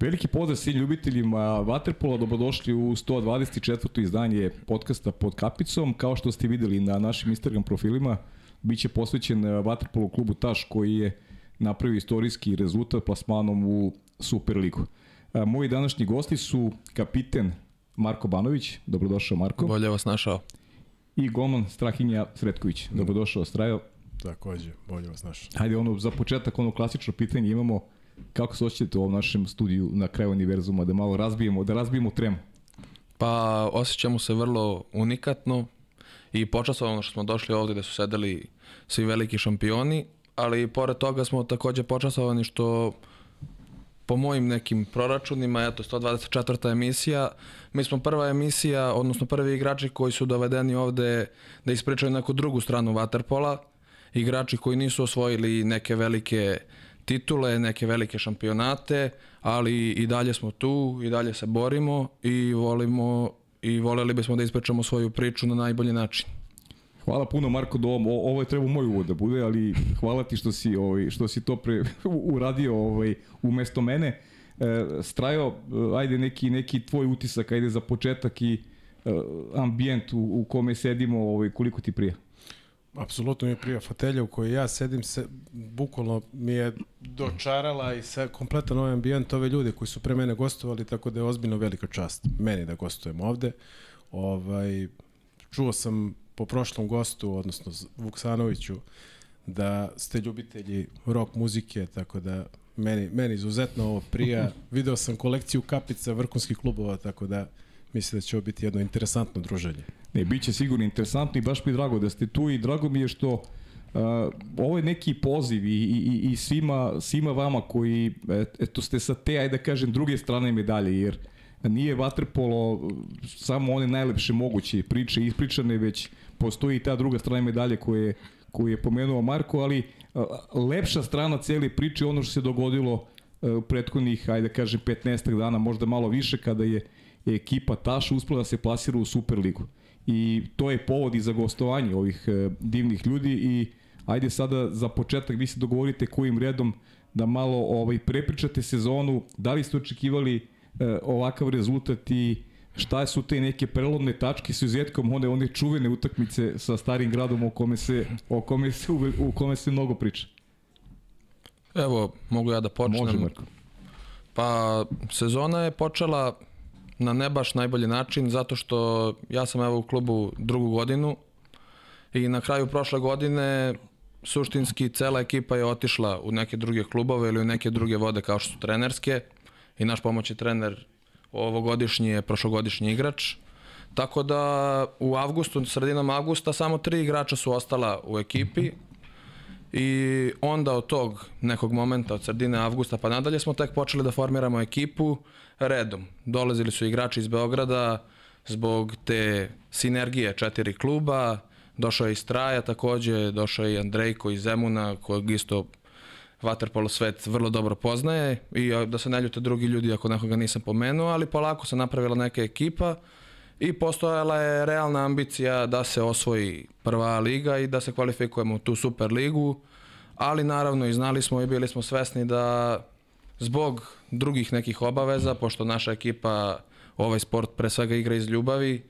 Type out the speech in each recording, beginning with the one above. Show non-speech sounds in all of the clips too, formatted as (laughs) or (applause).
Veliki pozdrav svim ljubiteljima Waterpola, dobrodošli u 124. izdanje podcasta pod kapicom. Kao što ste videli na našim Instagram profilima, bit će posvećen Waterpolu klubu Taš koji je napravio istorijski rezultat plasmanom u Superligu. Moji današnji gosti su kapiten Marko Banović, dobrodošao Marko. Bolje vas našao. I golman Strahinja Sretković, dobrodošao Strajo. Takođe, bolje vas našao. Hajde, ono, za početak, ono klasično pitanje imamo, kako se osjećate u ovom našem studiju na kraju univerzuma, da malo razbijemo, da razbijemo tremu? Pa, osjećamo se vrlo unikatno i počasovano što smo došli ovde da su sedeli svi veliki šampioni, ali pored toga smo takođe počasovani što po mojim nekim proračunima, eto 124. emisija, mi smo prva emisija, odnosno prvi igrači koji su dovedeni ovde da ispričaju neku drugu stranu Waterpola, igrači koji nisu osvojili neke velike titule, neke velike šampionate, ali i dalje smo tu, i dalje se borimo i volimo i voleli bismo da ispričamo svoju priču na najbolji način. Hvala puno Marko Dom, o, ovo je trebao moj uvod da bude, ali hvala ti što si ovaj što si to pre (laughs) uradio ovaj umesto mene. E, strajo, ajde neki neki tvoj utisak, ajde za početak i e, ambijent u, u kome sedimo, ovaj koliko ti prija? Apsolutno mi prija fotelja u kojoj ja sedim se bukvalno mi je dočarala i sa kompletan ovaj ambijent ove ljude koji su pre mene gostovali tako da je ozbiljno velika čast meni da gostujem ovde. Ovaj čuo sam po prošlom gostu, odnosno Vuksanoviću, da ste ljubitelji rock muzike, tako da meni, meni izuzetno ovo prija. (laughs) Video sam kolekciju kapica vrhunskih klubova, tako da mislim da će ovo biti jedno interesantno druženje. Ne, bit će sigurno interesantno i baš mi je drago da ste tu i drago mi je što uh, ovo je neki poziv i, i, i svima, svima vama koji eto ste sa te, ajde da kažem, druge strane medalje, jer nije vaterpolo samo one najlepše moguće priče ispričane, već postoji i ta druga strana medalje koje, koju je pomenuo Marko, ali lepša strana cele priče ono što se dogodilo u prethodnih, ajde da kažem, 15 dana, možda malo više, kada je ekipa Taša uspela da se plasira u Superligu. I to je povod i za gostovanje ovih e, divnih ljudi i ajde sada za početak vi se dogovorite kojim redom da malo ovaj prepričate sezonu, da li ste očekivali e, ovakav rezultat i šta su te neke prelomne tačke sa izuzetkom one one čuvene utakmice sa starim gradom o kome se o kome se u kome se mnogo priča. Evo, mogu ja da počnem. Može, Marko. Pa sezona je počela na ne baš najbolji način zato što ja sam evo u klubu drugu godinu i na kraju prošle godine suštinski cela ekipa je otišla u neke druge klubove ili u neke druge vode kao što su trenerske i naš pomoćni trener ovogodišnji je prošlogodišnji igrač. Tako da u avgustu, sredinom avgusta, samo tri igrača su ostala u ekipi i onda od tog nekog momenta, od sredine avgusta pa nadalje smo tek počeli da formiramo ekipu redom. Dolazili su igrači iz Beograda zbog te sinergije četiri kluba, došao je i Straja takođe, došao je i Andrejko iz Zemuna, kojeg isto Waterpolo svet vrlo dobro poznaje. I da se ne ljute drugi ljudi ako nekoga nisam pomenuo, ali polako se napravila neka ekipa i postojala je realna ambicija da se osvoji prva liga i da se kvalifikujemo u tu super ligu, ali naravno i znali smo i bili smo svesni da zbog drugih nekih obaveza, pošto naša ekipa ovaj sport pre svega igra iz ljubavi,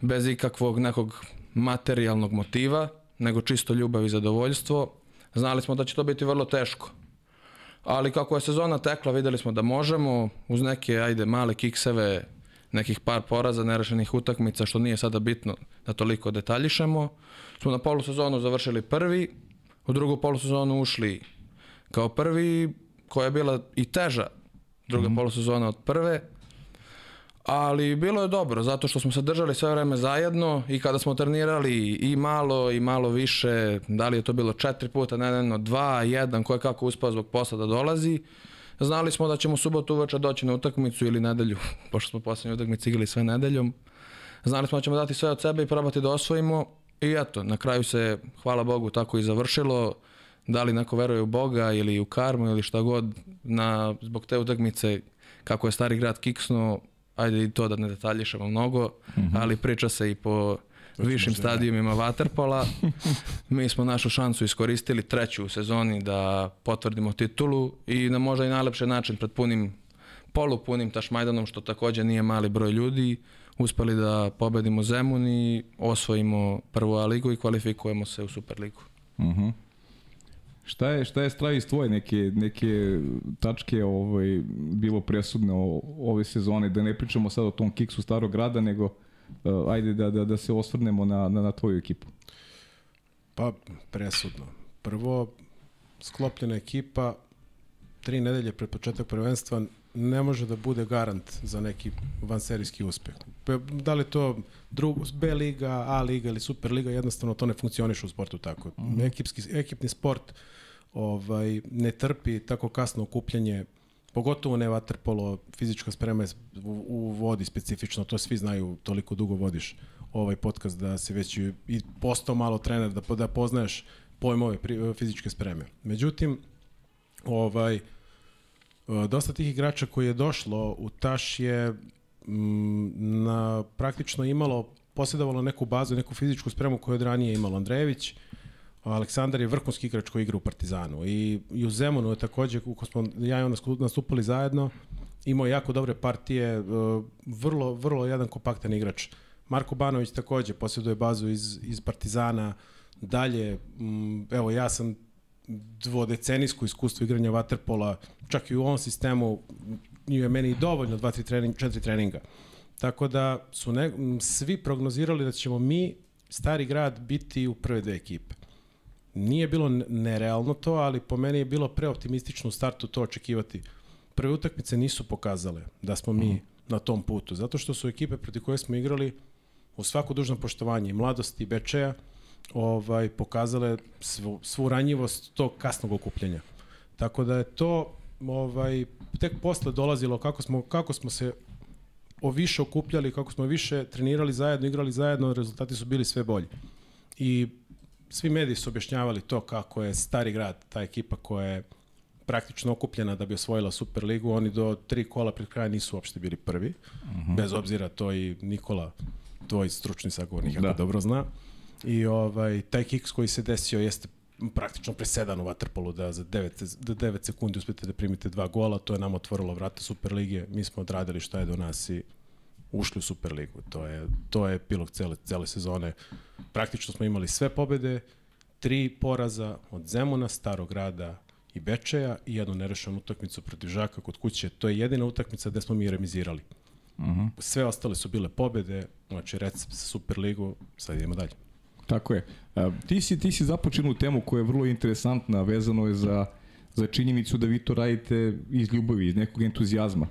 bez ikakvog nekog materijalnog motiva, nego čisto ljubav i zadovoljstvo, Znali smo da će to biti vrlo teško. Ali kako je sezona tekla, videli smo da možemo, uz neke, ajde, male kikseve, nekih par poraza, nerešenih utakmica, što nije sada bitno da toliko detaljišemo. Smo na polusezonu završili prvi, u drugu polusezonu ušli kao prvi, koja je bila i teža druga mm -hmm. polusezona od prve, ali bilo je dobro zato što smo se držali sve vreme zajedno i kada smo trenirali i malo i malo više, da li je to bilo četiri puta nedeljno, dva, jedan, koje kako uspao zbog posla da dolazi, znali smo da ćemo subotu uveče doći na utakmicu ili nedelju, (laughs) pošto smo poslednje utakmice igrali sve nedeljom. Znali smo da ćemo dati sve od sebe i probati da osvojimo i eto, na kraju se, hvala Bogu, tako i završilo. Da li neko veruje u Boga ili u karmu ili šta god, na, zbog te utakmice kako je stari grad kiksnuo, ajde i to da ne detaljišemo mnogo, mm -hmm. ali priča se i po višim stadijumima (laughs) Waterpola. Mi smo našu šansu iskoristili treću u sezoni da potvrdimo titulu i na možda i najlepši način pred punim polupunim Tašmajdanom, što takođe nije mali broj ljudi, uspeli da pobedimo Zemun i osvojimo prvu A ligu i kvalifikujemo se u Superligu. Uh -huh. Šta je, šta je stravi iz tvoje neke, neke tačke ovaj, bilo presudne o, ove sezone, da ne pričamo sad o tom kiksu starog grada, nego uh, ajde da, da, da se osvrnemo na, na, na tvoju ekipu. Pa, presudno. Prvo, sklopljena ekipa, tri nedelje pred početak prvenstva ne može da bude garant za neki vanserijski uspeh. Da li to drug, B liga, A liga ili Super liga, jednostavno to ne funkcioniše u sportu tako. Mm. Ekipski, ekipni sport ovaj, ne trpi tako kasno okupljanje pogotovo ne vaterpolo, fizička sprema je u, u vodi specifično, to svi znaju, toliko dugo vodiš ovaj podcast da se već i postao malo trener, da, da poznaješ pojmove fizičke spreme. Međutim, ovaj, dosta tih igrača koji je došlo u Taš je mm, na, praktično imalo, posjedovalo neku bazu, neku fizičku spremu koju je od ranije imalo Andrejević, Aleksandar je vrhunski igrač koji igra u Partizanu. I, i u Zemunu je takođe, kako smo ja i on nastupali zajedno, imao jako dobre partije, vrlo, vrlo jedan kompaktan igrač. Marko Banović takođe posjeduje bazu iz, iz Partizana, dalje, evo ja sam dvodecenijsko iskustvo igranja vaterpola, čak i u ovom sistemu je meni dovoljno 2-3 trening, 4 treninga. Tako da su ne, svi prognozirali da ćemo mi, stari grad, biti u prve dve ekipe. Nije bilo nerealno to, ali po meni je bilo preoptimistično u startu to očekivati. Prve utakmice nisu pokazale da smo mi mm. na tom putu, zato što su ekipe protiv koje smo igrali u svako dužno poštovanje i mladosti i Bečeja, ovaj, pokazale svu, svu ranjivost tog kasnog okupljenja. Tako da je to ovaj, tek posle dolazilo kako smo, kako smo se o više okupljali, kako smo više trenirali zajedno, igrali zajedno, rezultati su bili sve bolji. I svi mediji su objašnjavali to kako je stari grad, ta ekipa koja je praktično okupljena da bi osvojila Superligu, oni do tri kola pred kraja nisu uopšte bili prvi, uh mhm. -huh. bez obzira to i Nikola, tvoj stručni sagovornik, da. dobro zna. I ovaj, taj kiks koji se desio jeste praktično presedan u Waterpolu da za 9, da 9 sekundi uspete da primite dva gola, to je nam otvorilo vrata Superlige, mi smo odradili šta je do nas i ušli u Superligu. To je, to je epilog cele, cele sezone. Praktično smo imali sve pobede, tri poraza od Zemuna, Starog grada i Bečeja i jednu nerešenu utakmicu protiv Žaka kod kuće. To je jedina utakmica gde smo mi remizirali. Uh mhm. -huh. Sve ostale su bile pobede, znači recept sa Superligu, sad idemo dalje. Tako je. Ti si, ti si započinu temu koja je vrlo interesantna, vezano je za, za činjenicu da vi to radite iz ljubavi, iz nekog entuzijazma.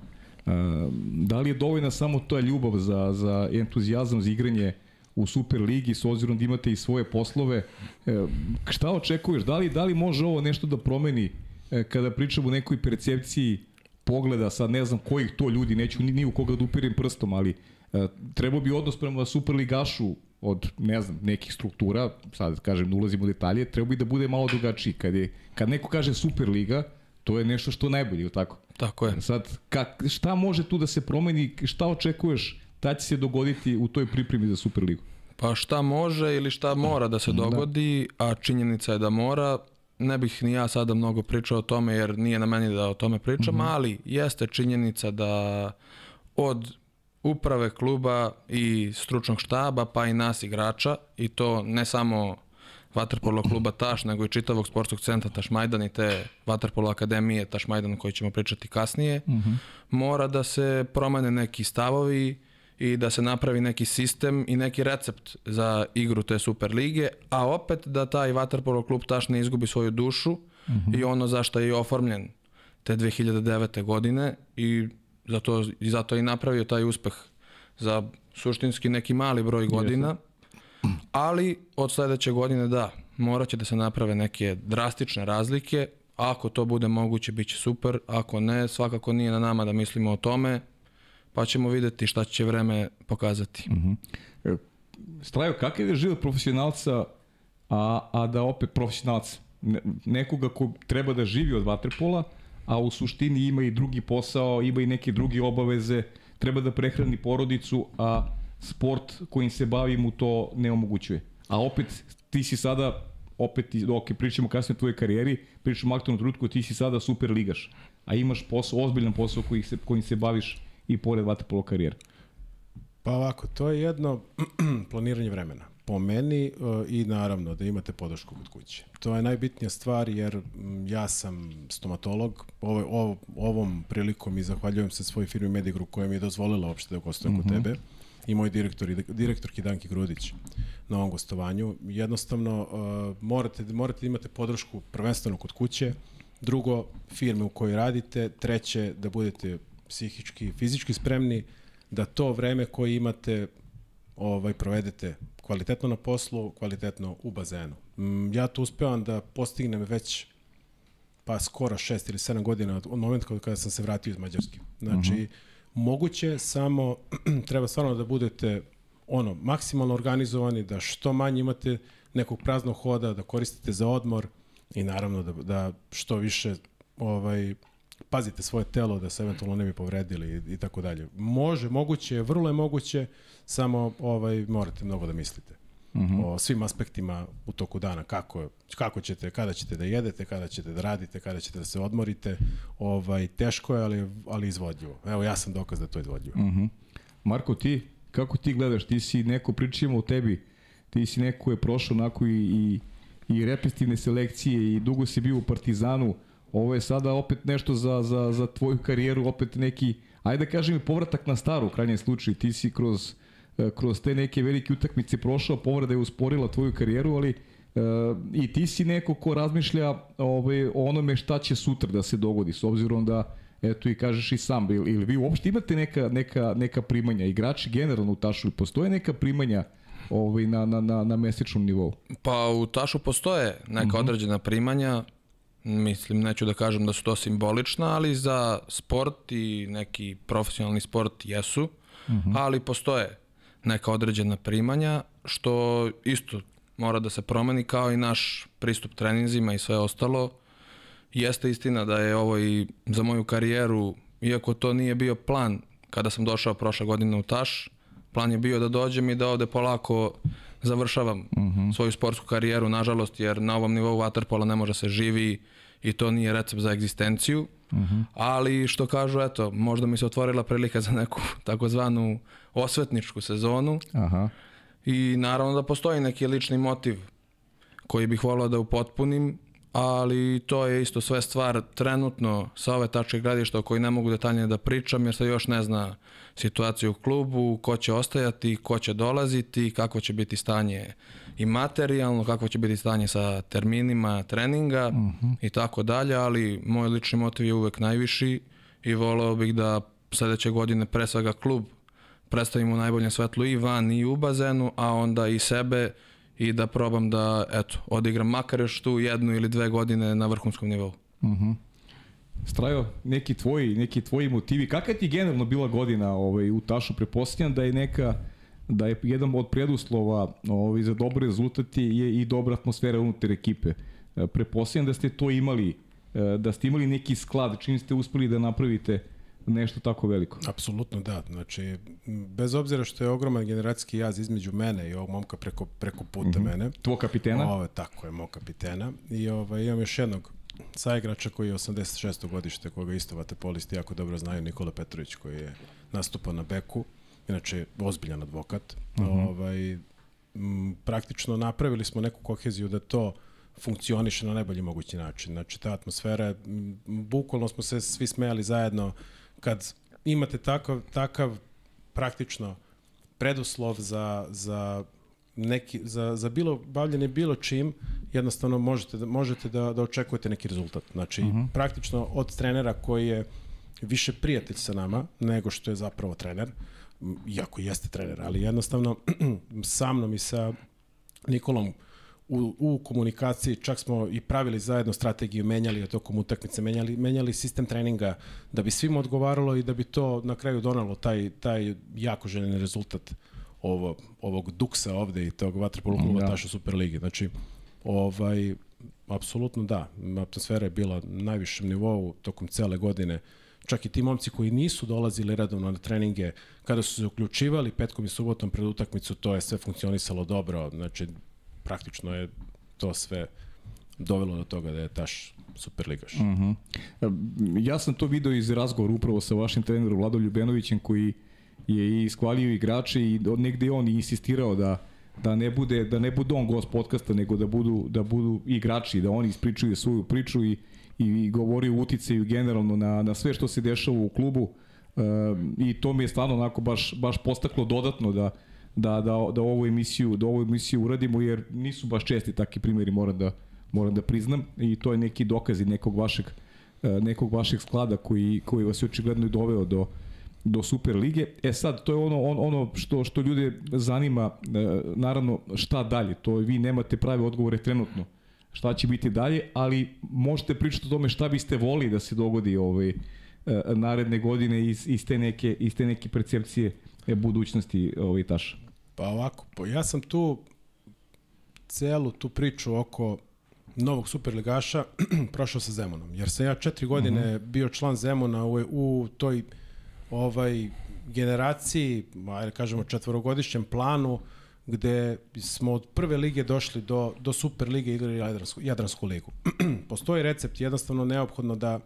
Da li je dovoljna samo ta ljubav za, za entuzijazam, za igranje u Super ligi s obzirom da imate i svoje poslove. E, šta očekuješ? Da li, da li može ovo nešto da promeni e, kada pričamo o nekoj percepciji pogleda, sad ne znam kojih to ljudi, neću ni, ni u koga da upirem prstom, ali e, trebao bi odnos prema Superligašu od, ne znam, nekih struktura, sad kažem, da ulazimo u detalje, treba bi da bude malo drugačiji. Kad, je, kad neko kaže Superliga, to je nešto što najbolje, tako? Tako je. Sad, kak, šta može tu da se promeni, šta očekuješ da će se dogoditi u toj pripremi za Superligu? Pa šta može ili šta mora da se da. dogodi, da. a činjenica je da mora, ne bih ni ja sada mnogo pričao o tome jer nije na meni da o tome pričam, mm -hmm. ali jeste činjenica da od uprave kluba i stručnog štaba, pa i nas igrača, i to ne samo Vaterpolo kluba Taš, nego i čitavog sportskog centra Tašmajdan i te Vaterpolo akademije Tašmajdan o kojoj ćemo pričati kasnije, uh mhm. -huh. mora da se promene neki stavovi i da se napravi neki sistem i neki recept za igru te Super lige, a opet da taj Vaterpolo klub Taš ne izgubi svoju dušu uh mhm. -huh. i ono zašto je i oformljen te 2009. godine i zato, i zato je i napravio taj uspeh za suštinski neki mali broj godina, ali od sledeće godine da, morat će da se naprave neke drastične razlike, ako to bude moguće, bit će super, ako ne, svakako nije na nama da mislimo o tome, pa ćemo videti šta će vreme pokazati. -huh. E, Strajo, kakav je život profesionalca, a, a da opet profesionalca, nekoga ko treba da živi od vaterpola, a u suštini ima i drugi posao, ima i neke druge obaveze, treba da prehrani porodicu, a sport kojim se bavi mu to ne omogućuje. A opet ti si sada opet, ok, pričamo kasnije o tvojoj karijeri, pričamo o aktualnom trutku, ti si sada super ligaš. a imaš posao, ozbiljan posao koji se, kojim se baviš i pored vaterpolo karijere? Pa ovako, to je jedno (clears throat) planiranje vremena. Po meni uh, i naravno da imate podršku kod kuće. To je najbitnija stvar jer ja sam stomatolog. Ovo, ovo, ovom prilikom i zahvaljujem se svojoj firmi Medigru koja mi je dozvolila uopšte da gostujem mm -hmm. kod tebe i moj direktor, direktorki Danki Grudić na ovom gostovanju. Jednostavno, uh, morate, morate da imate podršku prvenstveno kod kuće, drugo, firme u kojoj radite, treće, da budete psihički, fizički spremni, da to vreme koje imate ovaj provedete kvalitetno na poslu, kvalitetno u bazenu. Mm, ja to uspevam da postignem već pa skoro 6 ili 7 godina od, od momenta kada sam se vratio iz Mađarske. Znači, uh mhm. -huh. moguće, samo (clears throat) treba stvarno da budete ono, maksimalno organizovani, da što manje imate nekog praznog hoda, da koristite za odmor i naravno da, da što više ovaj, pazite svoje telo da se eventualno ne bi povredili i, i tako dalje. Može, moguće, vrlo je moguće, samo ovaj morate mnogo da mislite. Mhm. -huh. o svim aspektima u toku dana, kako, kako ćete, kada ćete da jedete, kada ćete da radite, kada ćete da se odmorite. Ovaj, teško je, ali, ali izvodljivo. Evo, ja sam dokaz da to je izvodljivo. Mhm. -huh. Marko, ti, kako ti gledaš? Ti si neko, pričamo o tebi, ti si neko je prošao onako i, i, i repestivne selekcije i dugo si bio u Partizanu, Ovo je sada opet nešto za, za, za tvoju karijeru, opet neki, ajde da kažem, povratak na staru, u krajnjem slučaju. Ti si kroz, e, kroz te neke velike utakmice prošao, povreda je usporila tvoju karijeru, ali Uh, i ti si neko ko razmišlja ovaj, o onome šta će sutra da se dogodi, s obzirom da eto i kažeš i sam, ili, ili vi uopšte imate neka, neka, neka primanja, igrači generalno u Tašu, postoje neka primanja ovaj, na, na, na, na mesečnom nivou? Pa u Tašu postoje neka uh mhm. -huh. određena primanja, Mislim, neću da kažem da su to simbolična, ali za sport i neki profesionalni sport jesu, mhm. -huh. ali postoje neka određena primanja, što isto mora da se promeni kao i naš pristup treninzima i sve ostalo. Jeste istina da je ovo i za moju karijeru, iako to nije bio plan kada sam došao prošle godine u Taš, plan je bio da dođem i da ovde polako završavam mhm. -huh. svoju sportsku karijeru, nažalost, jer na ovom nivou waterpola ne može se živi i to nije recept za egzistenciju, uh mhm. -huh. ali što kažu, eto, možda mi se otvorila prilika za neku takozvanu osvetničku sezonu Aha. i naravno da postoji neki lični motiv koji bih volao da upotpunim, ali to je isto sve stvar trenutno sa ove tačke gledišta o kojoj ne mogu detaljnije da pričam jer se još ne zna situaciju u klubu, ko će ostajati, ko će dolaziti, kako će biti stanje i materijalno, kako će biti stanje sa terminima treninga -huh. i tako dalje, ali moj lični motiv je uvek najviši i voleo bih da sledeće godine pre svega klub predstavimo u najboljem svetlu i van i u bazenu, a onda i sebe i da probam da eto, odigram makar još tu jednu ili dve godine na vrhunskom nivou. Uh mhm. -huh. Strajo, neki tvoji, neki tvoji motivi, kakva ti generalno bila godina ovaj, u Tašu? Prepostavljam da je neka da je jedan od preduslova ovaj, za dobar rezultat je i dobra atmosfera unutar ekipe. E, prepostavljam da ste to imali, e, da ste imali neki sklad, čim ste uspeli da napravite nešto tako veliko. Apsolutno da. Znači, bez obzira što je ogroman generacijski jaz između mene i ovog momka preko, preko puta mm -hmm. mene. Tvo kapitena? Ovo, tako je, moj kapitena. I ovaj, imam još jednog saigrača koji je 86. godište, koga isto vaterpolisti jako dobro znaju, Nikola Petrović koji je nastupao na beku inače ozbiljan advokat. Uh mhm. -huh. ovaj, m, praktično napravili smo neku koheziju da to funkcioniše na najbolji mogući način. Znači, ta atmosfera, m, bukvalno smo se svi smejali zajedno kad imate takav, takav praktično preduslov za, za neki, za, za bilo, bavljanje bilo čim, jednostavno možete, da, možete da, da očekujete neki rezultat. Znači, uh mhm. -huh. praktično od trenera koji je više prijatelj sa nama nego što je zapravo trener, uh, iako jeste trener, ali jednostavno (clears throat) sa mnom i sa Nikolom u, u komunikaciji, čak smo i pravili zajedno strategiju, menjali tokom utakmice, menjali, menjali sistem treninga da bi svima odgovaralo i da bi to na kraju donalo taj, taj jako željeni rezultat ovo, ovog duksa ovde i tog vaterpolo kluba da. Taša Superligi. Znači, ovaj, apsolutno da, atmosfera je bila na najvišem nivou tokom cele godine čak i ti momci koji nisu dolazili redovno na treninge, kada su se uključivali petkom i subotom pred utakmicu, to je sve funkcionisalo dobro, znači praktično je to sve dovelo do toga da je Taš Superligaš. Uh -huh. Ja sam to video iz razgovora upravo sa vašim trenerom Vladom Ljubenovićem koji je i iskvalio igrače i negde on insistirao da da ne bude da ne bude on gost podcasta nego da budu da budu igrači da oni ispričaju svoju priču i i govori o uticaju generalno na na sve što se dešava u klubu e, i to mi je stvarno onako baš baš postaklo dodatno da da da da ovu emisiju da ovu emisiju uradimo jer nisu baš česti takvi primeri moram da moram da priznam i to je neki dokaz nekog vašeg e, nekog vašeg sklada koji koji vas je očigledno doveo do do Super lige. E sad, to je ono, on, ono što, što ljude zanima, e, naravno, šta dalje. To vi nemate prave odgovore trenutno šta će biti dalje, ali možete pričati o tome šta biste voli da se dogodi ovaj, e, naredne godine iz, iz, te neke, iz te neke percepcije e, budućnosti ovaj, Taša. Pa ovako, pa ja sam tu celu tu priču oko novog superligaša (clears throat) prošao sa Zemunom, jer sam ja četiri godine uh mhm. -huh. bio član Zemuna u, u toj ovaj generaciji, ajde kažemo četvorogodišnjem planu, gde smo od prve lige došli do, do super lige igrali Jadransku, Jadransku ligu. (clears throat) Postoji recept, jednostavno neophodno da,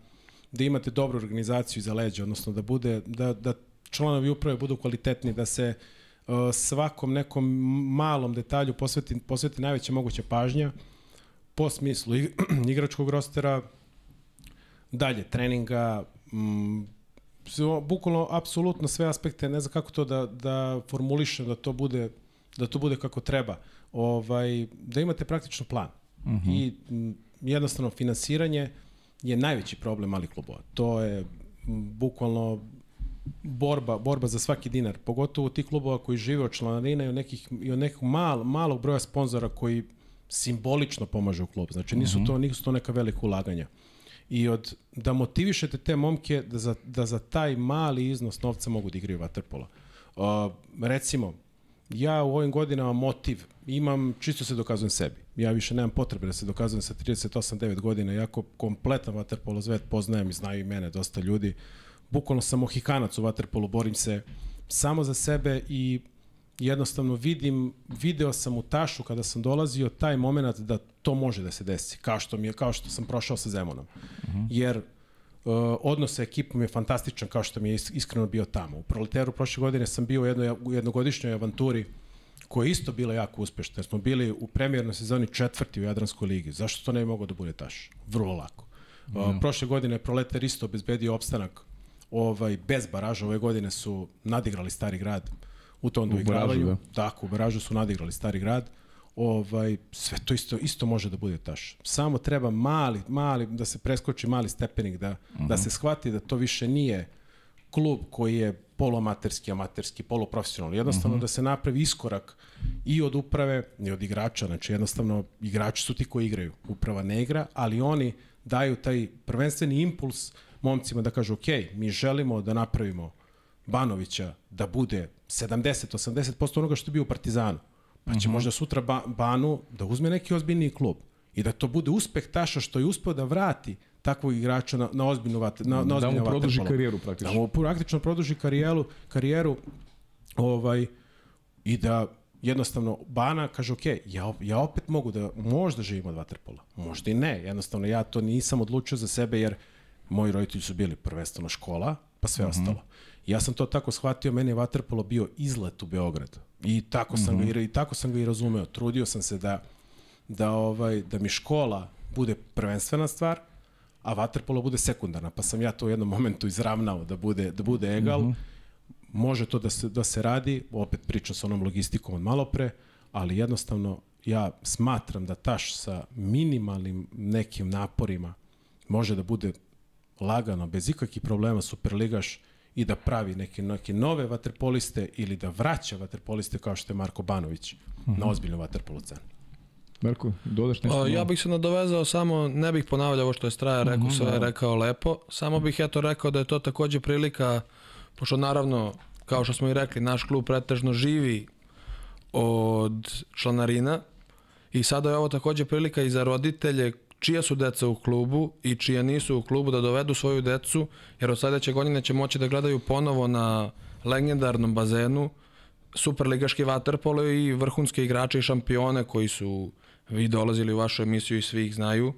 da imate dobru organizaciju iza leđa, odnosno da, bude, da, da članovi uprave budu kvalitetni, da se uh, svakom nekom malom detalju posveti, posveti najveća moguća pažnja po smislu (clears throat) igračkog rostera, dalje treninga, m, bukvalno apsolutno sve aspekte, ne znam kako to da, da formulišem, da to bude da to bude kako treba. Ovaj, da imate praktično plan. Uh mhm. -huh. I m, jednostavno finansiranje je najveći problem malih klubova. To je m, bukvalno borba, borba za svaki dinar, pogotovo ti klubova koji žive od članarina i od nekih, i od nekog mal, malog broja sponzora koji simbolično pomažu klub. Znači nisu mhm. to, nisu to neka velika ulaganja i od, da motivišete te momke da za, da za taj mali iznos novca mogu da igraju vaterpola. Uh, recimo, ja u ovim godinama motiv imam, čisto se dokazujem sebi. Ja više nemam potrebe da se dokazujem sa 38-9 godina, jako kompletan vaterpolo zvet poznajem i znaju i mene dosta ljudi. Bukvalno sam ohikanac u vaterpolu, borim se samo za sebe i jednostavno vidim, video sam u Tašu kada sam dolazio taj moment da to može da se desi, kao što mi je, kao što sam prošao sa Zemunom. Mhm. Jer odnos sa ekipom je fantastičan kao što mi je iskreno bio tamo. U Proleteru prošle godine sam bio u jednoj u jednogodišnjoj avanturi koja je isto bila jako uspešna. Smo bili u premijernoj sezoni četvrti u Jadranskoj ligi. Zašto to ne bi moglo da bude Taš? Vrlo lako. Uh, -huh. prošle godine je Proletar isto obezbedio opstanak ovaj, bez baraža. Ove godine su nadigrali Stari grad u tom doigravanju. Da. Tako, u baražu su nadigrali Stari grad. Ovaj, sve to isto, isto može da bude taš. Samo treba mali, mali, da se preskoči mali stepenik, da, uh -huh. da mhm. se shvati da to više nije klub koji je poluamaterski, amaterski, poluprofesionalni. Jednostavno uh mhm. -huh. da se napravi iskorak i od uprave, i od igrača. Znači jednostavno igrači su ti koji igraju. Uprava ne igra, ali oni daju taj prvenstveni impuls momcima da kažu ok, mi želimo da napravimo Banovića da bude 70-80% onoga što je bio u Partizanu. Pa će mhm. -huh. možda sutra ba, Banu da uzme neki ozbiljniji klub i da to bude uspeh Taša što je uspeo da vrati takvog igrača na, na ozbiljnu vat, na, na da mu produži karijeru praktično. Da mu praktično produži karijeru, karijeru ovaj, i da jednostavno Bana kaže ok, ja, ja opet mogu da možda živim od vaterpola, možda i ne, jednostavno ja to nisam odlučio za sebe jer moji roditelji su bili prvenstveno škola, pa sve mhm. -huh. ostalo. Ja sam to tako shvatio, meni je vaterpolo bio izlet u Beograd. I tako sam mm -hmm. ga i tako sam ga i razumeo. Trudio sam se da da ovaj da mi škola bude prvenstvena stvar, a vaterpolo bude sekundarna, pa sam ja to u jednom momentu izravnao da bude da bude egal. Mm -hmm. Može to da se da se radi, opet pričam sa onom logistikom od malopre, ali jednostavno ja smatram da taš sa minimalnim nekim naporima može da bude lagano, bez ikakvih problema superligaš i da pravi neke, neke nove vaterpoliste ili da vraća vaterpoliste kao što je Marko Banović uh -huh. na mhm. ozbiljnu vaterpolu cenu. Marko, dodaš nešto? O, ja bih se nadovezao samo, ne bih ponavljao ovo što je Straja rekao, uh -huh, sve je rekao lepo, samo bih eto rekao da je to takođe prilika, pošto naravno, kao što smo i rekli, naš klub pretežno živi od članarina i sada je ovo takođe prilika i za roditelje čija su deca u klubu i čija nisu u klubu da dovedu svoju decu, jer od sledeće godine će moći da gledaju ponovo na legendarnom bazenu superligaški vaterpolo i vrhunske igrače i šampione koji su vi dolazili u vašu emisiju i svi ih znaju.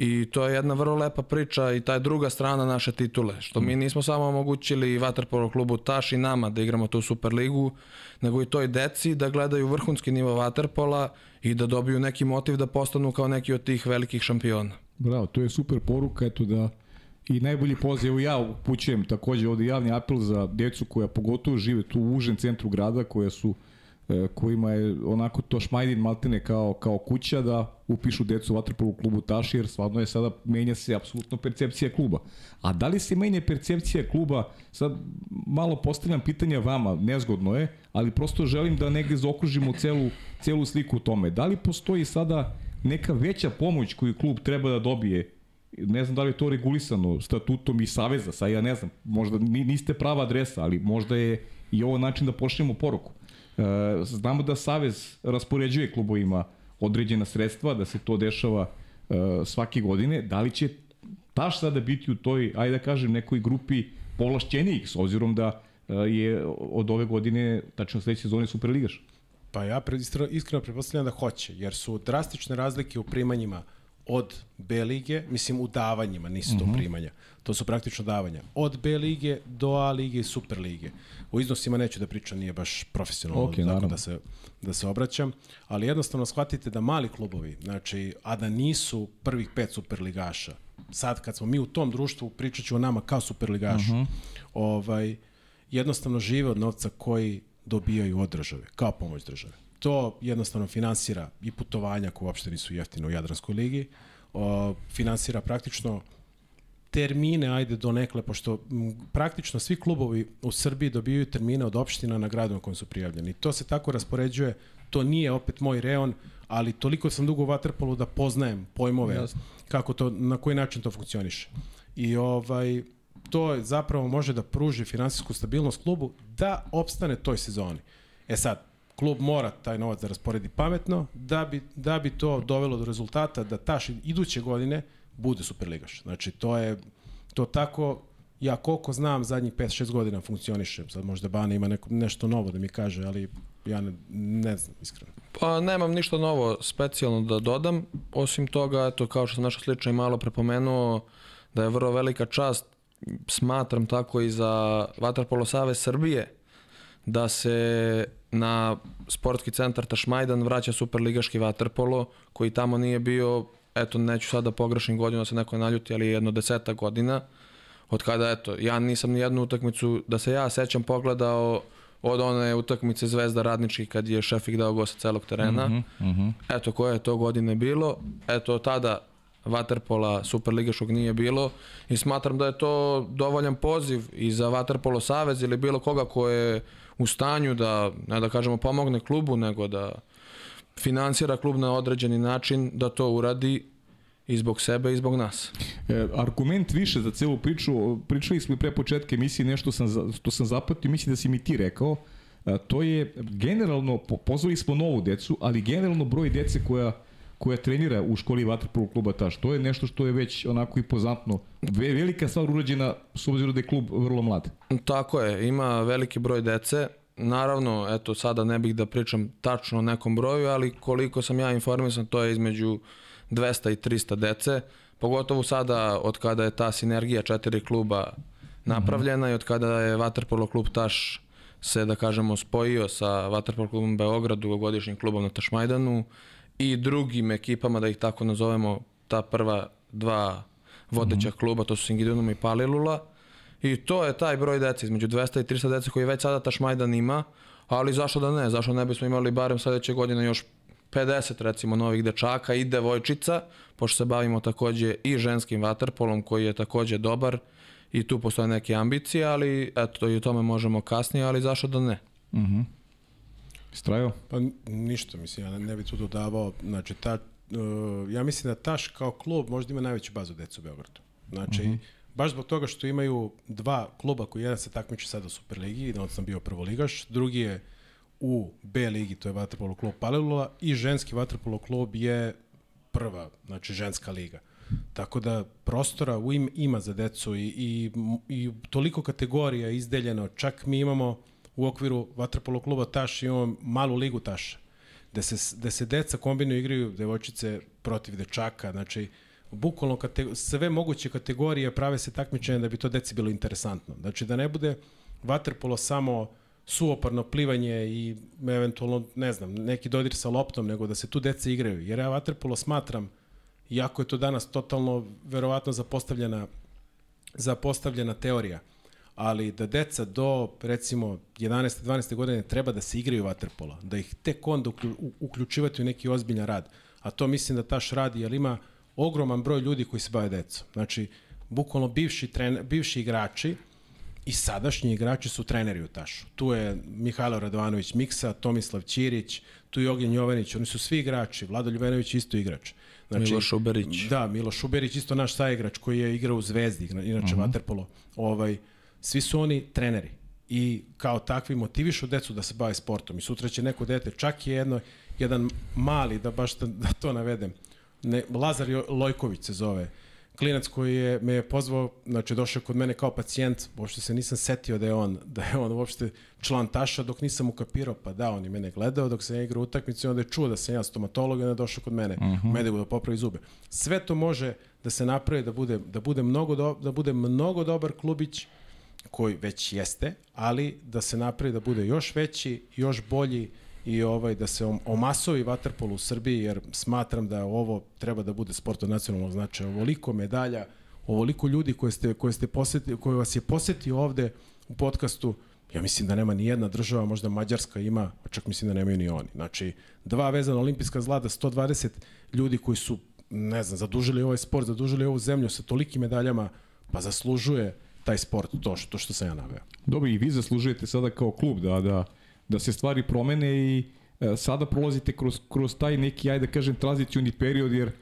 I to je jedna vrlo lepa priča i ta je druga strana naše titule, što mi nismo samo omogućili Vaterpolo klubu Taš i nama da igramo tu Superligu, nego i toj deci da gledaju vrhunski nivo Vaterpola i da dobiju neki motiv da postanu kao neki od tih velikih šampiona. Bravo, to je super poruka, eto da i najbolji poziv, ja upućujem takođe ovde javni apel za decu koja pogotovo žive tu u užem centru grada, koja su e, kojima je onako to šmajdin maltene kao, kao kuća da upišu decu vaterpolu klubu Taši, jer stvarno je sada menja se apsolutno percepcija kluba. A da li se menja percepcija kluba, sad malo postavljam pitanja vama, nezgodno je, ali prosto želim da negde zaokružimo celu, celu sliku u tome. Da li postoji sada neka veća pomoć koju klub treba da dobije ne znam da li je to regulisano statutom i saveza, sad ja ne znam, možda niste prava adresa, ali možda je i ovo način da pošljemo poruku. E, znamo da savez raspoređuje klubovima određena sredstva, da se to dešava e, svake godine, da li će Taš sada biti u toj, ajde da kažem, nekoj grupi povlašćenijih, s obzirom da e, je od ove godine, tačno sledeće sezone Superligaš? Pa ja iskreno pretpostavljam da hoće, jer su drastične razlike u primanjima od B lige, mislim u davanjima, nisu to mhm. -huh. primanja, to su praktično davanja, od B lige do A lige i Super lige. U iznosima neću da pričam, nije baš profesionalno okay, tako da se, da se obraćam, ali jednostavno shvatite da mali klubovi, znači, a da nisu prvih pet superligaša, sad kad smo mi u tom društvu, pričat ću o nama kao superligašu, mhm. -huh. ovaj, jednostavno žive od novca koji dobijaju od države, kao pomoć države to jednostavno finansira i putovanja koje uopšte nisu jeftine u Jadranskoj ligi, o, finansira praktično termine, ajde do nekle, pošto m, praktično svi klubovi u Srbiji dobijaju termine od opština na gradu na kojem su prijavljeni. To se tako raspoređuje, to nije opet moj reon, ali toliko sam dugo u Waterpolu da poznajem pojmove Jasne. kako to, na koji način to funkcioniše. I ovaj, to zapravo može da pruži finansijsku stabilnost klubu da opstane toj sezoni. E sad, klub mora taj novac da rasporedi pametno da bi, da bi to dovelo do rezultata da taš iduće godine bude Superligaš. Znači, to je to tako ja koliko znam zadnjih 5-6 godina funkcioniše. Sad možda Bana ima neko, nešto novo da mi kaže, ali ja ne, ne znam iskreno. Pa nemam ništa novo specijalno da dodam. Osim toga, eto, kao što sam našo slično i malo prepomenuo, da je vrlo velika čast, smatram tako i za Vatarpolo Save Srbije, da se na sportski centar Tašmajdan vraća superligaški vaterpolo koji tamo nije bio, eto neću sada da pogrešim godinu da se neko naljuti, ali jedno deseta godina od kada eto, ja nisam ni jednu utakmicu da se ja sećam pogledao od one utakmice Zvezda Radnički kad je Šefik dao go sa celog terena. Mm -hmm, mm -hmm. Eto koje je to godine bilo. Eto tada Waterpola Superligaškog nije bilo i smatram da je to dovoljan poziv i za Waterpolo Savez ili bilo koga ko je u stanju da, ne da kažemo pomogne klubu, nego da finansira klub na određeni način, da to uradi i zbog sebe i zbog nas. E, argument više za celu priču, pričali smo i pre početka emisije, nešto sam, što sam zapatio, mislim da si mi ti rekao, a, to je generalno, pozvali smo novu decu, ali generalno broj dece koja koja trenira u školi Vatrpolu kluba Taš. To je nešto što je već onako impozantno. Velika stvar urađena s obzirom da je klub vrlo mlad. Tako je, ima veliki broj dece. Naravno, eto, sada ne bih da pričam tačno o nekom broju, ali koliko sam ja informisan, to je između 200 i 300 dece. Pogotovo sada, od kada je ta sinergija četiri kluba napravljena mm -hmm. i od kada je Vatrpolo klub Taš se, da kažemo, spojio sa Vatrpolo klubom Beograd, dugogodišnjim klubom na Tašmajdanu, i drugim ekipama, da ih tako nazovemo, ta prva dva vodeća mm -hmm. kluba, to su Singidunum i Palilula. I to je taj broj dece, između 200 i 300 dece koji već sada Tašmajdan ima, ali zašto da ne, zašto ne bismo imali barem sledeće godine još 50 recimo novih dečaka i devojčica, pošto se bavimo takođe i ženskim vaterpolom koji je takođe dobar i tu postoje neke ambicije, ali eto i o tome možemo kasnije, ali zašto da ne. Mhm. Mm Strajo? Pa ništa, mislim, ja ne, bih tu dodavao, znači, ta, uh, ja mislim da Taš kao klub možda ima najveću bazu deca u Beogradu. Znači, mhm. -huh. baš zbog toga što imaju dva kluba koji jedan se takmiče sada u Superligi, on sam bio prvoligaš, drugi je u B ligi, to je Vatrpolo klub Palilula i ženski Vatrpolo klub je prva, znači ženska liga. Tako da prostora u im, ima za decu i, i, i toliko kategorija izdeljeno, čak mi imamo u okviru vaterpolo kluba Taš imamo malu ligu Taš, gde se, gde se deca kombinuju igraju devojčice protiv dečaka, znači bukvalno sve moguće kategorije prave se takmičenje da bi to deci bilo interesantno. Znači da ne bude vaterpolo samo suoparno plivanje i eventualno, ne znam, neki dodir sa loptom, nego da se tu deca igraju. Jer ja vaterpolo smatram, iako je to danas totalno verovatno zapostavljena, zapostavljena teorija, ali da deca do recimo 11. 12. godine treba da se igraju vaterpola, da ih tek onda uključivati u neki ozbiljan rad. A to mislim da taš radi, jer ima ogroman broj ljudi koji se bave decom. Znači, bukvalno bivši, tren, bivši igrači i sadašnji igrači su treneri u Tašu. Tu je Mihajlo Radovanović Miksa, Tomislav Ćirić, tu je Ognjen Jovanić, oni su svi igrači, Vlado Ljubenović isto igrač. Znači, Miloš Uberić. Da, Miloš Uberić isto naš saigrač koji je igrao u Zvezdi, inače uh mhm. -huh. Waterpolo. Ovaj, svi su oni treneri i kao takvi motivišu decu da se bave sportom i sutra će neko dete, čak je jedno, jedan mali, da baš da, da to navedem, ne, Lazar Lojković se zove, klinac koji je, me je pozvao, znači došao kod mene kao pacijent, uopšte se nisam setio da je on, da je on uopšte član Taša dok nisam ukapirao, pa da, on je mene gledao dok se ja igrao utakmicu i onda je čuo da sam ja stomatolog i onda je došao kod mene, uh mhm. -huh. medigu da popravi zube. Sve to može da se napravi da bude, da bude, mnogo, do, da bude mnogo dobar klubić koji već jeste, ali da se napravi da bude još veći, još bolji, i ovaj da se omasovi vaterpol u Srbiji jer smatram da ovo treba da bude sport od nacionalnog značaja. Ovoliko medalja, ovoliko ljudi koje ste koje ste poseti, koje vas je posetio ovde u podcastu, ja mislim da nema ni jedna država, možda Mađarska ima, a čak mislim da nemaju ni oni. Znači, dva vezana olimpijska zlata, 120 ljudi koji su, ne znam, zadužili ovaj sport, zadužili ovu zemlju sa tolikim medaljama, pa zaslužuje taj sport, to što, to što sam ja naveo. Dobro, i vi zaslužujete sada kao klub da, da da se stvari promene i e, sada prolazite kroz, kroz taj neki, ajde da kažem, tranzicioni period, jer e,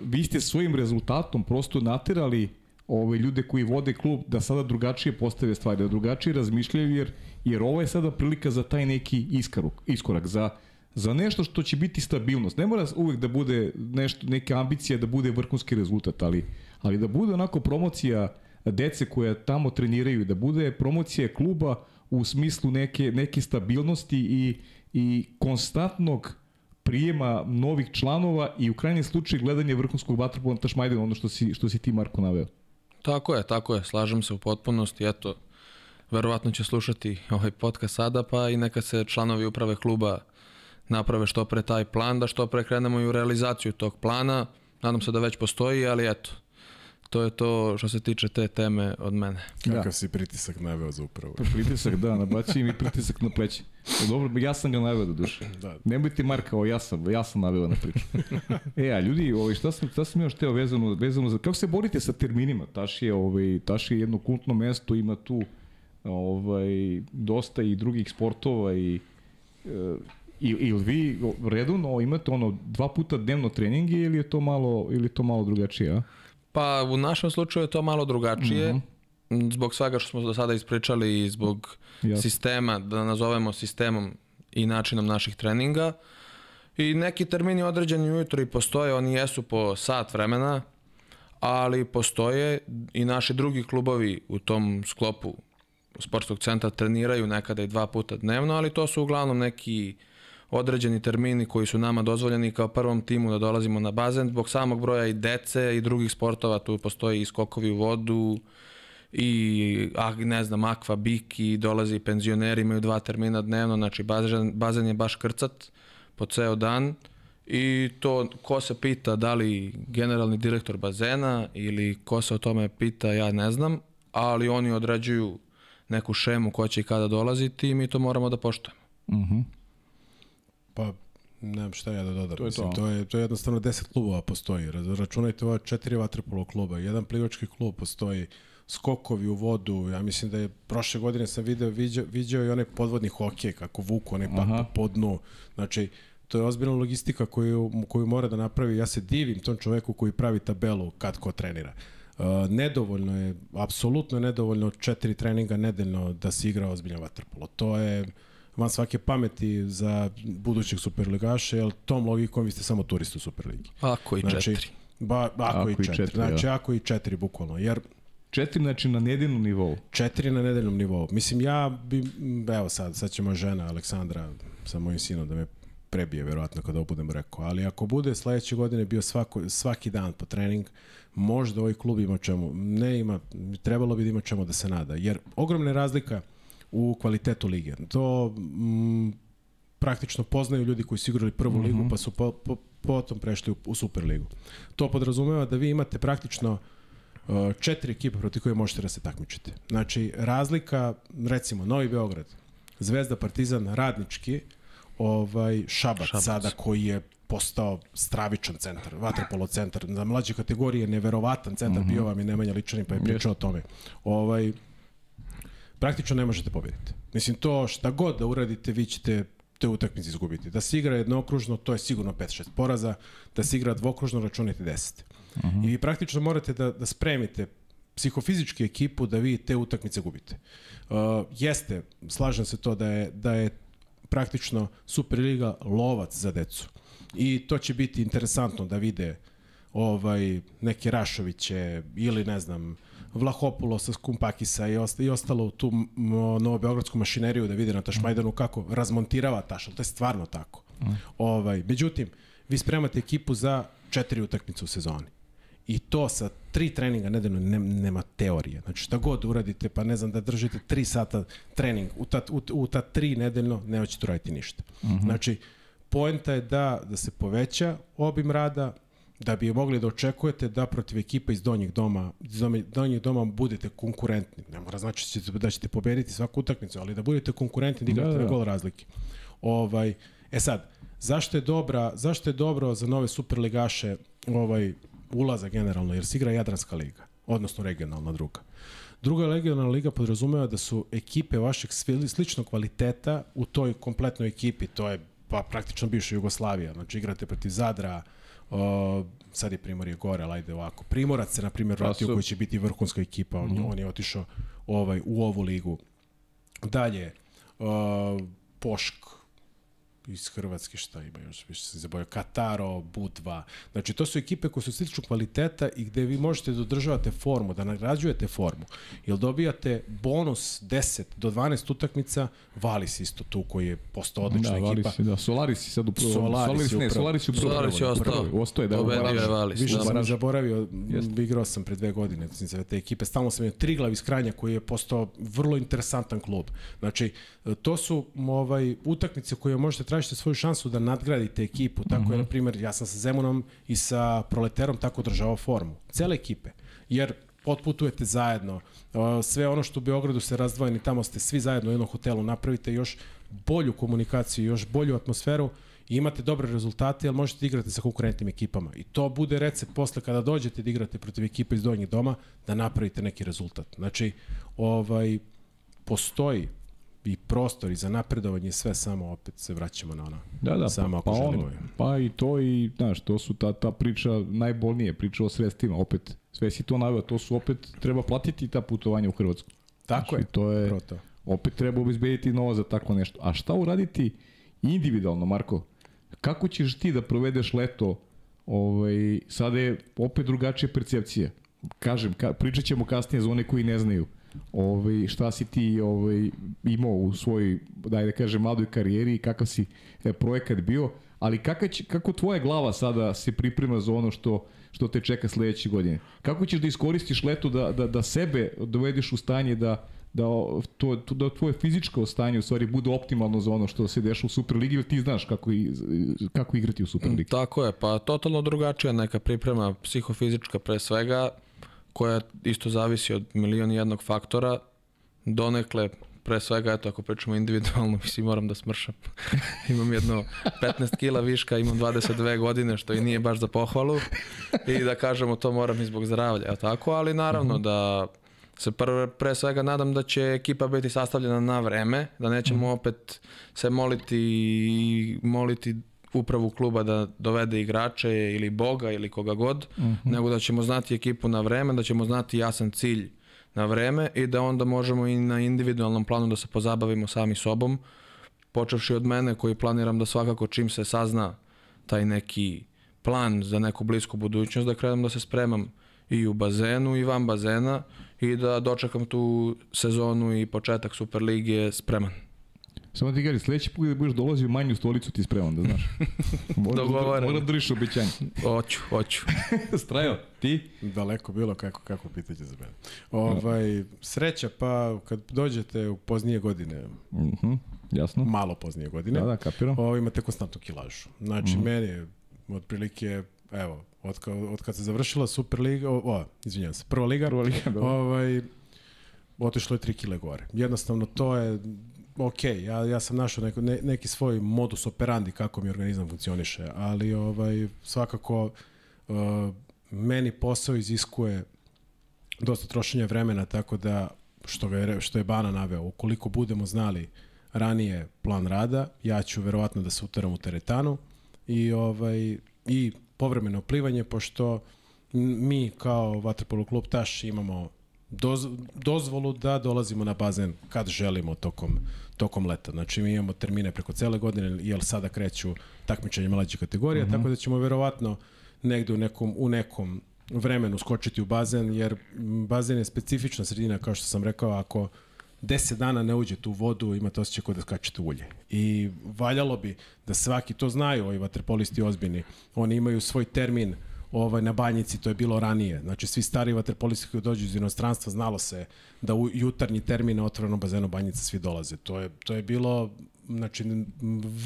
vi ste svojim rezultatom prosto naterali ove ljude koji vode klub da sada drugačije postave stvari, da drugačije razmišljaju, jer, jer ovo je sada prilika za taj neki iskaruk, iskorak, za, za nešto što će biti stabilnost. Ne mora uvek da bude nešto, neka ambicija da bude vrhunski rezultat, ali, ali da bude onako promocija dece koja tamo treniraju, da bude promocija kluba u smislu neke, neke stabilnosti i, i konstantnog prijema novih članova i u krajnjem slučaju gledanje vrhunskog vaterpola Tašmajdena, ono što si, što si ti Marko naveo. Tako je, tako je, slažem se u potpunosti, eto, verovatno će slušati ovaj podcast sada, pa i neka se članovi uprave kluba naprave što pre taj plan, da što pre krenemo i u realizaciju tog plana. Nadam se da već postoji, ali eto, to je to što se tiče te teme od mene. Kakav da. si pritisak naveo za upravo? Pa pritisak, da, nabaci mi pritisak na pleće. Dobro, ja sam ga naveo do duše. Da. Nemojte Marka, ovo ja sam, ja sam naveo na priču. (laughs) e, a ljudi, ovaj, šta sam, šta sam još teo vezano, vezano za, kako se borite sa terminima? Taš je, ovaj, Taš je jedno kultno mesto, ima tu ovaj, dosta i drugih sportova i e, ili vi redovno imate ono dva puta dnevno treninge ili je to malo ili je to malo drugačije, a? Pa u našem slučaju je to malo drugačije. Mm -hmm. Zbog svega što smo do sada ispričali i zbog Jasne. sistema, da nazovemo sistemom i načinom naših treninga. I neki termini određeni ujutro i postoje, oni jesu po sat vremena, ali postoje i naši drugi klubovi u tom sklopu sportskog centra treniraju nekada i dva puta dnevno, ali to su uglavnom neki uh, određeni termini koji su nama dozvoljeni kao prvom timu da dolazimo na bazen zbog samog broja i dece i drugih sportova, tu postoji i skokovi u vodu i ah, ne znam, akva, biki, dolaze i penzioneri, imaju dva termina dnevno, znači bazen, bazen je baš krcat po ceo dan i to ko se pita da li generalni direktor bazena ili ko se o tome pita, ja ne znam, ali oni određuju neku šemu ko će i kada dolaziti i mi to moramo da poštujemo. Mhm. Uh -huh. Pa, nemam šta ja da dodam. To je, Mislim, to. to je, to je jednostavno 10 klubova postoji. Računajte ova četiri vaterpolo kluba, jedan plivački klub postoji, skokovi u vodu, ja mislim da je prošle godine sam video, viđao, viđao i onaj podvodni hokej, kako vuku onaj pak po dnu. Znači, to je ozbiljna logistika koju, koju mora da napravi. Ja se divim tom čoveku koji pravi tabelu kad ko trenira. Uh, nedovoljno je, apsolutno nedovoljno četiri treninga nedeljno da se igra ozbiljno vaterpolo. To je van svake pameti za budućeg superligaša, jer tom logikom vi ste samo turisti u Superligi. Ako i znači, četiri. Ba, ako, ako i četiri. četiri znači, ja. ako i četiri, bukvalno. Jer Četiri, znači na nedeljnom nivou. Četiri na nedeljnom nivou. Mislim, ja bi, evo sad, sad će moja žena Aleksandra sa mojim sinom da me prebije, verovatno, kada ovo budem rekao. Ali ako bude sledeće godine bio svako, svaki dan po trening, možda ovaj klub ima čemu, ne ima, trebalo bi da ima čemu da se nada. Jer ogromna je razlika u kvalitetu lige. To mm, praktično poznaju ljudi koji su igrali prvu mm -hmm. ligu, pa su po, po, potom prešli u, u Superligu. To podrazumeva da vi imate praktično uh, četiri ekipe protiv koje možete da se takmičite. Znači, razlika, recimo, Novi Beograd, Zvezda, Partizan, Radnički, ovaj, Šabac, Šabac. sada koji je postao stravičan centar, vaterpolo centar, za mlađe kategorije neverovatan centar, mm -hmm. bio vam je Nemanja Ličanin pa je pričao o tome. Ovaj, praktično ne možete pobediti. Mislim, to šta god da uradite, vi ćete te utakmice izgubiti. Da se igra jednokružno, to je sigurno 5-6 poraza, da se igra dvokružno, računite 10. Uh -huh. I vi praktično morate da, da spremite psihofizički ekipu da vi te utakmice gubite. Uh, jeste, slažem se to da je, da je praktično Superliga lovac za decu. I to će biti interesantno da vide ovaj neke Rašoviće ili ne znam Vlahopulosa, Skumpakisa i, osta, i ostalo u tu novobeogradsku mašineriju da vide na Tašmajdanu kako razmontirava Taš, to je stvarno tako. Mm. Ovaj, međutim, vi spremate ekipu za četiri utakmice u sezoni. I to sa tri treninga nedeljno ne, nema teorije. Znači šta god uradite, pa ne znam da držite tri sata trening u ta, u, u ta tri nedeljno, nećete uraditi ništa. Mm -hmm. Znači, poenta je da, da se poveća obim rada, da bi mogli da očekujete da protiv ekipa iz donjeg doma, iz donjeg doma budete konkurentni. Ne mora znači da ćete pobediti svaku utakmicu, ali da budete konkurentni da igrate da, da. na gol razlike. Ovaj, e sad, zašto je dobra, zašto je dobro za nove superligaše ovaj ulaza generalno, jer se igra Jadranska liga, odnosno regionalna druga. Druga regionalna liga podrazumeva da su ekipe vašeg sličnog kvaliteta u toj kompletnoj ekipi, to je pa praktično bivša Jugoslavija, znači igrate protiv Zadra, Uh, sad je Primorje gore, ali ajde ovako. Primorac se, na primjer, pa vratio koji će biti vrhunska ekipa. On, mm -hmm. on je otišao ovaj, u ovu ligu. Dalje, uh, Pošk, iz Hrvatske šta ima još, više se zaboravio, Kataro, Budva. Znači, to su ekipe koje su sličnog kvaliteta i gde vi možete da održavate formu, da nagrađujete formu. Jer dobijate bonus 10 do 12 utakmica, Valis isto tu koji je postao odlična da, ekipa. Valis, da, Solaris sad u prvom. Solaris, Solaris ne, Solaris u prvom. Solaris je ostao. Ostao je, da. Pobedio je Valis. Više da. sam zaboravio, Jest. igrao sam pre dve godine, za te ekipe. Stalno sam je Triglav iz Kranja koji je postao vrlo interesantan klub. Znači, to su ovaj, utakmice koje možete tražiti svoju šansu da nadgradite ekipu. Tako mm -hmm. je, mhm. na primjer, ja sam sa Zemunom i sa Proleterom tako držao formu. Cele ekipe. Jer otputujete zajedno. Sve ono što u Beogradu se razdvojeni, tamo ste svi zajedno u jednom hotelu, napravite još bolju komunikaciju, još bolju atmosferu i imate dobre rezultate, ali možete da igrati sa konkurentnim ekipama. I to bude recept posle kada dođete da igrate protiv ekipa iz donjih doma, da napravite neki rezultat. Znači, ovaj, postoji i prostor i za napredovanje sve samo opet se vraćamo na ono. Da, da, samo pa, ako pa, želimo. Ono, pa i to i, znaš, to su ta, ta priča najbolnije, priča o sredstvima, opet, sve si to navio, to su opet, treba platiti ta putovanja u Hrvatsku. Tako znači, je, to je, to. opet treba obezbediti novo za tako nešto. A šta uraditi individualno, Marko? Kako ćeš ti da provedeš leto ovaj, sada je opet drugačija percepcija. Kažem, ka, pričat ćemo kasnije za one koji ne znaju ovaj, šta si ti ovaj, imao u svojoj, daj da kažem, mladoj karijeri i kakav si e, projekat bio, ali kaka će, kako tvoja glava sada se priprema za ono što, što te čeka sledeće godine? Kako ćeš da iskoristiš leto da, da, da sebe dovedeš u stanje da, da to, to da tvoje fizičko stanje u stvari bude optimalno za ono što se deša u Superligi, ili ti znaš kako, i, kako igrati u Superligi? Tako je, pa totalno drugačija neka priprema psihofizička pre svega, koja isto zavisi od milion i jednog faktora, donekle pre svega, eto, ako pričamo individualno, (laughs) mislim, moram da smršam. (laughs) imam jedno 15 kila viška, imam 22 godine, što i nije baš za pohvalu. I da kažemo, to moram i zbog zdravlja, eto tako, ali naravno da se pre, pre svega nadam da će ekipa biti sastavljena na vreme, da nećemo opet se moliti i moliti upravu kluba da dovede igrače ili Boga ili koga god, uh mhm. -huh. nego da ćemo znati ekipu na vreme, da ćemo znati jasan cilj na vreme i da onda možemo i na individualnom planu da se pozabavimo sami sobom, počevši od mene koji planiram da svakako čim se sazna taj neki plan za neku blisku budućnost, da krenem da se spremam i u bazenu i van bazena i da dočekam tu sezonu i početak Superligije spreman. Samo ti gari, sledeći put da budeš dolazio manju stolicu ti spreman, da znaš. (laughs) Mora, Dogovoreno. mora da držiš obećanje. Hoću, hoću. (laughs) Strajo, ti? Daleko bilo kako, kako pitanje za mene. Ovaj, sreća pa kad dođete u poznije godine, Mhm, jasno. malo poznije godine, Da, da, kapiram. ovo, imate konstantnu kilažu. Znači, meni je otprilike, evo, od, ka, od kad se završila Superliga, o, o izvinjam se, prva liga, Prva liga, dobro. ovaj, otišlo je 3 kile gore. Jednostavno, to je ok, ja, ja sam našao neko, ne, neki svoj modus operandi kako mi organizam funkcioniše, ali ovaj, svakako uh, meni posao iziskuje dosta trošenja vremena, tako da što, ga je, što je Bana naveo, ukoliko budemo znali ranije plan rada, ja ću verovatno da se uteram u teretanu i, ovaj, i povremeno plivanje, pošto mi kao Vatrpolo klub Taš imamo doz, dozvolu da dolazimo na bazen kad želimo tokom, tokom leta. Znači mi imamo termine preko cele godine, jer sada kreću takmičenje mlađe kategorije, tako da ćemo verovatno negde u nekom, u nekom vremenu skočiti u bazen, jer bazen je specifična sredina, kao što sam rekao, ako 10 dana ne uđete u vodu, imate osjećaj kao da skačete u ulje. I valjalo bi da svaki, to znaju ovi vaterpolisti ozbiljni, oni imaju svoj termin ovaj, na banjici, to je bilo ranije. Znači, svi stari vaterpolisti koji dođu iz inostranstva, znalo se da u jutarnji termin na otvorenom bazenu banjica svi dolaze. To je, to je bilo znači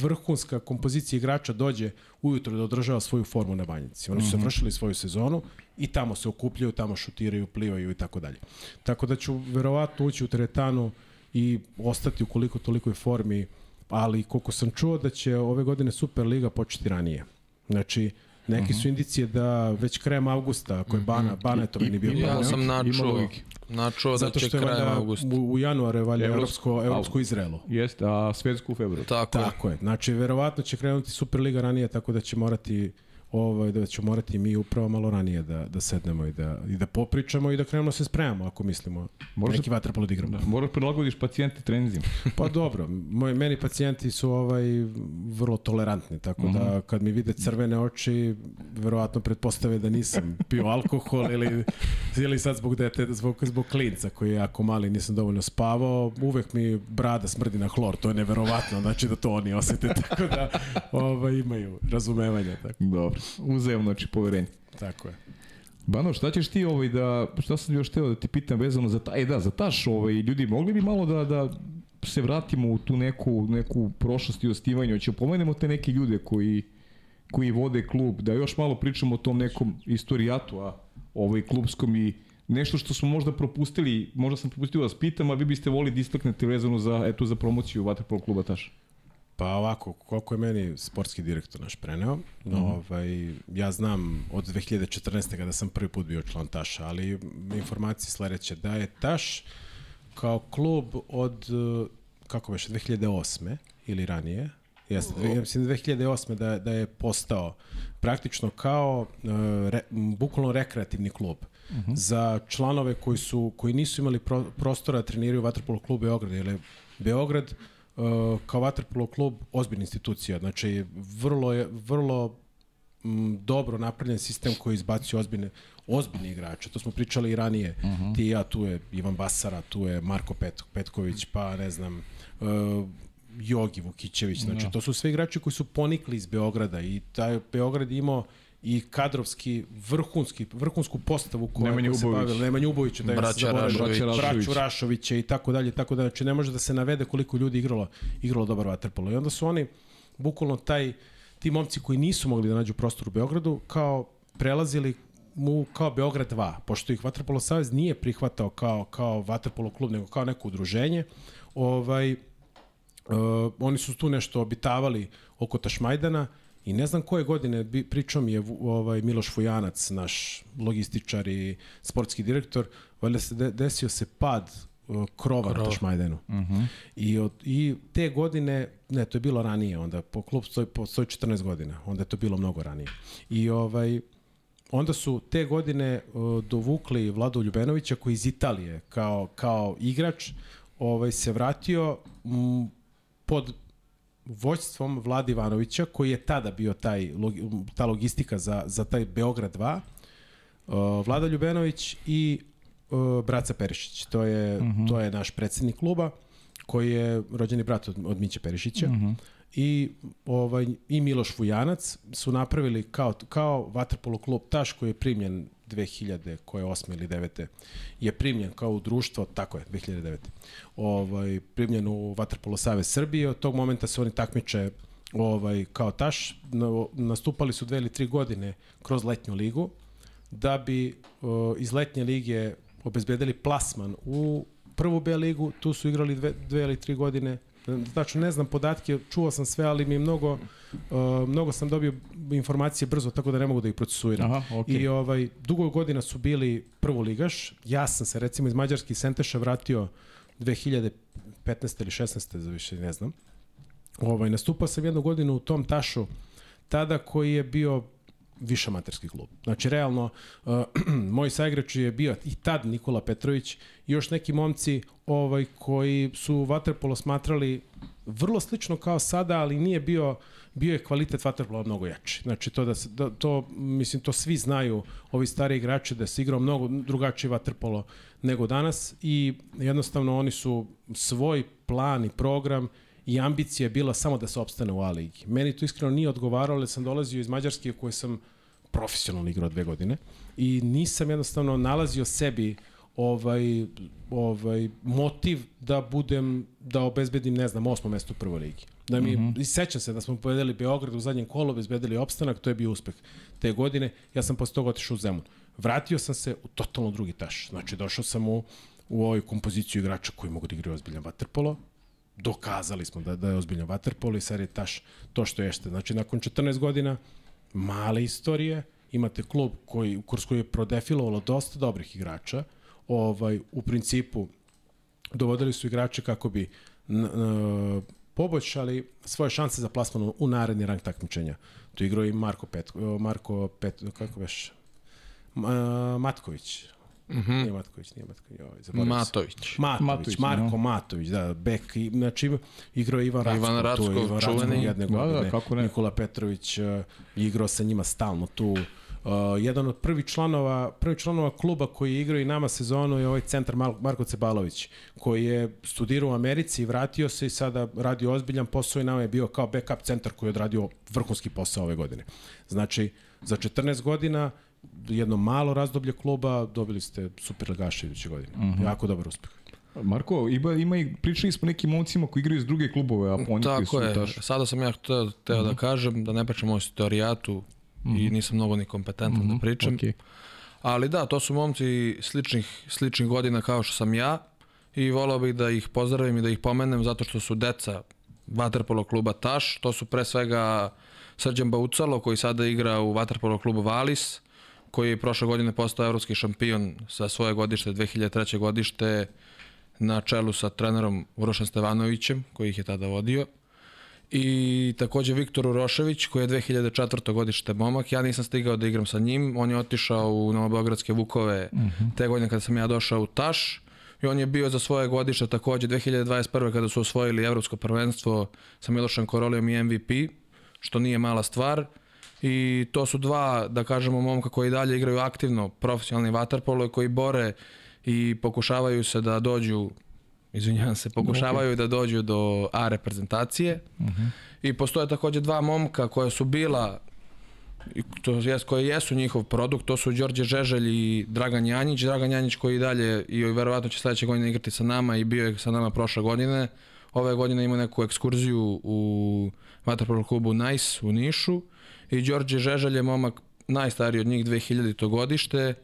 vrhunska kompozicija igrača dođe ujutro da održava svoju formu na banjici. Oni su Mhm. završili svoju sezonu i tamo se okupljaju, tamo šutiraju, plivaju i tako dalje. Tako da ću verovatno ući u teretanu i ostati u koliko tolikoj formi, ali koliko sam čuo da će ove godine Superliga početi ranije. Znači, neki Mhm. su indicije da već krajem avgusta, ako je Bana, Bana je to meni bio Ja sam načuo, načuo da će krajem avgusta. u, u januaru je valjda Evropsko- Evropsko, Evropsko Izraelu. Jeste, a svetsku u februaru. Tako, je. Tako je. Znači, verovatno će krenuti Superliga ranije, tako da će morati ovaj, da će morati mi upravo malo ranije da, da sednemo i da, i da popričamo i da krenemo da se spremamo ako mislimo Možda- neki vaterpolo da igramo. Da, moraš prilagodiš pacijente trenzima. (laughs) Pa dobro, moji, meni pacijenti su ovaj vrlo tolerantni, tako da kad mi vide crvene oči, verovatno pretpostave da nisam pio alkohol ili, ili sad zbog dete, zbog, zbog klinca koji je jako mali, nisam dovoljno spavao, uvek mi brada smrdi na hlor, to je neverovatno, znači da to oni osete, (laughs) tako da ovaj, imaju razumevanja, tako, Dobro, uzajemno, znači poverenje. tako je. Bano, šta ćeš ti ovaj da, šta sam još teo da ti pitam vezano za taj, e da, za taš ovaj, ljudi, mogli bi malo da, da se vratimo u tu neku, neku prošlost i ostivanje, hoćemo pomenemo te neke ljude koji, koji vode klub, da još malo pričamo o tom nekom istorijatu, a ovaj klubskom i nešto što smo možda propustili, možda sam propustio da vas pitam, a vi biste volili da istaknete vezano za, eto, za promociju Vaterpolo kluba Taš. Pa ovako, koliko je meni sportski direktor naš preneo, no, ovaj, ja znam od 2014. kada sam prvi put bio član Taša, ali informacije sledeće, da je Taš kao klub od, kako već, 2008. ili ranije, Jeste, mislim 2008. da, da je postao praktično kao uh, re, bukvalno rekreativni klub za članove koji su koji nisu imali pro, prostora da treniraju vaterpolo klub Beograd jer je Beograd uh, kao vaterpolo klub ozbiljna institucija znači vrlo je vrlo m, dobro napravljen sistem koji izbacio ozbiljne ozbiljne igrače. To smo pričali i ranije. Ti i ja, tu je Ivan Basara, tu je Marko Pet, Petković, pa ne znam, uh, Jogi Vukićević. Znači, to su sve igrači koji su ponikli iz Beograda i taj Beograd imao i kadrovski vrhunski vrhunsku postavu koja Nemanja se Ubović. bavila Nemanja Ubovića da je Braća. Rašović. Braću Rašovića i tako dalje tako da znači ne može da se navede koliko ljudi igralo igralo dobar vaterpolo i onda su oni bukvalno taj ti momci koji nisu mogli da nađu prostor u Beogradu kao prelazili mu kao Beograd 2, pošto ih Vaterpolo Savez nije prihvatao kao, kao Vaterpolo klub, nego kao neko udruženje, ovaj, Uh, oni su tu nešto obitavali oko Tašmajdana i ne znam koje godine pričao mi je ovaj Miloš Fujanac, naš logističar i sportski direktor, valjda se de, desio se pad krova na Tašmajdanu. Uh -huh. I, od, I te godine, ne, to je bilo ranije, onda po klub stoji, postoji 14 godina, onda je to bilo mnogo ranije. I ovaj, onda su te godine uh, dovukli Vladu Ljubenovića koji iz Italije kao, kao igrač ovaj, se vratio m, pod vođstvom Vlada Ivanovića koji je tada bio taj, ta logistika za, za taj Beograd 2 uh, Vlada Ljubenović i uh, Braca Perišić to je, uh -huh. to je naš predsednik kluba koji je rođeni brat od, od Miće Perišića. Uh -huh. I, ovaj, I Miloš Vujanac su napravili kao, kao vaterpolo klub Taš koji je primljen 2000, koje je 8. ili 9. je primljen kao u društvo, tako je, 2009. Ovaj, primljen u Vaterpolo Save Srbije, od tog momenta se oni takmiče ovaj, kao taš, nastupali su dve ili tri godine kroz letnju ligu, da bi o, iz letnje lige obezbedili plasman u prvu B ligu, tu su igrali dve, dve ili tri godine, znači ne znam podatke, čuo sam sve, ali mi je mnogo, uh, mnogo sam dobio informacije brzo, tako da ne mogu da ih procesuiram. Aha, okay. I ovaj, dugo godina su bili prvoligaš, ja sam se recimo iz Mađarski Senteša vratio 2015. ili 16. za više ne znam. Ovaj, nastupao sam jednu godinu u tom tašu, tada koji je bio više materski klub. Znači, realno, uh, (clears throat) moj saigrač je bio i tad Nikola Petrović i još neki momci ovaj, koji su vaterpolo smatrali vrlo slično kao sada, ali nije bio bio je kvalitet vaterpola mnogo jači. Znači to da se da, to mislim to svi znaju ovi stari igrači da se igrao mnogo drugačiji vaterpolo nego danas i jednostavno oni su svoj plan i program i ambicija je bila samo da se opstane u A ligi. Meni to iskreno nije odgovaralo, jer sam dolazio iz Mađarske u kojoj sam profesionalno igrao dve godine i nisam jednostavno nalazio sebi ovaj, ovaj motiv da budem, da obezbedim, ne znam, osmo mesto u prvoj ligi. Da mi, mm -hmm. sećam se da smo povedeli Beograd u zadnjem kolu, obezbedili opstanak, to je bio uspeh te godine. Ja sam posle toga otišao u Zemun. Vratio sam se u totalno drugi taš. Znači, došao sam u, u ovoj kompoziciju igrača koji mogu da igraju ozbiljan vaterpolo, dokazali smo da, da je ozbiljno vaterpolo i sad je taš to što jeste. Znači, nakon 14 godina male istorije, imate klub koji, kroz koji je prodefilovalo dosta dobrih igrača, ovaj, u principu dovodili su igrače kako bi n, n, poboljšali svoje šanse za plasman u naredni rang takmičenja. Tu igrao i Marko Pet, Marko Pet, kako veš, Matković, Mm -hmm. Nije Matković, nije Matković. Ovaj, Matović. Matović. Matović, Marko no. Matović, da, bek. I, znači, igrao Ivan Racko. Ivan Racko, tu, Ivan Racko čuveni. da. Da, kako ne. Nikola Petrović uh, igrao sa njima stalno tu. Uh, jedan od prvih članova, prvi članova kluba koji je igrao i nama sezonu je ovaj centar Mar Marko Cebalović, koji je studirao u Americi i vratio se i sada radi ozbiljan posao i nama je bio kao backup centar koji je odradio vrhunski posao ove godine. Znači, za 14 godina jedno malo razdoblje kluba, dobili ste super legaša iduće godine. Uh mhm. -huh. Jako dobar uspeh. Marko, ima, ima i pričali smo nekim momcima koji igraju iz druge klubove, a oni Tako su je. Taš... Sada sam ja teo, teo uh -huh. da mhm. kažem, da ne pričamo o istorijatu uh -huh. i mhm. nisam mnogo ni kompetentan uh -huh. da pričam. Okay. Ali da, to su momci sličnih, sličnih godina kao što sam ja i volao bih da ih pozdravim i da ih pomenem zato što su deca Vaterpolo kluba Taš. To su pre svega Srđan Baucalo koji sada igra u Vaterpolo klubu Valis, koji je prošle godine postao evropski šampion sa svoje godište, 2003. godište, na čelu sa trenerom Urošem Stevanovićem, koji ih je tada vodio. I takođe Viktor Urošević, koji je 2004. godište momak. Ja nisam stigao da igram sa njim. On je otišao u Novobeogradske Vukove uh mhm. -huh. te godine kada sam ja došao u Taš. I on je bio za svoje godište takođe 2021. kada su osvojili evropsko prvenstvo sa Milošem Korolijom i MVP, što nije mala stvar i to su dva, da kažemo, momka koji dalje igraju aktivno profesionalni vaterpolo i koji bore i pokušavaju se da dođu izvinjavam se, pokušavaju da dođu do A reprezentacije. Uh mhm. -huh. I postoje takođe dva momka koja su bila to jest koje jesu njihov produkt, to su Đorđe Žeželj i Dragan Janjić. Dragan Janjić koji dalje i verovatno će sledeće godine igrati sa nama i bio je sa nama prošle godine. Ove godine ima neku ekskurziju u vaterpolo klubu Nice u Nišu i Đorđe Žeželj je momak najstariji od njih 2000. godište,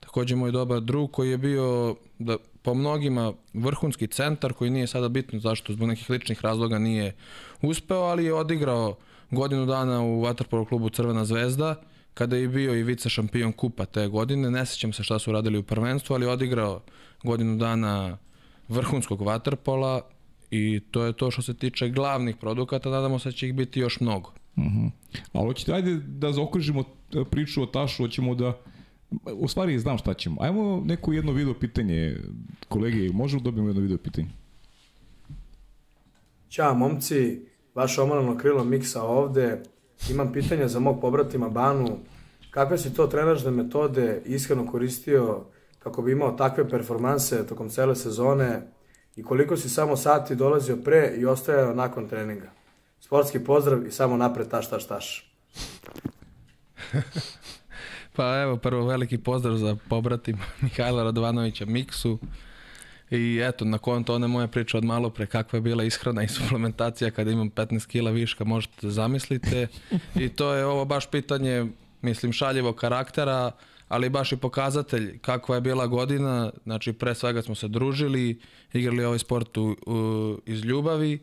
takođe moj dobar drug koji je bio da, po mnogima vrhunski centar koji nije sada bitno zašto zbog nekih ličnih razloga nije uspeo, ali je odigrao godinu dana u Waterpolo klubu Crvena zvezda, kada je bio i vice šampion kupa te godine. Ne sećam se šta su radili u prvenstvu, ali odigrao godinu dana vrhunskog waterpola i to je to što se tiče glavnih produkata, nadamo se da će ih biti još mnogo. Uh -huh. Ali hoćete, ajde da zaokružimo e, priču o Tašu, hoćemo da u stvari znam šta ćemo. Ajmo neko jedno video pitanje, kolege, možemo da dobijemo jedno video pitanje? Ćao momci, vaše omalano krilo miksa ovde. Imam pitanje za mog pobratima Banu. Kakve si to trenažne metode iskreno koristio kako bi imao takve performanse tokom cele sezone i koliko si samo sati dolazio pre i ostajao nakon treninga. Sportski pozdrav i samo napred taš, taš, taš. (laughs) Pa evo, prvo veliki pozdrav za pobratim (laughs) Mihajla Radovanovića Miksu. I eto, na konto one moje priče od malo pre, kakva je bila ishrana i suplementacija kada imam 15 kila viška, možete da zamislite. I to je ovo baš pitanje, mislim, šaljivo karaktera, ali baš i pokazatelj kakva je bila godina. Znači, pre svega smo se družili, igrali ovaj sport u, u, iz ljubavi,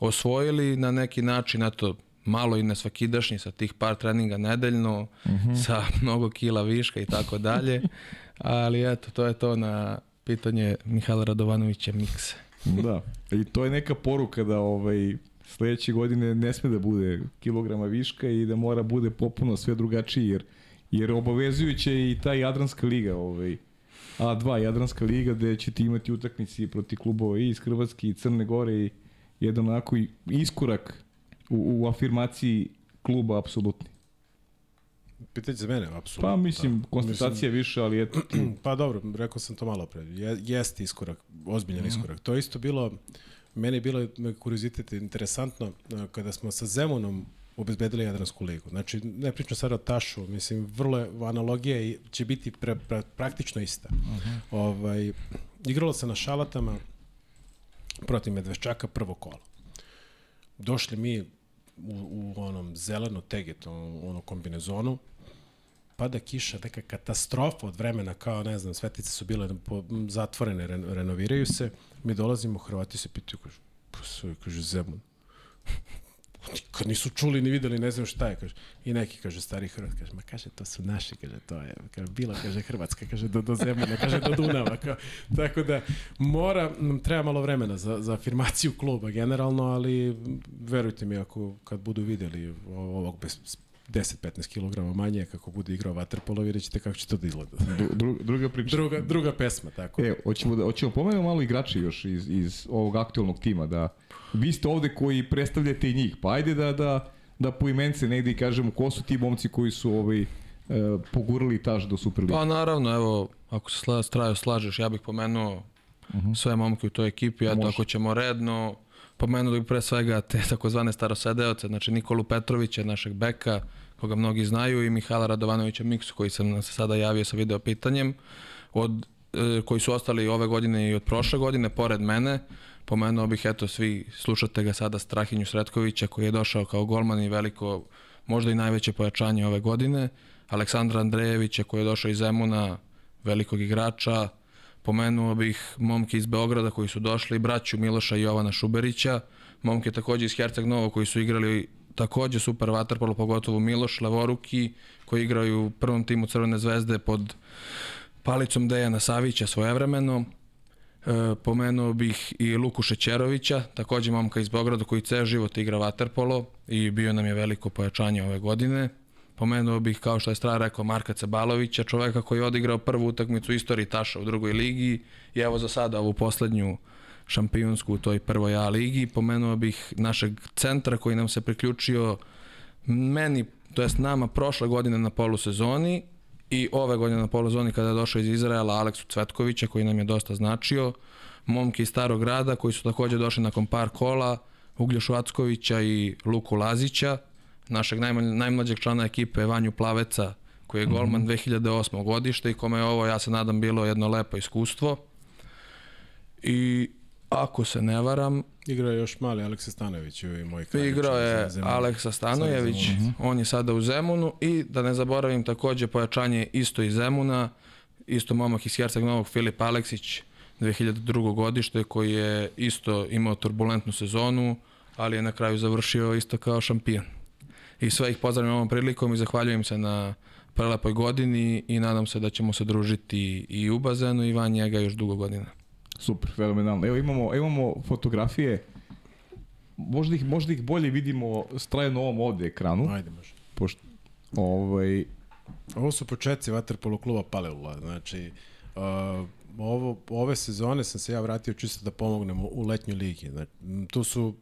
osvojili na neki način, eto, malo i nesvakidašnji sa tih par treninga nedeljno, uh -huh. sa mnogo kila viška i tako dalje. Ali eto, to je to na pitanje Mihajla Radovanovića Mikse. Da, i to je neka poruka da ovaj, sledeće godine ne sme da bude kilograma viška i da mora bude popuno sve drugačiji, jer, jer obavezujuće i ta Jadranska liga, ovaj, A2 Jadranska liga, gde ćete imati utakmici proti klubova i iz Hrvatske i Crne Gore i jedan onako iskorak u, u afirmaciji kluba apsolutni. Pitanje za mene, apsolutno. Pa mislim, konstatacija mislim, više, ali eto. (clears throat) Pa dobro, rekao sam to malo pre. Je, jeste iskorak, ozbiljan mm. iskorak. To je isto bilo, meni je bilo kuriozitet interesantno kada smo sa Zemunom obezbedili Jadransku ligu. Znači, ne pričam sada o Tašu, mislim, vrlo je, analogija i će biti pre, pre, praktično ista. Uh mhm. -huh. ovaj, igralo se na šalatama protiv Medveščaka prvo kolo. Došli mi u, u onom zeleno teget, ono kombinezonu, pada kiša, neka katastrofa od vremena, kao, ne znam, svetice su bile zatvorene, re, renoviraju se, mi dolazimo, Hrvati se pitaju, kaže, pa kaže, Zemun. Kad nisu čuli ni videli, ne znam šta je, kaže. I neki, kaže, stari Hrvat, kaže, ma kaže, to su naši, kaže, to je, kaže, bila, kaže, Hrvatska, kaže, do, do Zemuna, kaže, do Dunava, kao. Tako da, mora, treba malo vremena za, za afirmaciju kluba generalno, ali verujte mi, ako, kad budu videli ovog bez, 10-15 kg manje kako bude igrao vaterpolo, vidjet ćete kako će to da izgleda. Dru, druga priča. Druga, druga pesma, tako. E, hoćemo da hoćemo pomenemo malo igrači još iz, iz ovog aktualnog tima da vi ste ovde koji predstavljate i njih. Pa ajde da da da po imence negde i kažemo ko su ti momci koji su ovaj e, pogurali taž do Superlige. Pa naravno, evo, ako se sla, straju slažeš, ja bih pomenuo uh mhm. -huh. sve momke u toj ekipi, eto, ako ćemo redno, pomenuo bih pre svega te (laughs) takozvane starosedeoce, znači Nikolu Petrovića, našeg beka, koga mnogi znaju, i Mihala Radovanovića Miksu, koji sam se sada javio sa video pitanjem, od, e, koji su ostali ove godine i od prošle godine, pored mene, pomenuo bih, eto, svi slušate ga sada Strahinju Sretkovića, koji je došao kao golman i veliko, možda i najveće pojačanje ove godine, Aleksandra Andrejevića, koji je došao iz Zemuna, velikog igrača, Pomenuo bih momke iz Beograda koji su došli, braću Miloša i Jovana Šuberića, momke takođe iz Herceg Novo koji su igrali takođe super vaterpolo, pogotovo Miloš Levoruki koji igraju u prvom timu Crvene zvezde pod palicom Dejana Savića svojevremeno. E, pomenuo bih i Luku Šećerovića, takođe momka iz Beograda koji ceo život igra vaterpolo i bio nam je veliko pojačanje ove godine. Pomenuo bih, kao što je Stra rekao, Marka Cebalovića, čoveka koji je odigrao prvu utakmicu istoriji Taša u drugoj ligi i evo za sada ovu poslednju šampionsku u toj prvoj A ligi. Pomenuo bih našeg centra koji nam se priključio meni, to jest nama, prošle godine na polusezoni i ove godine na polusezoni kada je došao iz Izraela Aleksu Cvetkovića koji nam je dosta značio. Momki iz Starog grada koji su takođe došli nakon par kola, Ugljošu Ackovića i Luku Lazića našeg najmlađeg člana ekipe Vanju Plaveca, koji je golman mm -hmm. 2008. godište i kome je ovo, ja se nadam, bilo jedno lepo iskustvo. I ako se ne varam... Igrao je još mali Aleksa Stanojević i moj kralj. Igrao je Aleksa Stanojević, -hmm. on je sada u Zemunu i da ne zaboravim takođe pojačanje isto iz Zemuna, isto momak iz Herceg Novog Filip Aleksić, 2002. godište koji je isto imao turbulentnu sezonu, ali je na kraju završio isto kao šampion i sve ih pozdravljam ovom prilikom i zahvaljujem se na prelepoj godini i nadam se da ćemo se družiti i u bazenu i van njega još dugo godina. Super, fenomenalno. Evo imamo, imamo fotografije, možda ih, možda ih bolje vidimo straje na ovom ovde ekranu. Ajde, može. Pošto, ovaj... Ovo su početci Waterpolo kluba Palelula, znači uh, ovo, ove sezone sam se ja vratio čisto da pomognem u, u letnjoj ligi. Znači, tu su,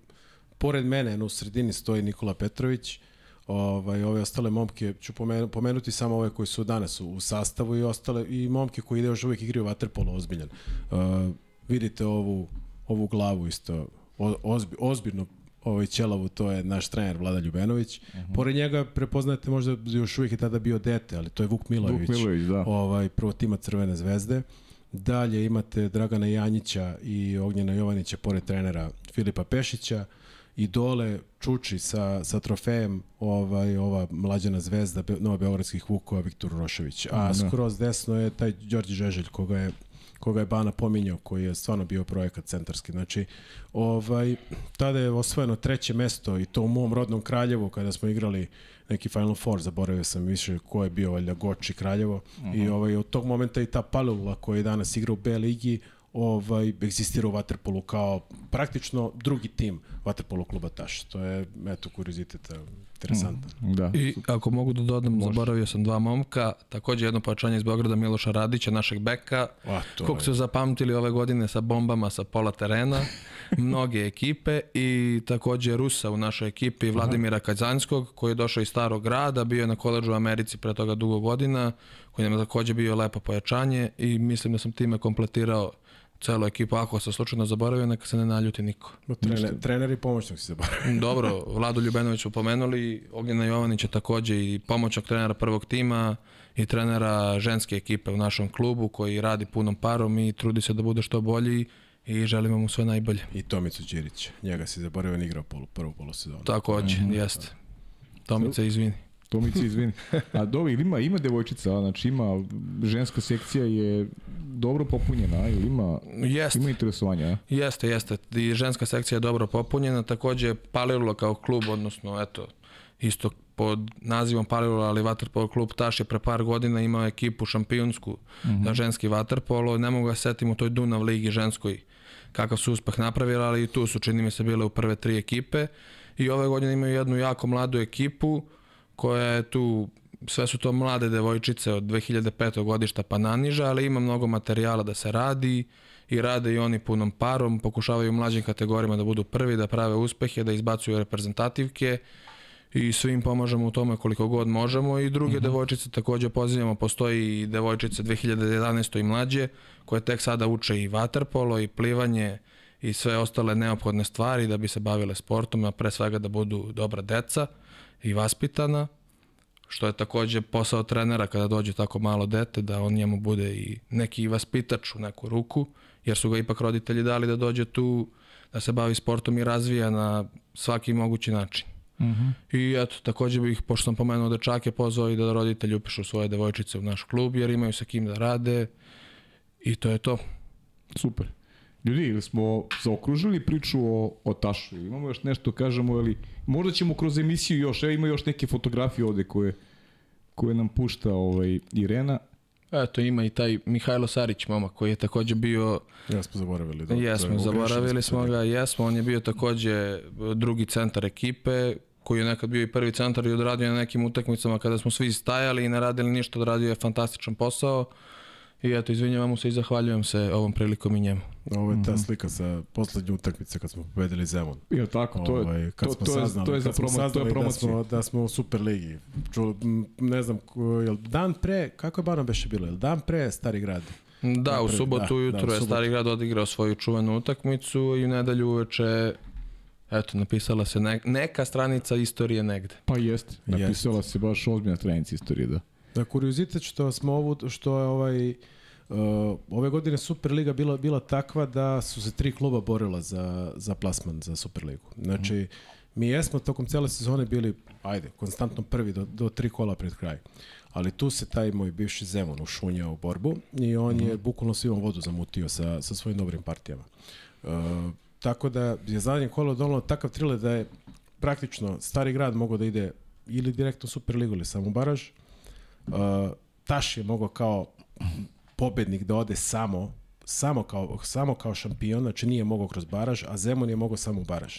pored mene, u sredini stoji Nikola Petrović, ovaj, ove ostale momke, ću pomenu, pomenuti samo ove koji su danas u, u sastavu i ostale i momke koji još uvijek igraju vaterpolo ozbiljan. Uh, vidite ovu ovu glavu isto o, ozbi, ozbiljno ovaj Ćelavu, to je naš trener Vlada Ljubenović. Uh -huh. Pored njega prepoznate možda još uvijek je tada bio dete, ali to je Vuk Milović. Vuk Milović, da. Ovaj, prvo tima Crvene zvezde. Dalje imate Dragana Janjića i Ognjena Jovanića pored trenera Filipa Pešića i dole Čuči sa, sa trofejem ovaj, ova mlađana zvezda Nova Beogradskih Vukova Viktor Rošević. A da. skroz desno je taj Đorđe Žeželj koga je koga je Bana pominjao, koji je stvarno bio projekat centarski. Znači, ovaj, tada je osvojeno treće mesto i to u mom rodnom Kraljevu kada smo igrali neki Final Four, zaboravio sam više ko je bio valjda Goči Kraljevo uh -huh. i mhm. ovaj, od tog momenta i ta Palula koja je danas igra u B ligi ovaj, egzistira u Waterpolu kao praktično drugi tim Waterpolo kluba Taš. To je, eto, kuriozitet interesantan. Mm, da. I ako mogu da dodam, Može. zaboravio sam dva momka, takođe jedno pojačanje iz Beograda Miloša Radića, našeg beka, A, kog su zapamtili ove godine sa bombama sa pola terena, (laughs) mnoge ekipe i takođe Rusa u našoj ekipi, Vladimira Aha. Kazanskog, koji je došao iz starog grada, bio je na koleđu u Americi pre toga dugo godina, koji nam je takođe bio lepo pojačanje i mislim da sam time kompletirao celu ekipu, ako se slučajno zaboravio, neka se ne naljuti niko. No, trener, trener i pomoćnik si zaboravio. (laughs) Dobro, (laughs) Vladu Ljubenović pomenuli, Ognjena Jovanić je takođe i pomoćnog trenera prvog tima i trenera ženske ekipe u našem klubu koji radi punom parom i trudi se da bude što bolji i želimo mu sve najbolje. I Tomicu Đirić, njega si zaboravio, on igrao polu, prvu polosezonu. Takođe, mm -hmm. jeste. Tomica, izvini. Tomici, izvini. A dobro, ima, ima devojčica, znači ima, ženska sekcija je dobro popunjena, ili ima, jeste. ima interesovanja? A? Jeste, jeste. I ženska sekcija je dobro popunjena, takođe Palilula kao klub, odnosno, eto, isto pod nazivom Palilula, ali Waterpolo klub Taš je pre par godina imao ekipu šampionsku mm -hmm. za ženski Waterpolo. Ne mogu ga setim u toj Dunav ligi ženskoj kakav su uspeh napravili, ali i tu su, čini mi se, bile u prve tri ekipe. I ove godine imaju jednu jako mladu ekipu, koja je tu sve su to mlade devojčice od 2005. godišta pa naniža, ali ima mnogo materijala da se radi i rade i oni punom parom, pokušavaju u mlađim kategorijama da budu prvi, da prave uspehe, da izbacuju reprezentativke i svim pomažemo u tome koliko god možemo i druge mm -hmm. devojčice takođe pozivamo, postoji i devojčice 2011. i mlađe koje tek sada uče i vaterpolo i plivanje i sve ostale neophodne stvari da bi se bavile sportom, a pre svega da budu dobra deca i vaspitana, što je takođe posao trenera kada dođe tako malo dete, da on njemu bude i neki vaspitač u neku ruku, jer su ga ipak roditelji dali da dođe tu, da se bavi sportom i razvija na svaki mogući način. Mhm. -huh. I eto, takođe bih, pošto sam pomenuo dečake, pozvao i da roditelji upišu svoje devojčice u naš klub, jer imaju sa kim da rade i to je to. Super. Ljudi, ili smo zaokružili priču o, o Tašu? Imamo još nešto, kažemo, ili možda ćemo kroz emisiju još, evo ima još neke fotografije ovde koje, koje nam pušta ovaj, Irena. Eto, ima i taj Mihajlo Sarić, mama, koji je takođe bio... Ja smo zaboravili. Da, jesmo, zaboravili smo ga, jesmo. On je bio takođe drugi centar ekipe, koji je nekad bio i prvi centar i odradio na nekim utakmicama kada smo svi stajali i ne radili ništa, odradio je fantastičan posao. I eto, izvinjavam mu se i zahvaljujem se ovom prilikom i njemu. Ovo je ta mhm. slika sa poslednje utakmice kad smo pobedili Zemun. Je tako, to je, ovaj, kad to, smo to, saznali, to je za promo, to je promocija. Da smo, da smo u Super ligi. Ču, ne znam, jel dan pre, kako je Bano beše bilo? Jel dan pre Stari grad? Da, u subotu da, ujutro da, je Stari grad odigrao svoju čuvenu utakmicu i u nedelju uveče Eto, napisala se ne, neka stranica istorije negde. Pa jeste, napisala jest. se baš ozbiljna stranica istorije, da. Da, kuriozitet što smo ovu, što je ovaj, uh, ove godine Superliga bila, bila takva da su se tri kluba borila za, za plasman za Superligu. Znači, mm. mi jesmo tokom cele sezone bili, ajde, konstantno prvi do, do tri kola pred kraj. Ali tu se taj moj bivši Zemun ušunjao u borbu i on mm. je bukvalno svivom vodu zamutio sa, sa svojim dobrim partijama. Uh, tako da je zadnje kolo donalo takav trile da je praktično stari grad mogao da ide ili direktno u Superligu ili samo u baraž, Taš je mogao kao pobednik da ode samo samo kao, samo kao šampion, znači nije mogao kroz baraž, a Zemun je mogao samo u baraž.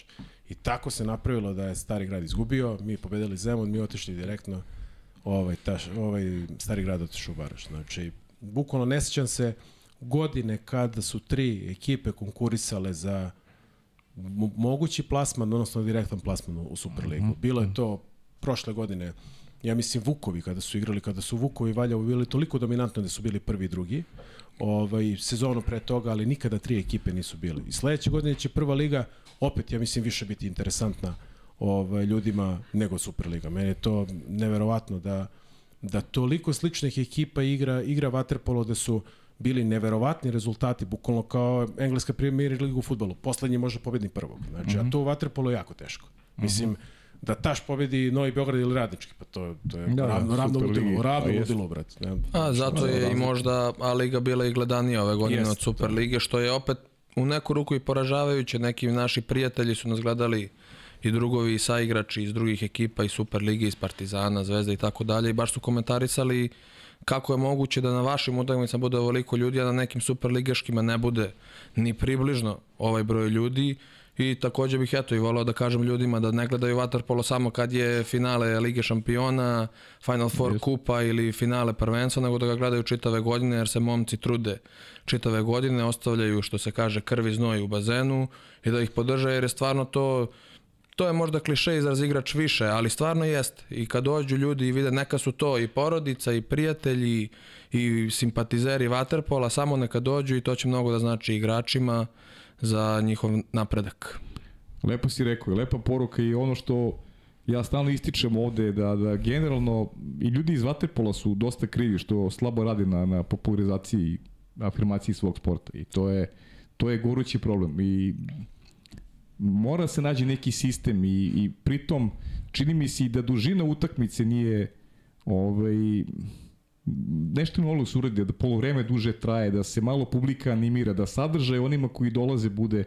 I tako se napravilo da je Stari grad izgubio, mi pobedili Zemun, mi otišli direktno, ovaj, taš, ovaj Stari grad otišao u baraž. Znači, bukvalno ne sećam se godine kada su tri ekipe konkurisale za mogući plasman, odnosno direktan plasman u Superligu. Mhm. Bilo je to prošle godine ja mislim Vukovi kada su igrali, kada su Vukovi Valjevo bili toliko dominantno da su bili prvi i drugi, ovaj, sezonu pre toga, ali nikada tri ekipe nisu bili. I sledeće godine će prva liga opet, ja mislim, više biti interesantna ovaj, ljudima nego Superliga. Meni je to neverovatno da, da toliko sličnih ekipa igra, igra Waterpolo da su bili neverovatni rezultati, bukvalno kao engleska premier liga u futbolu. Poslednji može pobedni prvog. Znači, mm -hmm. a to u Waterpolo je jako teško. Mislim, mm -hmm da Taš pobedi Novi Beograd ili Radnički, pa to, to je da, ravno, ravno ludilo, ravno ludilo, brat. Ne, a, zato je i možda A Liga bila i gledanija ove godine Jest, od Super da. Lige, što je opet u neku ruku i poražavajuće. Neki naši prijatelji su nas gledali i drugovi i saigrači iz drugih ekipa i Super Lige, iz Partizana, Zvezda i tako dalje i baš su komentarisali kako je moguće da na vašim utakmicama bude ovoliko ljudi, a na nekim superligaškima ne bude ni približno ovaj broj ljudi i takođe bih eto i volao da kažem ljudima da ne gledaju Waterpolo samo kad je finale Lige šampiona, Final Four yes. kupa ili finale prvenstva, nego da ga gledaju čitave godine jer se momci trude čitave godine, ostavljaju što se kaže krvi znoj u bazenu i da ih podrže jer je stvarno to to je možda kliše izraz igrač više, ali stvarno jest. I kad dođu ljudi i vide neka su to i porodica i prijatelji i simpatizeri Waterpola, samo neka dođu i to će mnogo da znači igračima za njihov napredak. Lepo si rekao, lepa poruka i ono što ja stalno ističem ovde da, da generalno i ljudi iz Vaterpola su dosta krivi što slabo rade na, na popularizaciji i afirmaciji svog sporta i to je, to je gorući problem i mora se nađe neki sistem i, i pritom čini mi se da dužina utakmice nije ovaj, nešto se uradi, da polovreme duže traje, da se malo publika animira, da sadržaj onima koji dolaze bude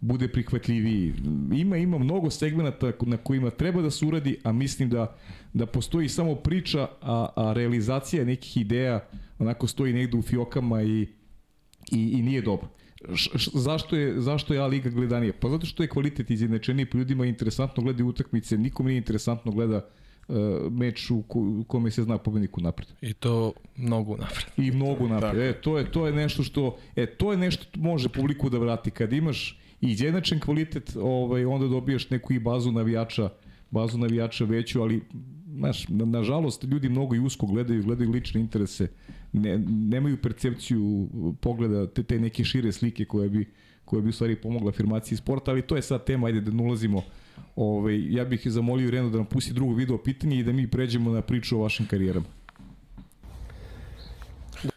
bude prihvatljiviji. Ima ima mnogo segmenata na kojima treba da se uradi, a mislim da da postoji samo priča, a, a realizacija nekih ideja onako stoji negde u fiokama i i, i nije dobro. Š, š, zašto je zašto je A liga gledanija? Pa zato što je kvalitet izjednačeniji, pa ljudima interesantno gleda utakmice, nikom nije interesantno gleda uh, meč u kome se zna pobednik napred. I to mnogo napred. I mnogo napred. E, to je to je nešto što e to je nešto može publiku da vrati kad imaš i izjednačen kvalitet, ovaj onda dobijaš neku i bazu navijača, bazu navijača veću, ali znaš, na, nažalost ljudi mnogo i usko gledaju, gledaju lične interese, ne, nemaju percepciju pogleda te, te neke šire slike koje bi koje bi u stvari pomogla afirmaciji sporta, ali to je sad tema, ajde da ne ulazimo Ovaj, ja bih zamolio Renu da nam pusti drugo video pitanje i da mi pređemo na priču o vašim karijerama.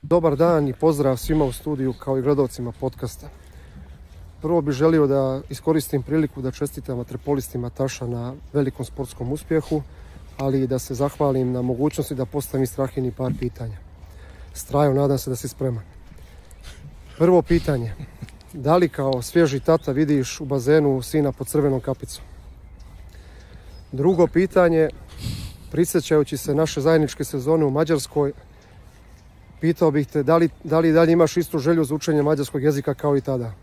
Dobar dan i pozdrav svima u studiju kao i gledalcima podcasta. Prvo bih želio da iskoristim priliku da čestitam vaterpolistima Taša na velikom sportskom uspjehu, ali i da se zahvalim na mogućnosti da postavim Strahini par pitanja. Strajo, nadam se da si spreman. Prvo pitanje. Da li kao svježi tata vidiš u bazenu sina pod crvenom kapicom? Drugo pitanje, prisjećajući se naše zajedničke sezone u Mađarskoj, pitao bih te da li, da li dalje imaš istu želju za učenje mađarskog jezika kao i tada?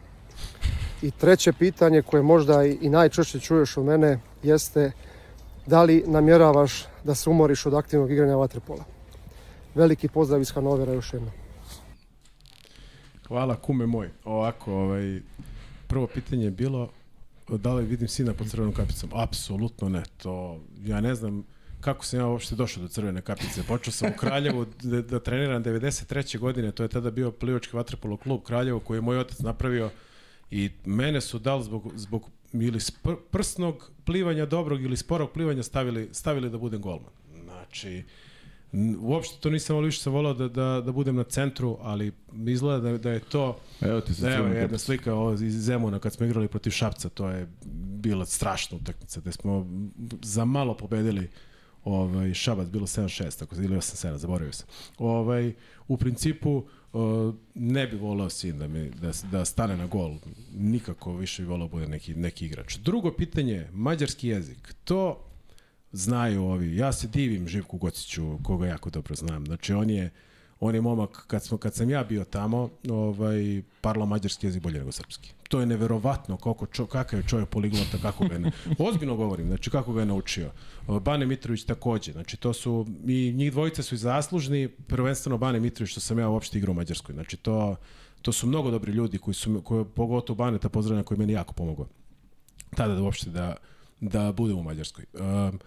I treće pitanje koje možda i, najčešće čuješ od mene jeste da li namjeravaš da se umoriš od aktivnog igranja vaterpola? Veliki pozdrav iz Hanovera još jednom. Hvala kume moj. Ovako, ovaj, prvo pitanje je bilo da li vidim sina pod crvenom kapicom? Apsolutno ne. To, ja ne znam kako sam ja uopšte došao do crvene kapice. Počeo sam u Kraljevu da, da treniram 93. godine, to je tada bio plivački vaterpolo klub Kraljevo koji je moj otac napravio i mene su dal zbog, zbog ili prsnog plivanja dobrog ili sporog plivanja stavili, stavili da budem golman. Znači, Uopšte to nisam volio, više sam volao da, da, da budem na centru, ali izgleda da, da je to... Evo ti se Evo jedna slika ovo iz Zemuna kad smo igrali protiv Šapca, to je bila strašna utakmica, gde smo za malo pobedili ovaj, Šabac, bilo 7-6, tako ili 8-7, zaboravio sam. Ovaj, u principu, uh, ne bi volao sin da, mi, da, da stane na gol. Nikako više bi volao da bude neki, neki igrač. Drugo pitanje, mađarski jezik. To znaju ovi. Ja se divim Živku Gociću, koga jako dobro znam. Znači, on je, on je momak, kad, smo, kad sam ja bio tamo, ovaj, parla mađarski jezik bolje nego srpski. To je neverovatno koliko čo, kakav je čovjek poliglota, kako ga je, (laughs) ozbiljno govorim, znači kako ga je naučio. Bane Mitrović takođe, znači to su, i njih dvojice su i zaslužni, prvenstveno Bane Mitrović, što sam ja uopšte igrao u Mađarskoj. Znači to, to su mnogo dobri ljudi koji su, koji, pogotovo Baneta pozdravljena koji meni jako pomogao tada da uopšte da, da budem u Mađarskoj. Um,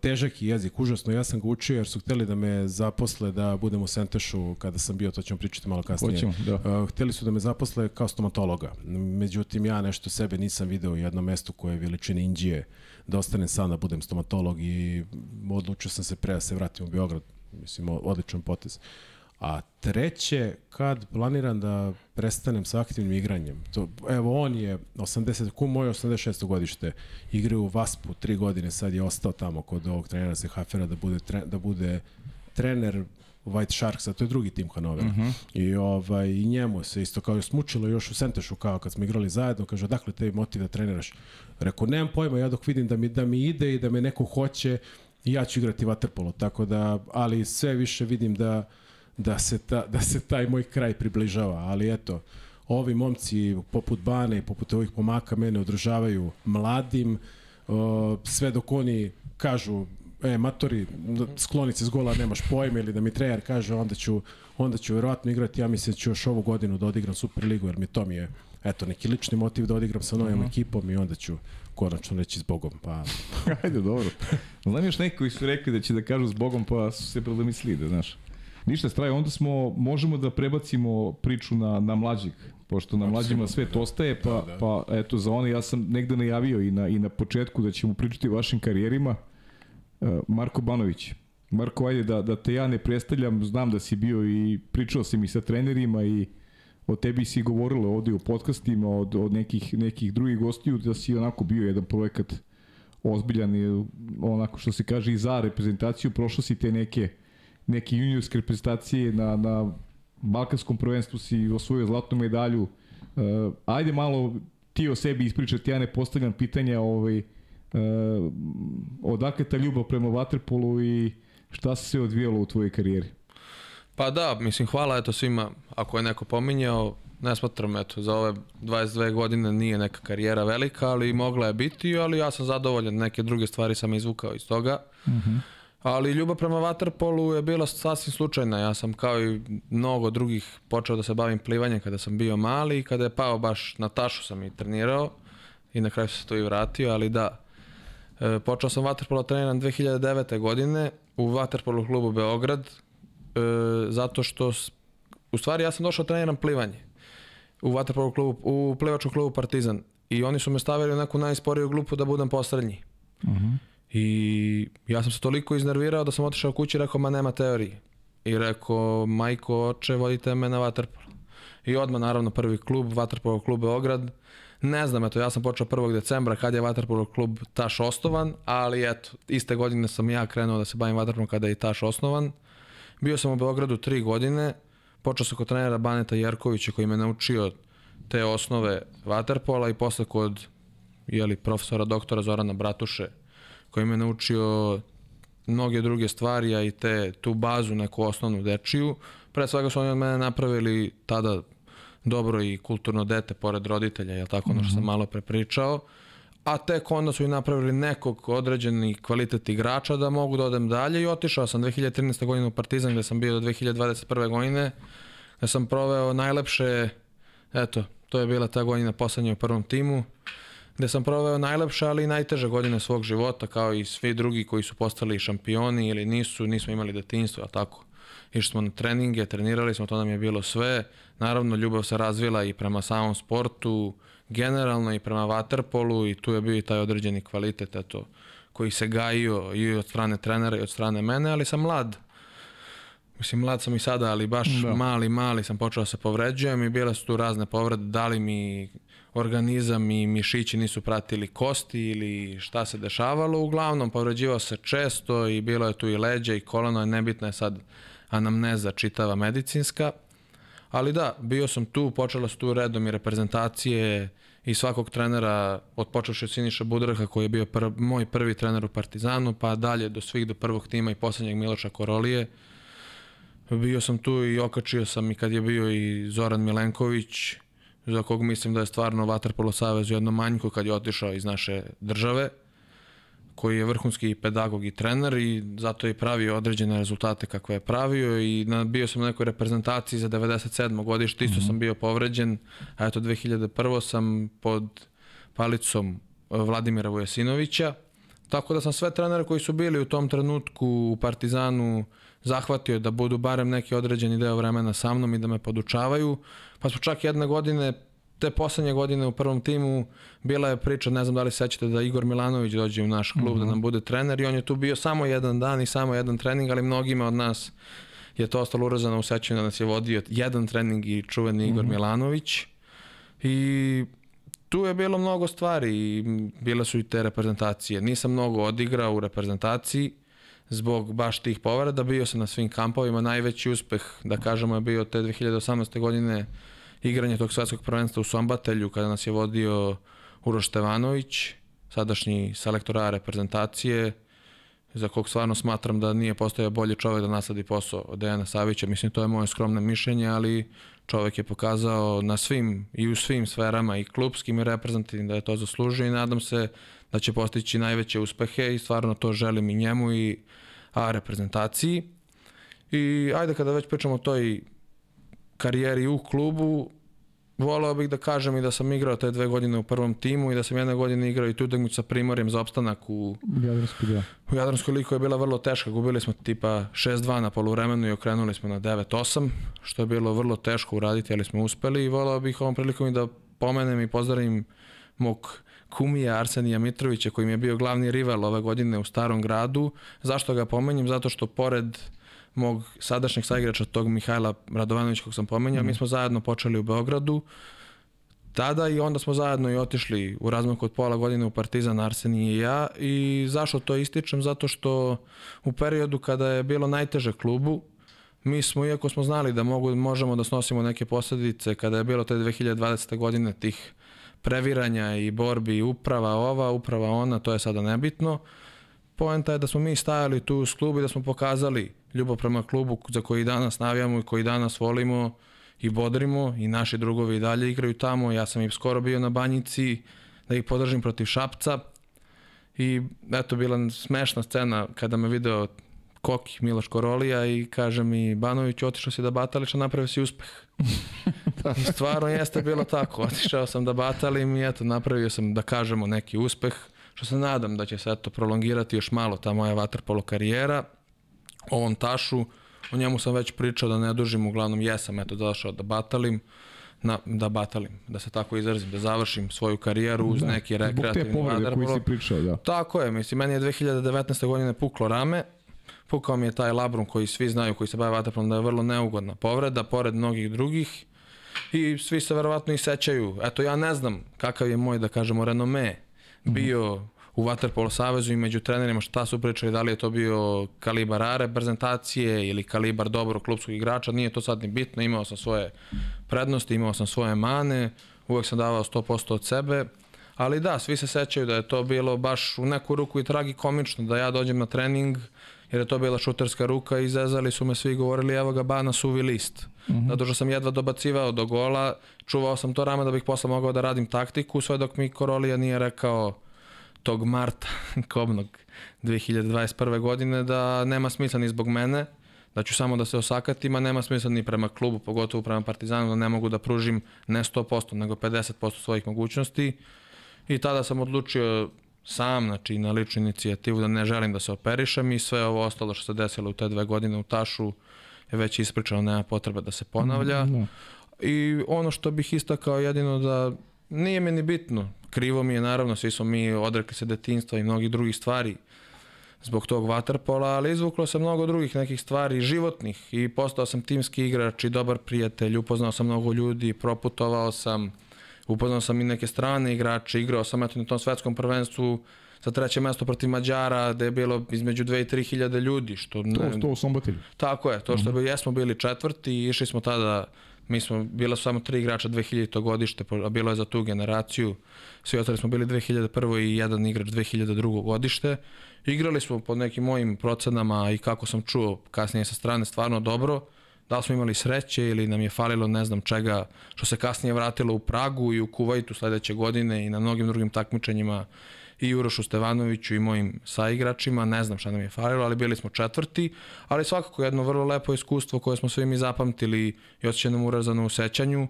težak je jezik, užasno. Ja sam ga učio jer su hteli da me zaposle da budem u Sentešu kada sam bio, to ćemo pričati malo kasnije. Hoćemo, da. Uh, hteli su da me zaposle kao stomatologa. Međutim, ja nešto sebe nisam video u jednom mestu koje je veličine Indije da ostanem sam da budem stomatolog i odlučio sam se pre da se vratim u Beograd. Mislim, odličan potez. A treće, kad planiram da prestanem sa aktivnim igranjem, to, evo on je 80, kum moj 86. godište, igra u Vaspu tri godine, sad je ostao tamo kod ovog trenera Hafera da bude, tre, da bude trener White Sharks, a to je drugi tim Hanovera. Uh -huh. I, ovaj, I njemu se isto kao je smučilo još u Sentešu kao kad smo igrali zajedno, kaže odakle te motiv da treniraš? Rekao, nemam pojma, ja dok vidim da mi, da mi ide i da me neko hoće, ja ću igrati vaterpolo, tako da, ali sve više vidim da da se, ta, da se taj moj kraj približava, ali eto, ovi momci poput Bane i poput ovih pomaka mene održavaju mladim, sve dok oni kažu e, matori, skloni se s gola, nemaš pojma ili da mi trener kaže, onda ću, onda ću verovatno igrati, ja mislim da ću još ovu godinu da odigram Superligu, jer mi to mi je, eto, neki lični motiv da odigram sa novim uh mhm. -huh. ekipom i onda ću konačno reći s Bogom. Pa... (laughs) Ajde, dobro. Znam još neki koji su rekli da će da kažu s Bogom, pa su se predomislili, da znaš. Ništa straje, onda smo, možemo da prebacimo priču na, na mlađeg, pošto na mlađima sve to ostaje, pa, da, da. pa eto za one ja sam negde najavio i na, i na početku da ćemo pričati o vašim karijerima. E, Marko Banović. Marko, ajde da, da te ja ne predstavljam, znam da si bio i pričao si mi sa trenerima i o tebi si govorilo ovde u podcastima od, od nekih, nekih drugih gostiju da si onako bio jedan projekat ozbiljan i onako što se kaže i za reprezentaciju, prošao si te neke neke juniorske reprezentacije na, na Balkanskom prvenstvu si osvojio zlatnu medalju. Uh, ajde malo ti o sebi ispričati, ja ne postavljam pitanja ovaj, uh, odakle ta ljubav prema Waterpolu i šta se sve odvijalo u tvojoj karijeri? Pa da, mislim, hvala eto svima, ako je neko pominjao, ne smatram, eto, za ove 22 godine nije neka karijera velika, ali mogla je biti, ali ja sam zadovoljan, neke druge stvari sam izvukao iz toga. Mhm. Uh -huh. Ali ljubav prema vaterpolu je bila sasvim slučajna. Ja sam kao i mnogo drugih počeo da se bavim plivanjem kada sam bio mali i kada je pao baš na tašu sam i trenirao i na kraju se to i vratio, ali da. E, počeo sam vaterpolo treniram 2009. godine u vaterpolu klubu Beograd e, zato što u stvari ja sam došao treniram plivanje u vaterpolu klubu, u plivačkom klubu Partizan i oni su me stavili u neku najsporiju grupu da budem posrednji. Uh mhm. -huh. I ja sam se toliko iznervirao da sam otišao kući i rekao, ma nema teorije. I rekao, majko, oče, vodite me na Waterpolo. I odmah, naravno, prvi klub, Waterpolo klub Beograd. Ne znam, eto, ja sam počeo 1. decembra kad je Waterpolo klub Taš osnovan, ali eto, iste godine sam ja krenuo da se bavim Waterpolo kada je Taš osnovan. Bio sam u Beogradu tri godine, počeo sam kod trenera Baneta Jerkovića koji me naučio te osnove Waterpola i posle kod jeli, profesora doktora Zorana Bratuše koji me naučio mnoge druge stvari, a i te, tu bazu, neku osnovnu dečiju. Pre svega su oni od mene napravili tada dobro i kulturno dete pored roditelja, je tako, ono što sam mhm. malo prepričao. A tek onda su i napravili nekog određeni kvalitet igrača da mogu da odem dalje i otišao sam 2013. godine u Partizan gde sam bio do 2021. godine gde sam proveo najlepše, eto, to je bila ta godina poslednja u prvom timu gde sam proveo najlepše, ali i najteže godine svog života, kao i svi drugi koji su postali šampioni ili nisu, nismo imali detinstvo, a tako. Išli smo na treninge, trenirali smo, to nam je bilo sve. Naravno, ljubav se razvila i prema samom sportu, generalno i prema vaterpolu i tu je bio i taj određeni kvalitet, eto, koji se gajio i od strane trenera i od strane mene, ali sam mlad. Mislim, mlad sam i sada, ali baš da. mali, mali sam počeo da se povređujem i bile su tu razne povrede, dali mi organizam i mišići nisu pratili kosti ili šta se dešavalo. Uglavnom, povređivao se često i bilo je tu i leđa i koleno, nebitna je sad anamneza čitava medicinska. Ali da, bio sam tu, počela su tu redom i reprezentacije i svakog trenera, od počeoši od Siniša Budraha koji je bio pr moj prvi trener u Partizanu, pa dalje do svih do prvog tima i poslednjeg Miloša Korolije. Bio sam tu i okačio sam i kad je bio i Zoran Milenković, za kog mislim da je stvarno Vaterpolo Savez jedno manjko kad je otišao iz naše države, koji je vrhunski pedagog i trener i zato je pravio određene rezultate kakve je pravio i na, bio sam na nekoj reprezentaciji za 97. godište, isto mm -hmm. sam bio povređen, a eto 2001. sam pod palicom Vladimira Vujasinovića Tako da sam sve trenere koji su bili u tom trenutku u Partizanu zahvatio da budu barem neki određeni deo vremena sa mnom i da me podučavaju. Pa smo čak jedne godine te poslednje godine u prvom timu bila je priča, ne znam da li sećate da Igor Milanović dođe u naš klub mm -hmm. da mhm. nam bude trener i on je tu bio samo jedan dan i samo jedan trening, ali mnogima od nas je to ostalo urezano u sećanju da nas je vodio jedan trening i čuveni Igor mm -hmm. Milanović. I tu je bilo mnogo stvari i bile su i te reprezentacije. Nisam mnogo odigrao u reprezentaciji zbog baš tih povreda. Bio sam na svim kampovima. Najveći uspeh, da kažemo, je bio te 2018. godine igranje tog svetskog prvenstva u Sombatelju kada nas je vodio Uroš Stevanović, sadašnji selektor A reprezentacije, za kog stvarno smatram da nije postojao bolji čovek da nasladi posao od Dejana Savića. Mislim, to je moje skromne mišljenje, ali čovek je pokazao na svim i u svim sferama i klubskim i reprezentativnim da je to zaslužio i nadam se da će postići najveće uspehe i stvarno to želim i njemu i A reprezentaciji. I ajde kada već pričamo o toj karijeri u klubu, voleo bih da kažem i da sam igrao te dve godine u prvom timu i da sam jedne godine igrao i tu utakmicu sa Primorjem za opstanak u Jadranskoj da. U Jadranskoj liku je bila vrlo teška, gubili smo tipa 6-2 na poluvremenu i okrenuli smo na 9-8, što je bilo vrlo teško uraditi, ali smo uspeli i voleo bih ovom prilikom i da pomenem i pozdravim mog kumija Arsenija Mitrovića koji mi je bio glavni rival ove godine u Starom gradu. Zašto ga pomenjem? Zato što pored mog sadašnjeg saigrača, tog Mihajla Radovanovića kog sam pomenjao, mm. mi smo zajedno počeli u Beogradu, tada i onda smo zajedno i otišli u razmaku od pola godine u Partizan Arsenije i ja i zašto to ističem? Zato što u periodu kada je bilo najteže klubu, mi smo, iako smo znali da mogu, možemo da snosimo neke posledice, kada je bilo te 2020. godine tih previranja i borbi uprava ova, uprava ona, to je sada nebitno, poenta je da smo mi stajali tu s klubu i da smo pokazali ljubav prema klubu za koji danas navijamo i koji danas volimo i bodrimo i naši drugovi i dalje igraju tamo. Ja sam i skoro bio na banjici da ih podržim protiv Šapca i eto bila smešna scena kada me video Koki Miloš Korolija i kaže mi Banović otišao si da batališ, a napravio si uspeh. I (laughs) stvarno jeste bilo tako. Otišao sam da batalim i eto napravio sam da kažemo neki uspeh što se nadam da će se eto prolongirati još malo ta moja vaterpolo karijera. O ovom tašu, o njemu sam već pričao da ne dužim, uglavnom jesam eto došao da batalim, na, da batalim, da se tako izrazim, da završim svoju karijeru uz da, neki rekreativni vaterpolo. Zbog te povrede koji si pričao, da. Tako je, mislim, meni je 2019. godine puklo rame, pukao mi je taj labrum koji svi znaju, koji se bave vaterpolom, da je vrlo neugodna povreda, pored mnogih drugih, i svi se verovatno i sećaju. Eto, ja ne znam kakav je moj, da kažemo, renome bio u Waterpolo savezu i među trenerima šta su pričali, da li je to bio kalibar A reprezentacije ili kalibar dobro klubskog igrača, nije to sad ni bitno, imao sam svoje prednosti, imao sam svoje mane, uvek sam davao 100% od sebe, ali da, svi se sećaju da je to bilo baš u neku ruku i tragikomično, da ja dođem na trening, jer je to bila šuterska ruka i zezali su me svi govorili evo ga bana suvi list. Mm -hmm. Zato što sam jedva dobacivao do gola, čuvao sam to rame da bih posle mogao da radim taktiku, sve dok mi Korolija nije rekao tog marta (laughs) kobnog 2021. godine da nema smisla ni zbog mene, da ću samo da se osakatim, a nema smisla ni prema klubu, pogotovo prema Partizanu, da ne mogu da pružim ne 100%, nego 50% svojih mogućnosti. I tada sam odlučio sam, znači na ličnu inicijativu da ne želim da se operišem i sve ovo ostalo što se desilo u te dve godine u Tašu je već ispričano, nema potreba da se ponavlja. Mm, no. I ono što bih istakao jedino da nije mi ni bitno, krivo mi je naravno, svi smo mi odrekli se detinstva i mnogih drugih stvari zbog tog vaterpola, ali izvuklo se mnogo drugih nekih stvari, životnih i postao sam timski igrač i dobar prijatelj, upoznao sam mnogo ljudi, proputovao sam, upoznao sam i neke strane igrače, igrao sam eto na tom svetskom prvenstvu za treće mesto protiv Mađara, gde je bilo između 2 i 3 hiljade ljudi. Što ne, to, to u Sombotilju. Tako je, to što mm -hmm. jesmo bili četvrti i išli smo tada, mi smo, bila su samo tri igrača 2000. godište, a bilo je za tu generaciju. Svi ostali smo bili 2001. i jedan igrač 2002. godište. Igrali smo po nekim mojim procenama i kako sam čuo kasnije sa strane stvarno dobro da smo imali sreće ili nam je falilo ne znam čega što se kasnije vratilo u Pragu i u Kuvajtu sledeće godine i na mnogim drugim takmičenjima i Urošu Stevanoviću i mojim saigračima, ne znam šta nam je falilo, ali bili smo četvrti, ali svakako jedno vrlo lepo iskustvo koje smo svi mi zapamtili i osjećaj nam urezano u sećanju.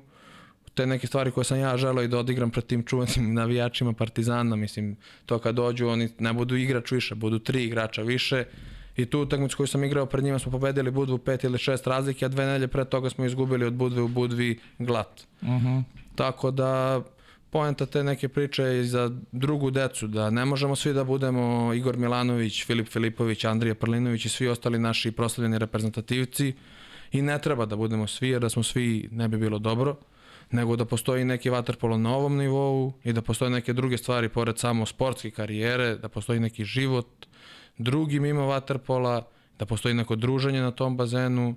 te neke stvari koje sam ja želeo i da odigram pred tim čuvanim (laughs) navijačima Partizana, mislim, to kad dođu oni ne budu igrač više, budu tri igrača više i tu utakmicu koju sam igrao pred njima smo pobedili Budvu pet ili šest razlike, a dve nelje pre toga smo izgubili od Budve u Budvi glat. Uh -huh. Tako da poenta te neke priče je za drugu decu, da ne možemo svi da budemo Igor Milanović, Filip Filipović, Andrija Prlinović i svi ostali naši proslavljeni reprezentativci i ne treba da budemo svi, jer da smo svi ne bi bilo dobro, nego da postoji neki vaterpolo na ovom nivou i da postoje neke druge stvari pored samo sportske karijere, da postoji neki život drugi mimo vaterpola, da postoji neko druženje na tom bazenu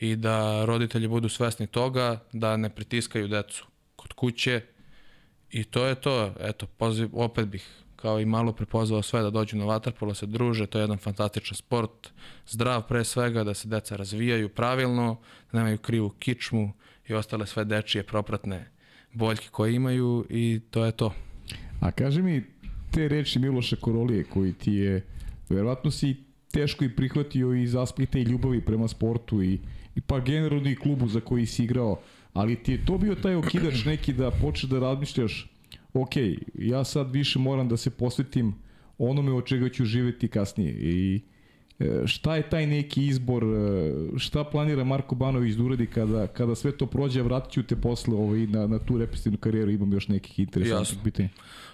i da roditelji budu svesni toga, da ne pritiskaju decu kod kuće, I to je to, eto, poziv, opet bih kao i malo prepozvao sve da dođu na vaterpolo, se druže, to je jedan fantastičan sport, zdrav pre svega, da se deca razvijaju pravilno, da nemaju krivu kičmu i ostale sve dečije propratne boljke koje imaju i to je to. A kaži mi, te reči Miloša Korolije koji ti je, verovatno si teško i prihvatio iz aspekta i ljubavi prema sportu i, i pa generalno i klubu za koji si igrao, ali ti je to bio taj okidač neki da počeš da razmišljaš ok, ja sad više moram da se posvetim onome od čega ću živeti kasnije i e, šta je taj neki izbor, e, šta planira Marko Banović da uradi kada, kada sve to prođe, vratit ću te posle ovaj, na, na tu represivnu karijeru, imam još nekih interesantnih pitanja.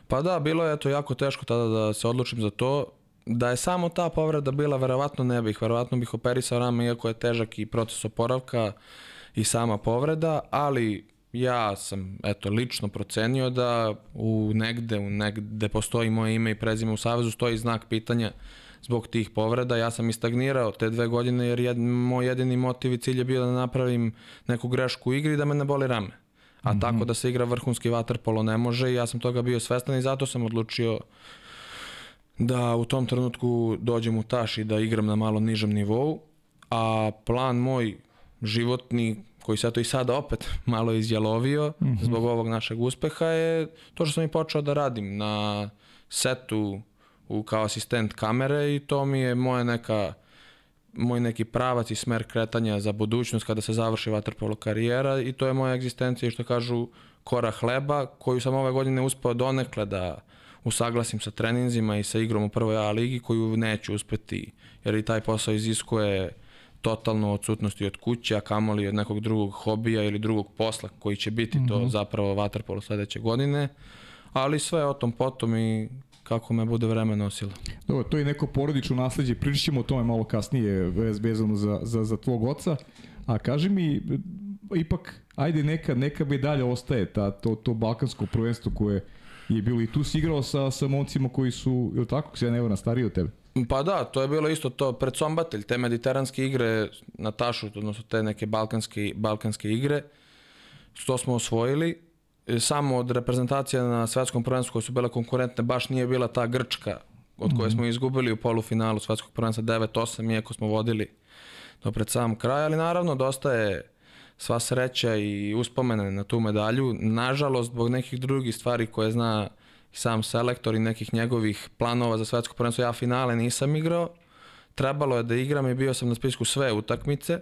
Pa da, bilo je to jako teško tada da se odlučim za to. Da je samo ta povreda bila, verovatno ne bih, verovatno bih operisao rame, iako je težak i proces oporavka, i sama povreda, ali ja sam eto lično procenio da u negde, u negde postoji moje ime i prezime u Savezu, stoji znak pitanja zbog tih povreda. Ja sam istagnirao te dve godine jer jed, moj jedini motiv i cilj je bio da napravim neku grešku u igri da me ne boli rame. A mm -hmm. tako da se igra vrhunski vaterpolo ne može i ja sam toga bio svestan i zato sam odlučio da u tom trenutku dođem u taš i da igram na malo nižem nivou. A plan moj životni koji se to i sada opet (laughs) malo izjalovio mm -hmm. zbog ovog našeg uspeha je to što sam i počeo da radim na setu u, kao asistent kamere i to mi je moja neka moj neki pravac i smer kretanja za budućnost kada se završi vaterpolo karijera i to je moja egzistencija što kažu kora hleba koju sam ove godine uspeo donekle da usaglasim sa treninzima i sa igrom u prvoj A ligi koju neću uspeti jer i taj posao iziskuje totalno odsutnosti od kuće, a kamoli od nekog drugog hobija ili drugog posla koji će biti mm -hmm. to mhm. zapravo vaterpolo sledeće godine, ali sve o tom potom i kako me bude vreme nosilo. Dobro, to je neko porodično nasledđe, pričat ćemo o tome malo kasnije vezano za, za, za tvog oca, a kaži mi, ipak, ajde neka, neka medalja ostaje, ta, to, to balkansko prvenstvo koje je bilo i tu si igrao sa, sa momcima koji su, ili tako, se ja ne stariji od tebe? Pa da, to je bilo isto to predsombatelj, te mediteranske igre na tašu, odnosno te neke balkanske, balkanske igre, to smo osvojili. Samo od reprezentacija na svetskom prvenstvu koje su bile konkurentne, baš nije bila ta Grčka od koje smo mhm. izgubili u polufinalu svetskog prvenstva 9-8, iako smo vodili do pred sam kraj, ali naravno dosta je sva sreća i uspomene na tu medalju. Nažalost, zbog nekih drugih stvari koje zna sam selektor i nekih njegovih planova za svetsko prvenstvo. Ja finale nisam igrao, trebalo je da igram i bio sam na spisku sve utakmice,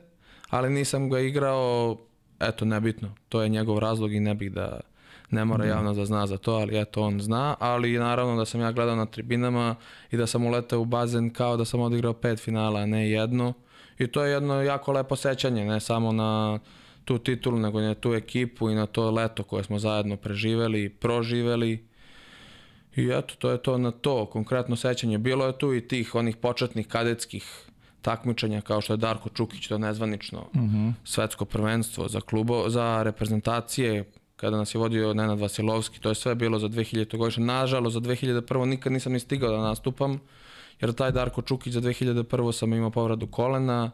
ali nisam ga igrao, eto, nebitno. To je njegov razlog i ne bih da ne mora mhm. javno da zna za to, ali eto, on zna. Ali naravno da sam ja gledao na tribinama i da sam uletao u bazen kao da sam odigrao pet finala, a ne jedno. I to je jedno jako lepo sećanje, ne samo na tu titulu, nego i na tu ekipu i na to leto koje smo zajedno preživeli i proživeli I eto, to je to na to, konkretno sećanje. Bilo je tu i tih onih početnih kadetskih takmičenja kao što je Darko Čukić, to nezvanično uh mhm. -huh. svetsko prvenstvo za klubo, za reprezentacije, kada nas je vodio Nenad Vasilovski, to je sve bilo za 2000. godišnje. Nažalost, za 2001. nikad nisam ni stigao da nastupam, jer taj Darko Čukić za 2001. sam imao povradu kolena,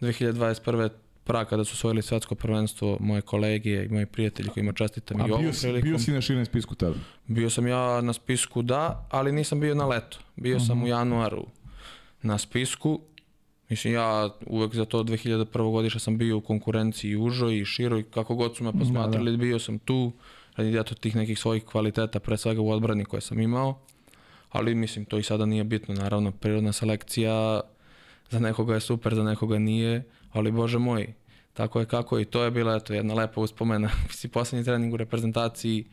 2021. Prag kada su osvojili svetsko prvenstvo moje kolege i moji prijatelji kojima čestitam A i ovom prilikom. bio si na širnem spisku tada? Bio sam ja na spisku da, ali nisam bio na leto. Bio sam u mhm. januaru na spisku. Mislim, ja uvek za to 2001. godiša sam bio u konkurenciji užoj i široj, kako god su me posmatrali, da, da. bio sam tu, radi to tih nekih svojih kvaliteta, pre svega u odbrani koje sam imao. Ali mislim, to i sada nije bitno, naravno, prirodna selekcija za nekoga je super, za nekoga nije, ali bože moj, Tako je kako i to je bila eto, jedna lepa uspomena. (laughs) Si poslednji trening u reprezentaciji,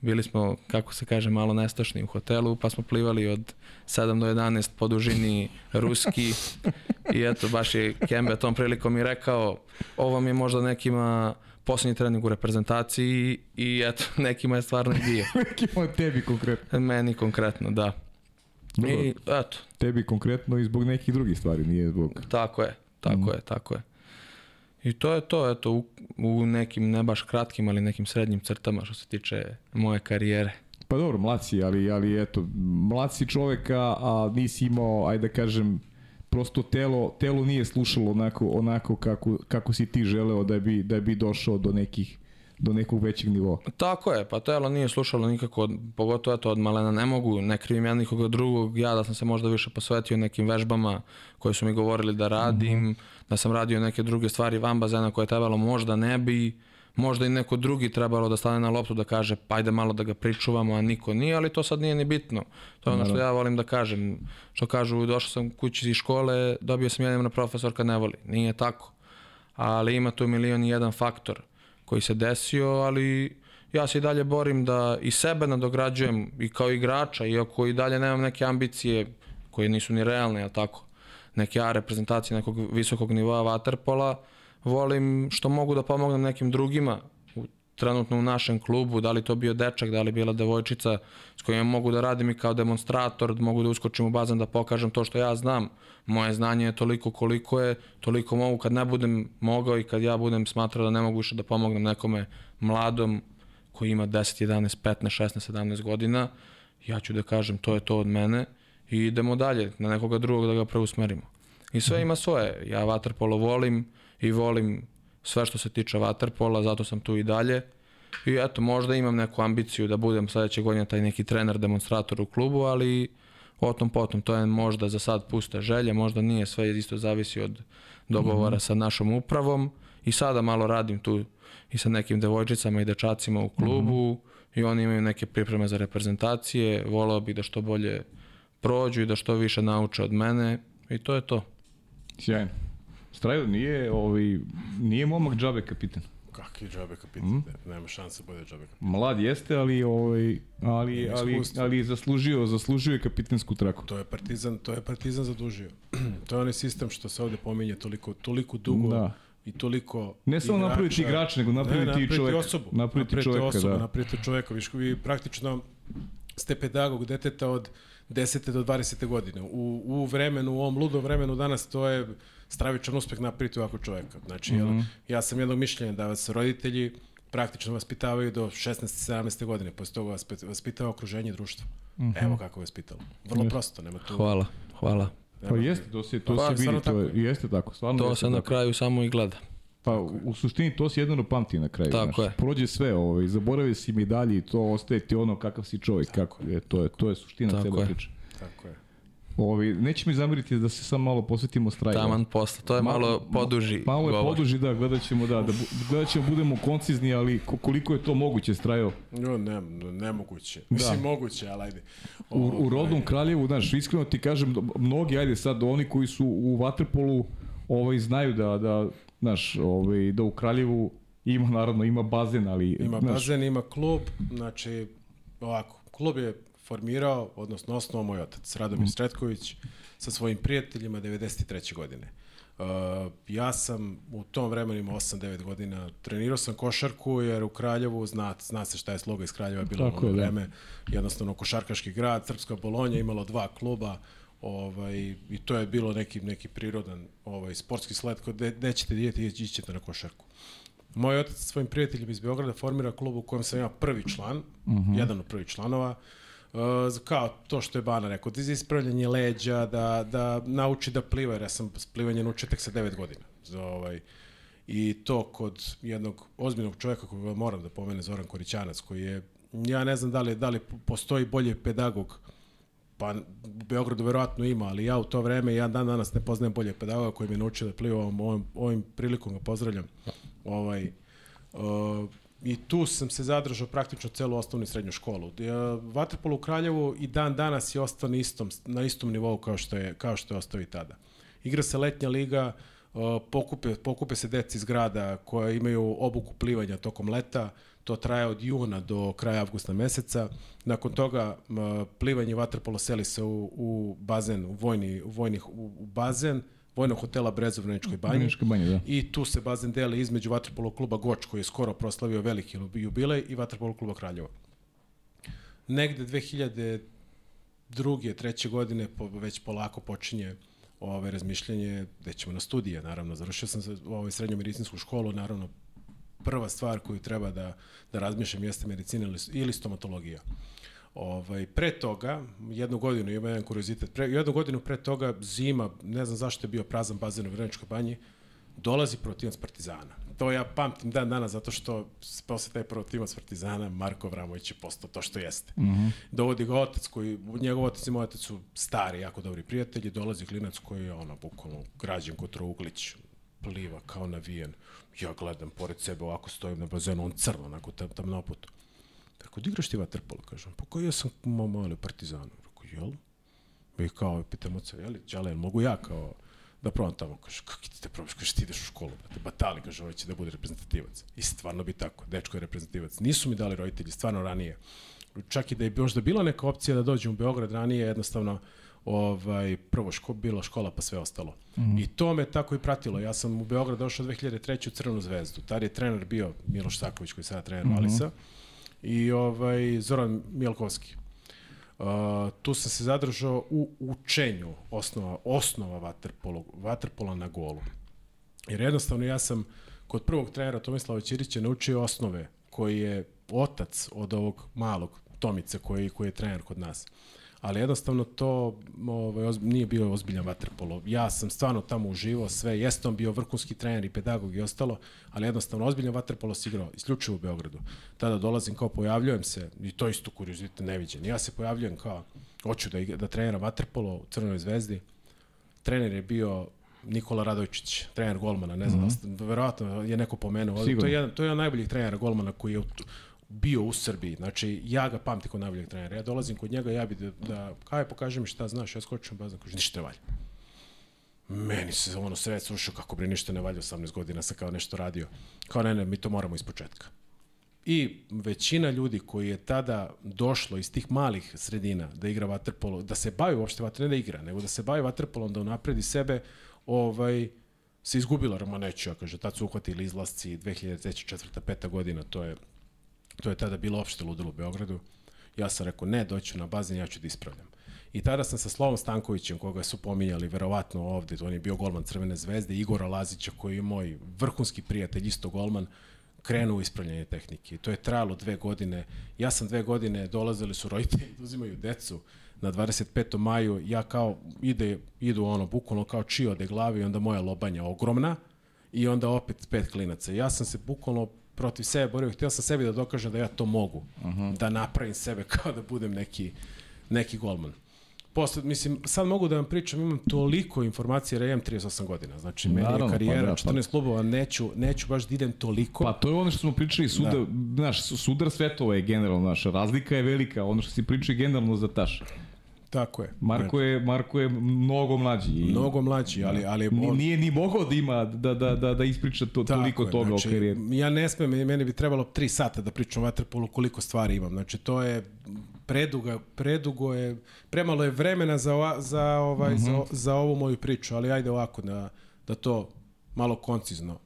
bili smo, kako se kaže, malo nestašni u hotelu, pa smo plivali od 7 do 11 po dužini ruski i eto, baš je Kembe tom prilikom i rekao, ovo mi je možda nekima poslednji trening u reprezentaciji i eto, (laughs) nekima je stvarno i bio. (laughs) nekima tebi konkretno. Meni konkretno, da. Dobro. I eto. Tebi konkretno i zbog nekih drugih stvari, nije zbog... Tako je, tako mm. je, tako je. I to je to, eto, u, u nekim ne baš kratkim, ali nekim srednjim crtama što se tiče moje karijere. Pa dobro, mlaci, ali, ali eto, mlaci čoveka, a nisi imao, ajde da kažem, prosto telo, telo nije slušalo onako, onako kako, kako si ti želeo da bi, da bi došao do nekih do nekog većeg nivoa. Tako je, pa telo nije slušalo nikako, pogotovo eto od malena ne mogu, ne krivim ja nikoga drugog, ja da sam se možda više posvetio nekim vežbama koje su mi govorili da radim, mm -hmm. da sam radio neke druge stvari van bazena koje trebalo možda ne bi, možda i neko drugi trebalo da stane na loptu da kaže pa ajde malo da ga pričuvamo, a niko nije, ali to sad nije ni bitno. To je ono što ja volim da kažem. Što kažu, došao sam kući iz škole, dobio sam jedan na profesor kad ne voli. Nije tako. Ali ima tu milion i jedan faktor koji se desio, ali ja se i dalje borim da i sebe nadograđujem i kao igrača, iako i dalje nemam neke ambicije koje nisu ni realne, ja tako, neke A reprezentacije nekog visokog nivoa vaterpola, volim što mogu da pomognem nekim drugima trenutno u našem klubu, da li to bio dečak, da li bila devojčica s kojima mogu da radim i kao demonstrator, da mogu da uskočim u bazan da pokažem to što ja znam. Moje znanje je toliko koliko je, toliko mogu kad ne budem mogao i kad ja budem smatrao da ne mogu više da pomognem nekome mladom koji ima 10, 11, 15, 16, 17 godina, ja ću da kažem to je to od mene i idemo dalje, na nekoga drugog da ga preusmerimo. I sve ima svoje. Ja vaterpolo volim i volim sve što se tiče vaterpola, zato sam tu i dalje. I eto, možda imam neku ambiciju da budem sledeće godine taj neki trener, demonstrator u klubu, ali o tom potom, to je možda za sad puste želje, možda nije, sve isto zavisi od dogovora mm -hmm. sa našom upravom. I sada malo radim tu i sa nekim devojčicama i dečacima u klubu mm -hmm. i oni imaju neke pripreme za reprezentacije, volao bih da što bolje prođu i da što više nauče od mene i to je to. Sjajno. Strajdo, nije, ovaj, nije momak džabe kapitan. Kakvi džabe kapitan? Mm? Nema šanse bude džabe kapitan. Mlad jeste, ali ovaj ali ali ali zaslužio, zaslužio je kapitensku traku. To je Partizan, to je Partizan zadužio. (clears throat) to je onaj sistem što se ovde pominje toliko toliko dugo. Da i toliko Ne samo igrača, napraviti igrač, nego napraviti, ne, čoveka. Osobu, napraviti, napraviti čoveka, osobu, da. napraviti čoveka. Viš, vi praktično ste pedagog deteta od 10. do 20. godine. U, u vremenu, u ovom ludom vremenu danas to je stravičan uspeh napraviti ovako čoveka. Znači, mm -hmm. ja sam jednog mišljenja da vas roditelji praktično vaspitavaju do 16. 17. godine, posle toga vas vaspitava okruženje društva. Mm -hmm. Evo kako vas pitalo. Vrlo prosto, nema tu... Hvala, hvala. Pa jeste, to se, to pa, se vidi, to je, jeste tako. Stvarno to se na tako. kraju samo i gleda. Pa u suštini to se jedino pamti na kraju. Tako znaš. je. Prođe sve, ovaj, zaboravi si medalje i to ostaje ti ono kakav si čovjek. Tako kako, je, to, je, to je suština cele priče. Tako je. Ovi, neće mi zameriti da se sam malo posvetimo strajku. Taman posle, to je malo, malo poduži Malo je govor. poduži, da, gledat ćemo, da, da, gledat ćemo, budemo koncizni, ali koliko je to moguće, Strajo? No, ne, nemoguće. Da. Mislim, moguće, ali ajde. O, u, u rodnom kraljevu, znaš, iskreno ti kažem, mnogi, ajde sad, oni koji su u Waterpolu, ovaj, znaju da, da, znaš, ovaj, da u Kraljevu ima, naravno, ima bazen, ali... Ima znaš, bazen, ima klub, znači, ovako, klub je formirao, odnosno osnovao moj otac, Radomir mm. Stretković, sa svojim prijateljima 93. godine. Uh, ja sam u tom vremenu imao 8-9 godina, trenirao sam košarku jer u Kraljevu, zna, zna se šta je sloga iz Kraljeva bilo Tako u ono vreme, da. jednostavno košarkaški grad, Srpska Bolonja imalo dva kluba, ovaj, i to je bilo neki, neki prirodan ovaj, sportski sled, kod de, gde ćete dijeti, ićete na košarku. Moj otac sa svojim prijateljima iz Beograda formira klub u kojem sam ja prvi član, uh mhm. -huh. jedan od prvih članova, Uh, kao to što je Bana rekao, da ispravljanje leđa, da, da nauči da pliva, jer ja sam plivanje naučio tek sa 9 godina. Za, ovaj, I to kod jednog ozbiljnog čovjeka koga moram da pomene, Zoran Korićanac, koji je, ja ne znam da li, da li postoji bolji pedagog, pa u Beogradu verovatno ima, ali ja u to vreme, ja dan danas ne poznajem bolje pedagoga koji me naučio da pliva ovim, ovim prilikom ga pozdravljam. Ovaj, uh, i tu sam se zadržao praktično celu osnovnu i srednju školu. Vaterpolo u Kraljevu i dan danas je ostao na istom, na istom nivou kao što je, kao što je ostao i tada. Igra se letnja liga, pokupe, pokupe se deci iz grada koja imaju obuku plivanja tokom leta, to traje od juna do kraja avgusta meseca. Nakon toga plivanje vaterpolo seli se u, u bazen, u vojni, u, vojnih, u bazen vojnog hotela Brezov u Vrničkoj banji. Vrničkoj banji, da. I tu se bazen deli između vaterpolo kluba Goč koji je skoro proslavio veliki jubilej i vaterpolo kluba Kraljevo. Negde 2002. treće godine po, već polako počinje ove razmišljanje gde ćemo na studije, naravno. Završio sam ovaj srednju medicinsku školu, naravno prva stvar koju treba da, da razmišljam jeste medicina ili, ili stomatologija. Ovaj, pre toga, jednu godinu, ima jedan kuriozitet, pre, jednu godinu pre toga zima, ne znam zašto je bio prazan bazen u Vreničkoj banji, dolazi protivac Partizana. To ja pamtim dan dana zato što posle taj protivac Partizana Marko Vramović je postao to što jeste. Mm -hmm. Dovodi ga otac koji, njegov otac i moj otac su stari, jako dobri prijatelji, dolazi klinac koji je ono, bukvalno građen kod Trouglić, pliva kao navijen. Ja gledam pored sebe, ovako stojim na bazenu, on crno, onako tam, tam na oputu. Rekao, di igraš ti vaterpolo? Kažem, pa koji ja sam mali partizanu? Rekao, jel? I kao, pitam oca, jel, Đale, mogu ja kao da probam tamo? Kaže, kakvi ti te probaš? Kaže, ti ideš u školu, brate, batali, kaže, ovaj će da bude reprezentativac. I stvarno bi tako, dečko je reprezentativac. Nisu mi dali roditelji, stvarno ranije. Čak i da je možda bila neka opcija da dođem u Beograd ranije, jednostavno, ovaj, prvo ško, bila škola pa sve ostalo. Mm. I to me tako i pratilo. Ja sam u Beograd došao 2003. u Crvenu zvezdu. Tad je trener bio Miloš Saković koji je sada trener mm -hmm. Valisa i ovaj, Zoran Mielkovski. Uh, tu sam se zadržao u učenju osnova, osnova vaterpolo, vaterpola na golu. Jer jednostavno ja sam kod prvog trenera Tomislava Ćirića naučio osnove koji je otac od ovog malog Tomice koji, koji je trener kod nas. Uh, ali jednostavno to ovaj, oz, nije bio ozbiljan vaterpolo. Ja sam stvarno tamo uživao sve, jeste on bio vrhunski trener i pedagog i ostalo, ali jednostavno ozbiljan vaterpolo si igrao isključivo u Beogradu. Tada dolazim kao pojavljujem se, i to isto kuriozitet neviđen. Ja se pojavljujem kao, hoću da, igra, da treniram vaterpolo u Crvenoj zvezdi. Trener je bio Nikola Radojčić, trener golmana, ne znam, mm -hmm. verovatno je neko pomenuo. Sigurno. To je jedan, to je jedan najboljih trenera golmana koji je bio u Srbiji. Znači, ja ga pamtim kod najboljeg trenera. Ja dolazim kod njega, ja bi da, da kaj pokaže mi šta znaš, ja skočim bazan, kaže, ništa ne valja. Meni se ono sve slušao kako bre ništa ne valja 18 godina sa kao nešto radio. Kao ne, ne, mi to moramo iz početka. I većina ljudi koji je tada došlo iz tih malih sredina da igra vaterpolo, da se bavi uopšte vaterpolo, ne da igra, nego da se bavi vaterpolom, da unapredi sebe, ovaj, se izgubila Romaneću, kaže, tad su uhvatili izlasci 2003. 4. 5. godina, to je To je tada bilo opšte ludilo u Beogradu. Ja sam rekao, ne, doću na bazen, ja ću da ispravljam. I tada sam sa Slovom Stankovićem, koga su pominjali verovatno ovde, on je bio golman Crvene zvezde, Igora Lazića, koji je moj vrhunski prijatelj, isto golman, krenuo u ispravljanje tehnike. To je trajalo dve godine. Ja sam dve godine, dolazili su roditelji, da uzimaju decu na 25. maju, ja kao ide, idu ono, bukvalno kao čio de glavi, onda moja lobanja ogromna i onda opet pet klinaca. Ja sam se bukvalno protiv sebe borio. Htio sam sebi da dokažem da ja to mogu. Uh -huh. Da napravim sebe (laughs) kao da budem neki, neki golman. Posle, mislim, sad mogu da vam pričam, imam toliko informacija, jer ja imam 38 godina. Znači, meni je karijera, pa, da, pa. 14 klubova, neću, neću baš da idem toliko. Pa to je ono što smo pričali, suda, da. znaš, sudar svetova je generalno, naša razlika je velika, ono što si pričali generalno za Taš. Tako je. Marko je Marko je mnogo mlađi. Mnogo mlađi, ali ali on... nije ni mogao da ima da da da da ispriča to Tako toliko je, toga znači, o karijeri. Ja ne smem, meni bi trebalo 3 sata da pričam o vaterpolu koliko stvari imam. Znači to je preduga, predugo je, premalo je vremena za, za, ovaj, mm -hmm. za, za ovu moju priču, ali ajde ovako da, da to malo koncizno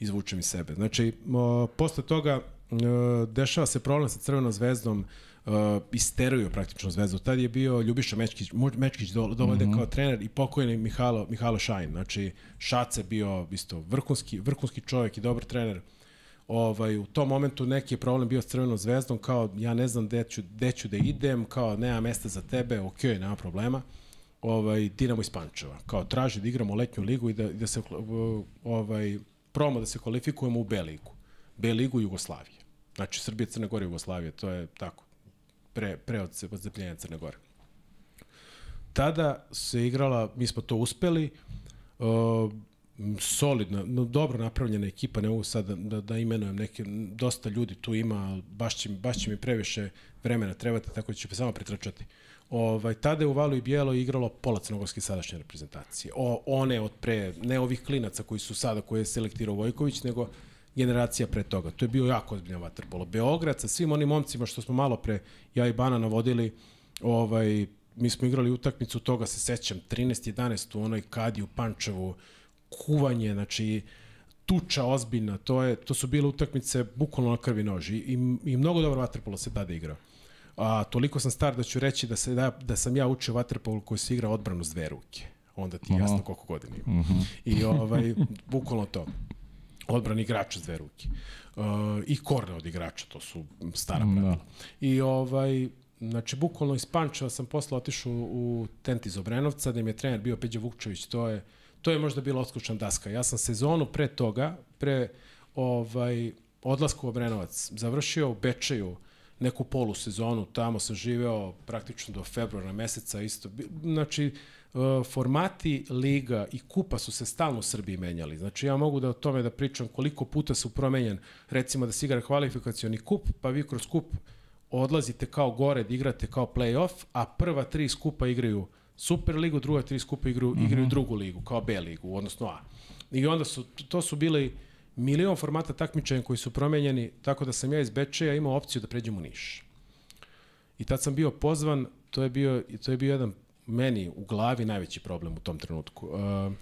izvučem iz sebe. Znači, o, posle toga o, dešava se problem sa Crvenom zvezdom, uh, isteruju praktično zvezdu. Tad je bio Ljubiša Mečkić, Mečkić do, dovode mm -hmm. kao trener i pokojni Mihalo, Mihalo Šajn. Znači, Šace bio isto vrhunski, vrhunski čovjek i dobar trener. Ovaj, u tom momentu neki je problem bio s Crvenom zvezdom, kao ja ne znam gde ću, gde ću da idem, kao nema mesta za tebe, ok, nema problema. Ovaj, Dinamo iz Pančeva. Kao traži da igramo letnju ligu i da, da se ovaj, promo da se kvalifikujemo u B ligu. B ligu Jugoslavije. Znači, Srbija, Crna Gora, Jugoslavija, to je tako pre, pre odcepljenja Crne Gore. Tada se igrala, mi smo to uspeli, uh, solidna, no, dobro napravljena ekipa, ne mogu sad da, da, da imenujem neke, dosta ljudi tu ima, baš će, baš će mi previše vremena trebati, tako da ću samo pretračati. Ovaj, tada je u Valu i Bijelo igralo pola crnogorske sadašnje reprezentacije. O, one od pre, ne ovih klinaca koji su sada, koje je selektirao Vojković, nego generacija pre toga. To je bio jako ozbiljan vaterpolo. Beograd sa svim onim momcima što smo malo pre, ja i Bana navodili, ovaj, mi smo igrali utakmicu toga, se sećam, 13-11 u onoj kadi u Pančevu, kuvanje, znači tuča ozbiljna, to, je, to su bile utakmice bukvalno na krvi noži i, i mnogo dobro vaterpolo se tada igrao. A, toliko sam star da ću reći da, se, da, da sam ja učio vaterpolu koji se igra odbranu s dve ruke. Onda ti je jasno koliko godina ima. Uh -huh. I ovaj, bukvalno to. Odbran igrača s dve ruke. Uh, I korne od igrača, to su stara pravila. Da. I ovaj, znači, bukvalno iz Pančeva sam posle otišao u tent iz Obrenovca, da im je trener bio Peđa Vukčević, to je, to je možda bila odskučna daska. Ja sam sezonu pre toga, pre ovaj, odlasku u Obrenovac, završio u Bečeju, neku polusezonu, tamo sam živeo praktično do februara meseca isto. Znači, formati liga i kupa su se stalno u Srbiji menjali. Znači ja mogu da o tome da pričam koliko puta su promenjen, recimo da se igra kvalifikacioni kup, pa vi kroz kup odlazite kao gore da igrate kao play-off, a prva tri skupa igraju Super ligu, druga tri skupa igraju, mm -hmm. igraju drugu ligu, kao B ligu, odnosno A. I onda su, to su bili milion formata takmičenja koji su promenjeni, tako da sam ja iz Bečeja imao opciju da pređem u Niš. I tad sam bio pozvan, to je bio, to je bio jedan meni u glavi najveći problem u tom trenutku. Uh,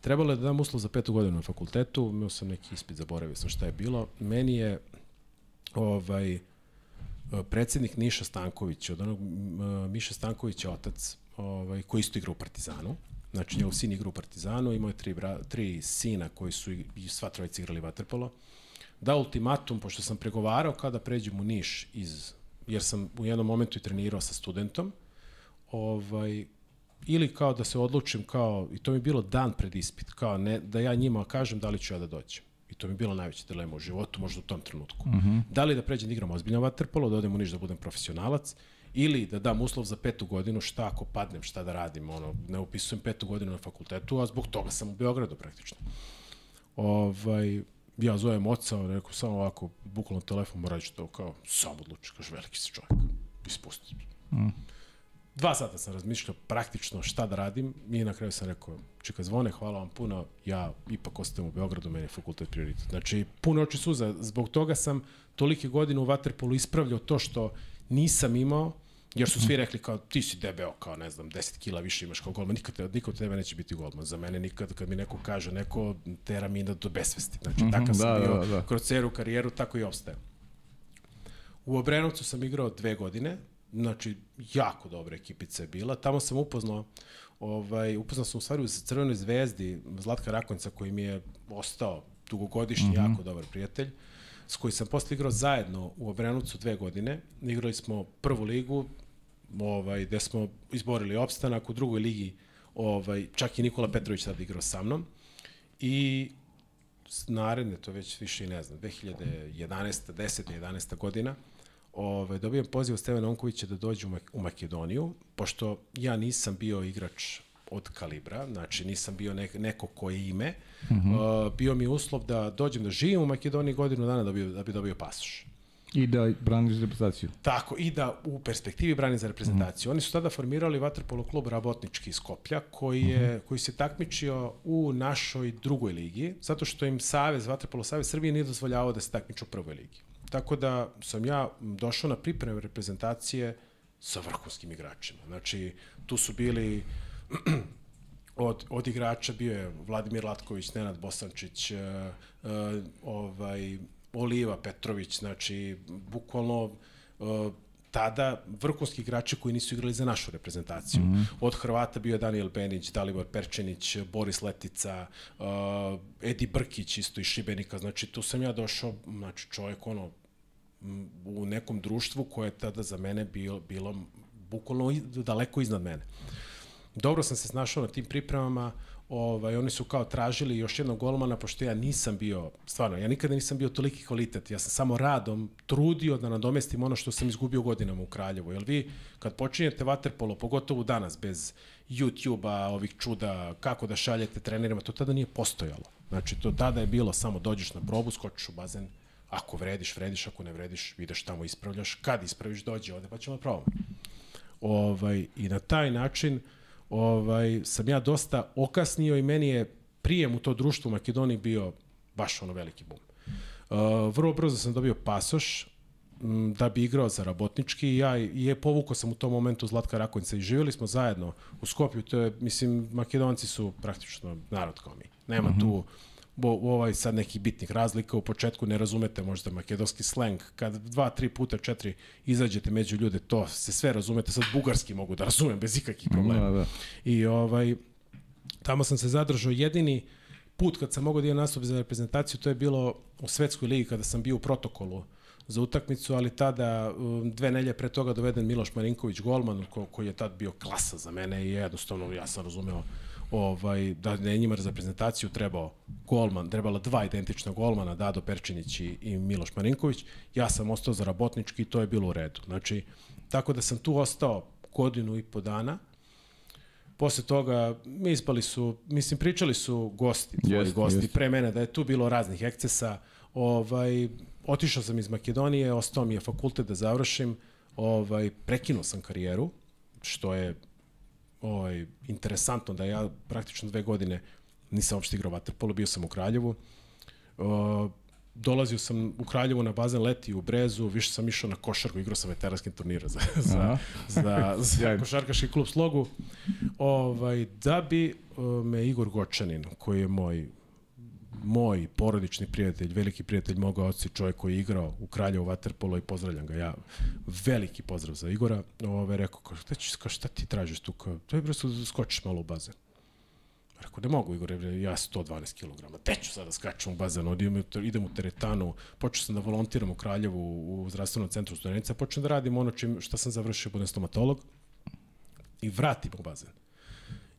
trebalo je da dam uslov za petu godinu na fakultetu, imao sam neki ispit, zaboravio sam šta je bilo. Meni je ovaj, predsednik Niša Stanković, od onog uh, Miša Stankovića otac, ovaj, koji isto igra u Partizanu, znači njegov sin igra u Partizanu, imao je tri, bra, tri sina koji su i sva trojica igrali vaterpolo, da ultimatum, pošto sam pregovarao kada pređem u Niš iz, jer sam u jednom momentu i trenirao sa studentom, ovaj, ili kao da se odlučim kao, i to mi je bilo dan pred ispit, kao ne, da ja njima kažem da li ću ja da dođem. I to mi je bilo najveća dilema u životu, možda u tom trenutku. Uh -huh. Da li da pređem da igram ozbiljno vaterpolo, da odem u Niš da budem profesionalac, ili da dam uslov za petu godinu, šta ako padnem, šta da radim, ono, ne upisujem petu godinu na fakultetu, a zbog toga sam u Beogradu praktično. Ovaj, ja zovem oca, on rekao samo ovako, bukvalno telefon, mora to kao, sam odluči, kaže, veliki si čovjek, ispusti. Mm. Dva sata sam razmišljao praktično šta da radim i na kraju sam rekao, čeka zvone, hvala vam puno, ja ipak ostajem u Beogradu, meni je fakultet prioritet. Znači, puno oči suza, zbog toga sam tolike godine u Waterpolu ispravljao to što nisam imao, jer su svi rekli kao ti si debeo, kao ne znam, 10 kila više imaš kao golman, nikad, nikad tebe neće biti golman. Za mene nikad kad mi neko kaže, neko tera mi do besvesti. Znači, mm -hmm, takav sam da, bio da, da. kroz ceru karijeru, tako i ostaje. U Obrenovcu sam igrao dve godine, znači jako dobra ekipica je bila. Tamo sam upoznao ovaj upoznao sam u stvari u Crvenoj zvezdi Zlatka Rakonca koji mi je ostao dugogodišnji mm -hmm. jako dobar prijatelj s koji sam posle igrao zajedno u Obrenovcu dve godine. Igrali smo prvu ligu, ovaj, gde smo izborili opstanak u drugoj ligi, ovaj, čak i Nikola Petrović sad igrao sa mnom. I naredne, to već više i ne znam, 2011. 10. 11. godina, ovaj, dobijem poziv od Stevena Onkovića da dođe u Makedoniju, pošto ja nisam bio igrač od kalibra, znači nisam bio nek, neko koje ime, mm -hmm. uh, bio mi uslov da dođem da živim u Makedoniji godinu dana da bi, da bi dobio pasoš. I da braniš reprezentaciju. Tako, i da u perspektivi brani za reprezentaciju. Mm -hmm. Oni su tada formirali vaterpolo klub Rabotnički iz Skoplja, koji, je, mm -hmm. koji se takmičio u našoj drugoj ligi, zato što im Savez, Vaterpolo Savez Srbije nije dozvoljavao da se takmiču u prvoj ligi. Tako da sam ja došao na pripreme reprezentacije sa vrhunskim igračima. Znači, tu su bili (clears throat) od, od igrača bio je Vladimir Latković, Nenad Bosančić, uh, uh, ovaj, Oliva Petrović, znači, bukvalno uh, tada vrhunski igrači koji nisu igrali za našu reprezentaciju. Mm -hmm. Od Hrvata bio je Daniel Benić, Dalibor Perčenić, Boris Letica, uh, Edi Brkić isto iz Šibenika. Znači tu sam ja došao, znači čovjek ono u nekom društvu koje je tada za mene bilo, bilo bukvalno daleko iznad mene. Dobro sam se snašao na tim pripremama, Ovaj, oni su kao tražili još jednog golmana, pošto ja nisam bio, stvarno, ja nikada nisam bio toliki kvalitet, ja sam samo radom trudio da nadomestim ono što sam izgubio godinama u Kraljevu. Jer vi, kad počinjete vaterpolo, pogotovo danas, bez YouTube-a, ovih čuda, kako da šaljete trenerima, to tada nije postojalo. Znači, to tada je bilo samo dođeš na probu, skočiš u bazen, ako vrediš, vrediš, ako ne vrediš, ideš tamo, ispravljaš, kad ispraviš, dođe ovde, pa ćemo da probamo. Ovaj, I na taj način ovaj, sam ja dosta okasnio i meni je prijem u to društvo u Makedoniji bio baš ono veliki bum. Uh, vrlo brzo sam dobio pasoš m, da bi igrao za rabotnički i ja je povukao sam u tom momentu Zlatka Rakonjica i živjeli smo zajedno u Skopju, to je, mislim, Makedonci su praktično narod kao mi. Nema mm -hmm. tu bo, ovaj sad nekih bitnih razlika, u početku ne razumete možda makedonski sleng, kad dva, tri puta, četiri izađete među ljude, to se sve razumete, sad bugarski mogu da razumem bez ikakvih problema. Da, da. I ovaj, tamo sam se zadržao jedini put kad sam mogao da imam nastup za reprezentaciju, to je bilo u svetskoj ligi kada sam bio u protokolu za utakmicu, ali tada um, dve nelje pre toga doveden Miloš Marinković golman ko, koji je tad bio klasa za mene i jednostavno ja sam razumeo ovaj, da ne njima za prezentaciju trebao golman, trebala dva identična golmana, Dado Perčinić i, i Miloš Marinković, ja sam ostao za rabotnički i to je bilo u redu. Znači, tako da sam tu ostao godinu i po dana, Posle toga mi ispali su, mislim pričali su gosti, tvoji yes, gosti yes. pre mene da je tu bilo raznih ekscesa. Ovaj otišao sam iz Makedonije, ostao mi je fakultet da završim, ovaj prekinuo sam karijeru, što je ovaj, interesantno da ja praktično dve godine nisam uopšte igrao vaterpolo, bio sam u Kraljevu. Uh, dolazio sam u Kraljevu na bazen leti u Brezu, više sam išao na košarku, igrao sam veteranski turnira (laughs) za, za, (laughs) za, za košarkaški klub Slogu. Ovaj, da bi uh, me Igor Gočanin, koji je moj moj porodični prijatelj, veliki prijatelj moga oca čovjek koji je igrao u Kraljevu Waterpolo i pozdravljam ga ja. Veliki pozdrav za Igora. Ove, rekao, kao, šta, ćeš, kao, šta ti tražiš tu? Kao, to je prosto skočiš malo u bazen. Rekao, ne mogu, Igor, ja 112 kg. Te ću sada da skačem u bazen, idem, idem u teretanu, počeo sam da volontiram u Kraljevu u zdravstvenom centru studenica, počeo da radim ono čim, šta sam završio, budem stomatolog i vratim u bazen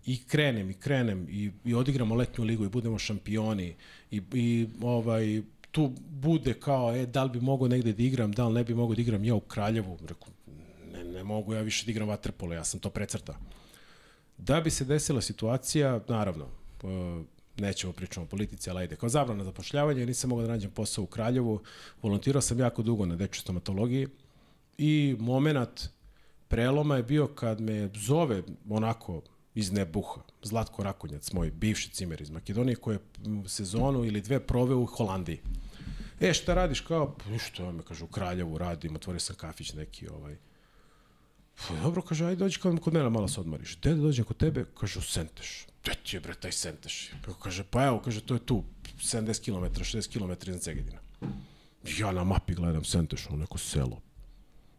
i krenem i krenem i, i odigramo letnju ligu i budemo šampioni i, i ovaj, tu bude kao, e, da li bi mogao negde da igram, da li ne bi mogao da igram ja u Kraljevu. Reku, ne, ne mogu ja više da igram vaterpolo, ja sam to precrtao. Da bi se desila situacija, naravno, nećemo pričamo o politici, ali ajde, kao zabrana zapošljavanja, nisam mogao da nađem posao u Kraljevu, volontirao sam jako dugo na dečju stomatologiji i moment preloma je bio kad me zove onako iz Nebuha, Zlatko Rakonjac, moj bivši cimer iz Makedonije, koji je sezonu ili dve proveo u Holandiji. E, šta radiš? Kao, pa ništa, me kaže, u Kraljevu radim, otvorio sam kafić neki, ovaj. Pa, dobro, kaže, ajde dođi kod, kod mene, malo se odmoriš. Gde da dođem kod tebe? Kaže, u Senteš. Gde ti je, bre, taj Senteš? Pa, kaže, pa evo, kaže, to je tu, 70 km, 60 km iznad Cegedina. Ja na mapi gledam Senteš, ono neko selo.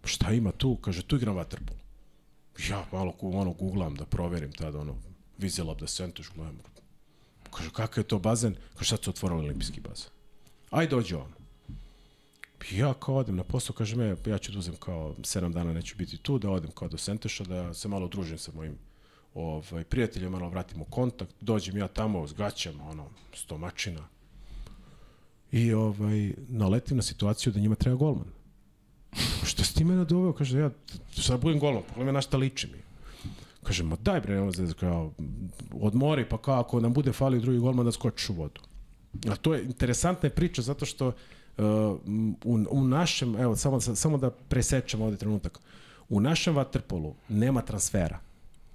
Šta ima tu? Kaže, tu igram vaterpolo ja malo ono googlam da proverim tada ono the Centuš, gledam. Kaže, kakav je to bazen? Kaže, sad su otvorili olimpijski bazen. Aj dođe on. Ja kao odem na posao, kaže me, ja ću da uzem kao 7 dana neću biti tu, da odem kao do Senteša, da se malo družim sa mojim ovaj, prijateljima, malo vratim u kontakt, dođem ja tamo s gaćama, ono, stomačina. I ovaj, naletim na situaciju da njima treba golman. Šta si ti mene doveo? Kaže, ja sad budem golom, pogledaj me na šta liči mi. Kaže, ma daj bre, nema zez, kao, odmori, pa kao ako nam bude falio drugi golman da skočiš u vodu. A to je interesantna priča zato što uh, u, u našem, evo, samo, samo da presečem ovde trenutak, u našem vaterpolu nema transfera.